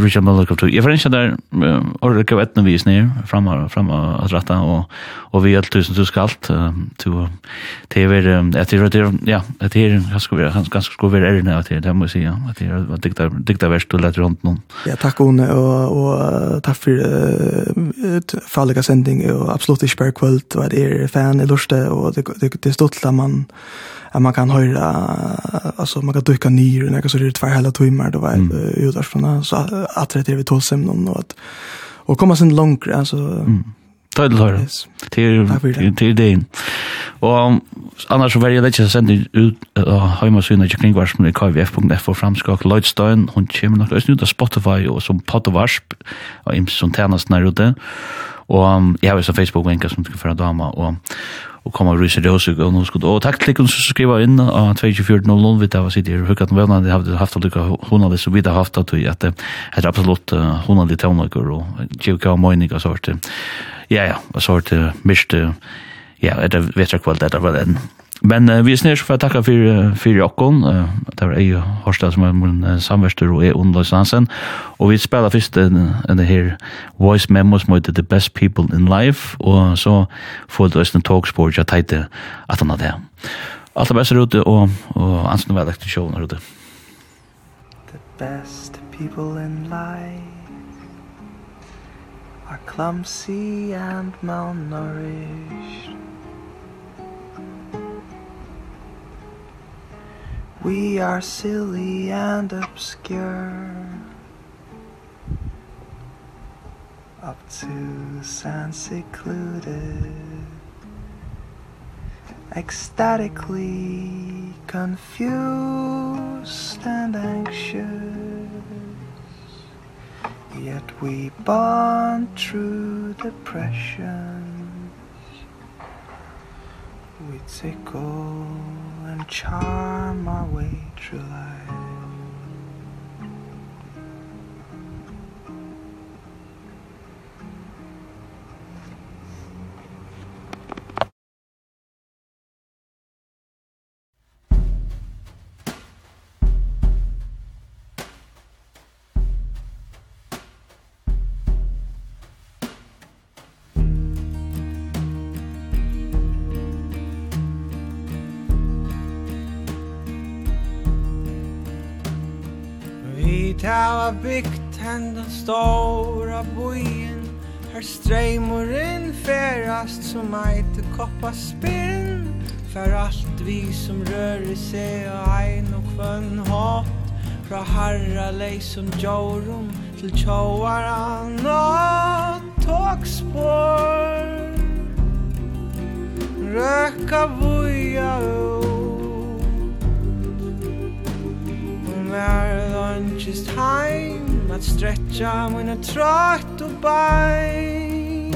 Richard Møller kom til. Jeg får ikke der, året gav etnå vis ned, fram og retta, og, og vi er tusen tusen alt, til det er, at det er, ja, at det er, ganske være, ganske skulle være ærene, at det det må jeg si, ja, at det er diktar, diktar verst og lett rundt noen. Ja, takk One, og, og takk for uh, fallega sending, og absolutt ikke bare kvöld, og det er fan i lorste, og det, det, det er stolt at man, att man kan höra alltså man kan dyka ner när så det är två hela timmar då var utar från så att det är vi tål sen någon och att och komma sen långt alltså mm. Ta det här. Till till Og Och annars så var jag lite sent ut hemma så när jag kring med kvf.f og framskak Lloydstein. Hon kommer nok også ut av Spotify og som Pottervarsp och im som tärnas när ute. Och jag har så Facebook-venker som ska føre dama och og kommer rysa det også og nå skulle og takk til dere som skriver inn av 2400 vi tar var sitt hukket med vel det har haft at lukka honali så vidt har haft at det er absolutt hun honali tøvnaker og tjevka og møyning og sort ja ja og sort miste ja det vet jeg kvalitet av den Men uh, vi er snir for å takke for, for jokken. Uh, det var jeg Horstad som er min uh, samverster og er Underløs Hansen. Og vi spiller først en, en her voice memo som heter The Best People in Life. Og så får du også en talkspår til å teite at han har det. Alt det beste ute og, og ansen og veldig til showen ute. The best people in life are clumsy and malnourished. We are silly and obscure. Obtuse and secluded. Ecstatically confused and anxious. Yet we bond through depression We tickle charm my way through life. hava byggt hendan stóra bojen Her streimorinn ferast som eit koppa spinn Fer allt vi som rör sig og ein og kvönn hatt Fra harra leisom djaurum til tjauaran og tågspår Röka boja ut var lunches time Att stretcha a trot to bein.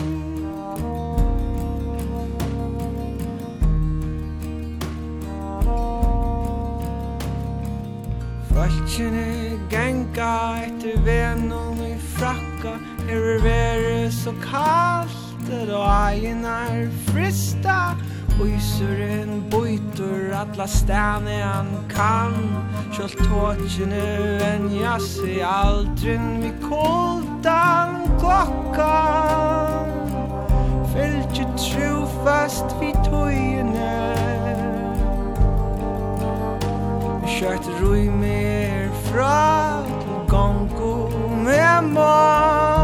Fölkjene genga etter venon i frakka Her er vere så kalt Og egin er frista. Oyseren bøytur alla stæne han kan Kjöld tåkjene venja seg aldrin vi koldan klokkan. Fylgje trufast vi tøyene Kjørt rui mer fra til gongo med mann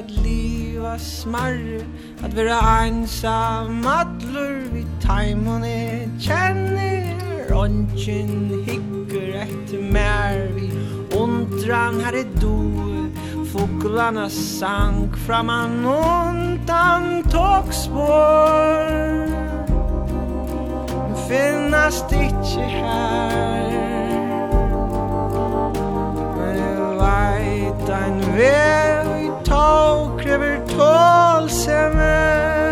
att liva smarr At vara ensam allur vid tajmon är Känner ången hickor ett mer Vi ontran här er do Fåglarna sank framan ontan tågspår Finnas ditt här veit ein vei krav krever tålsemme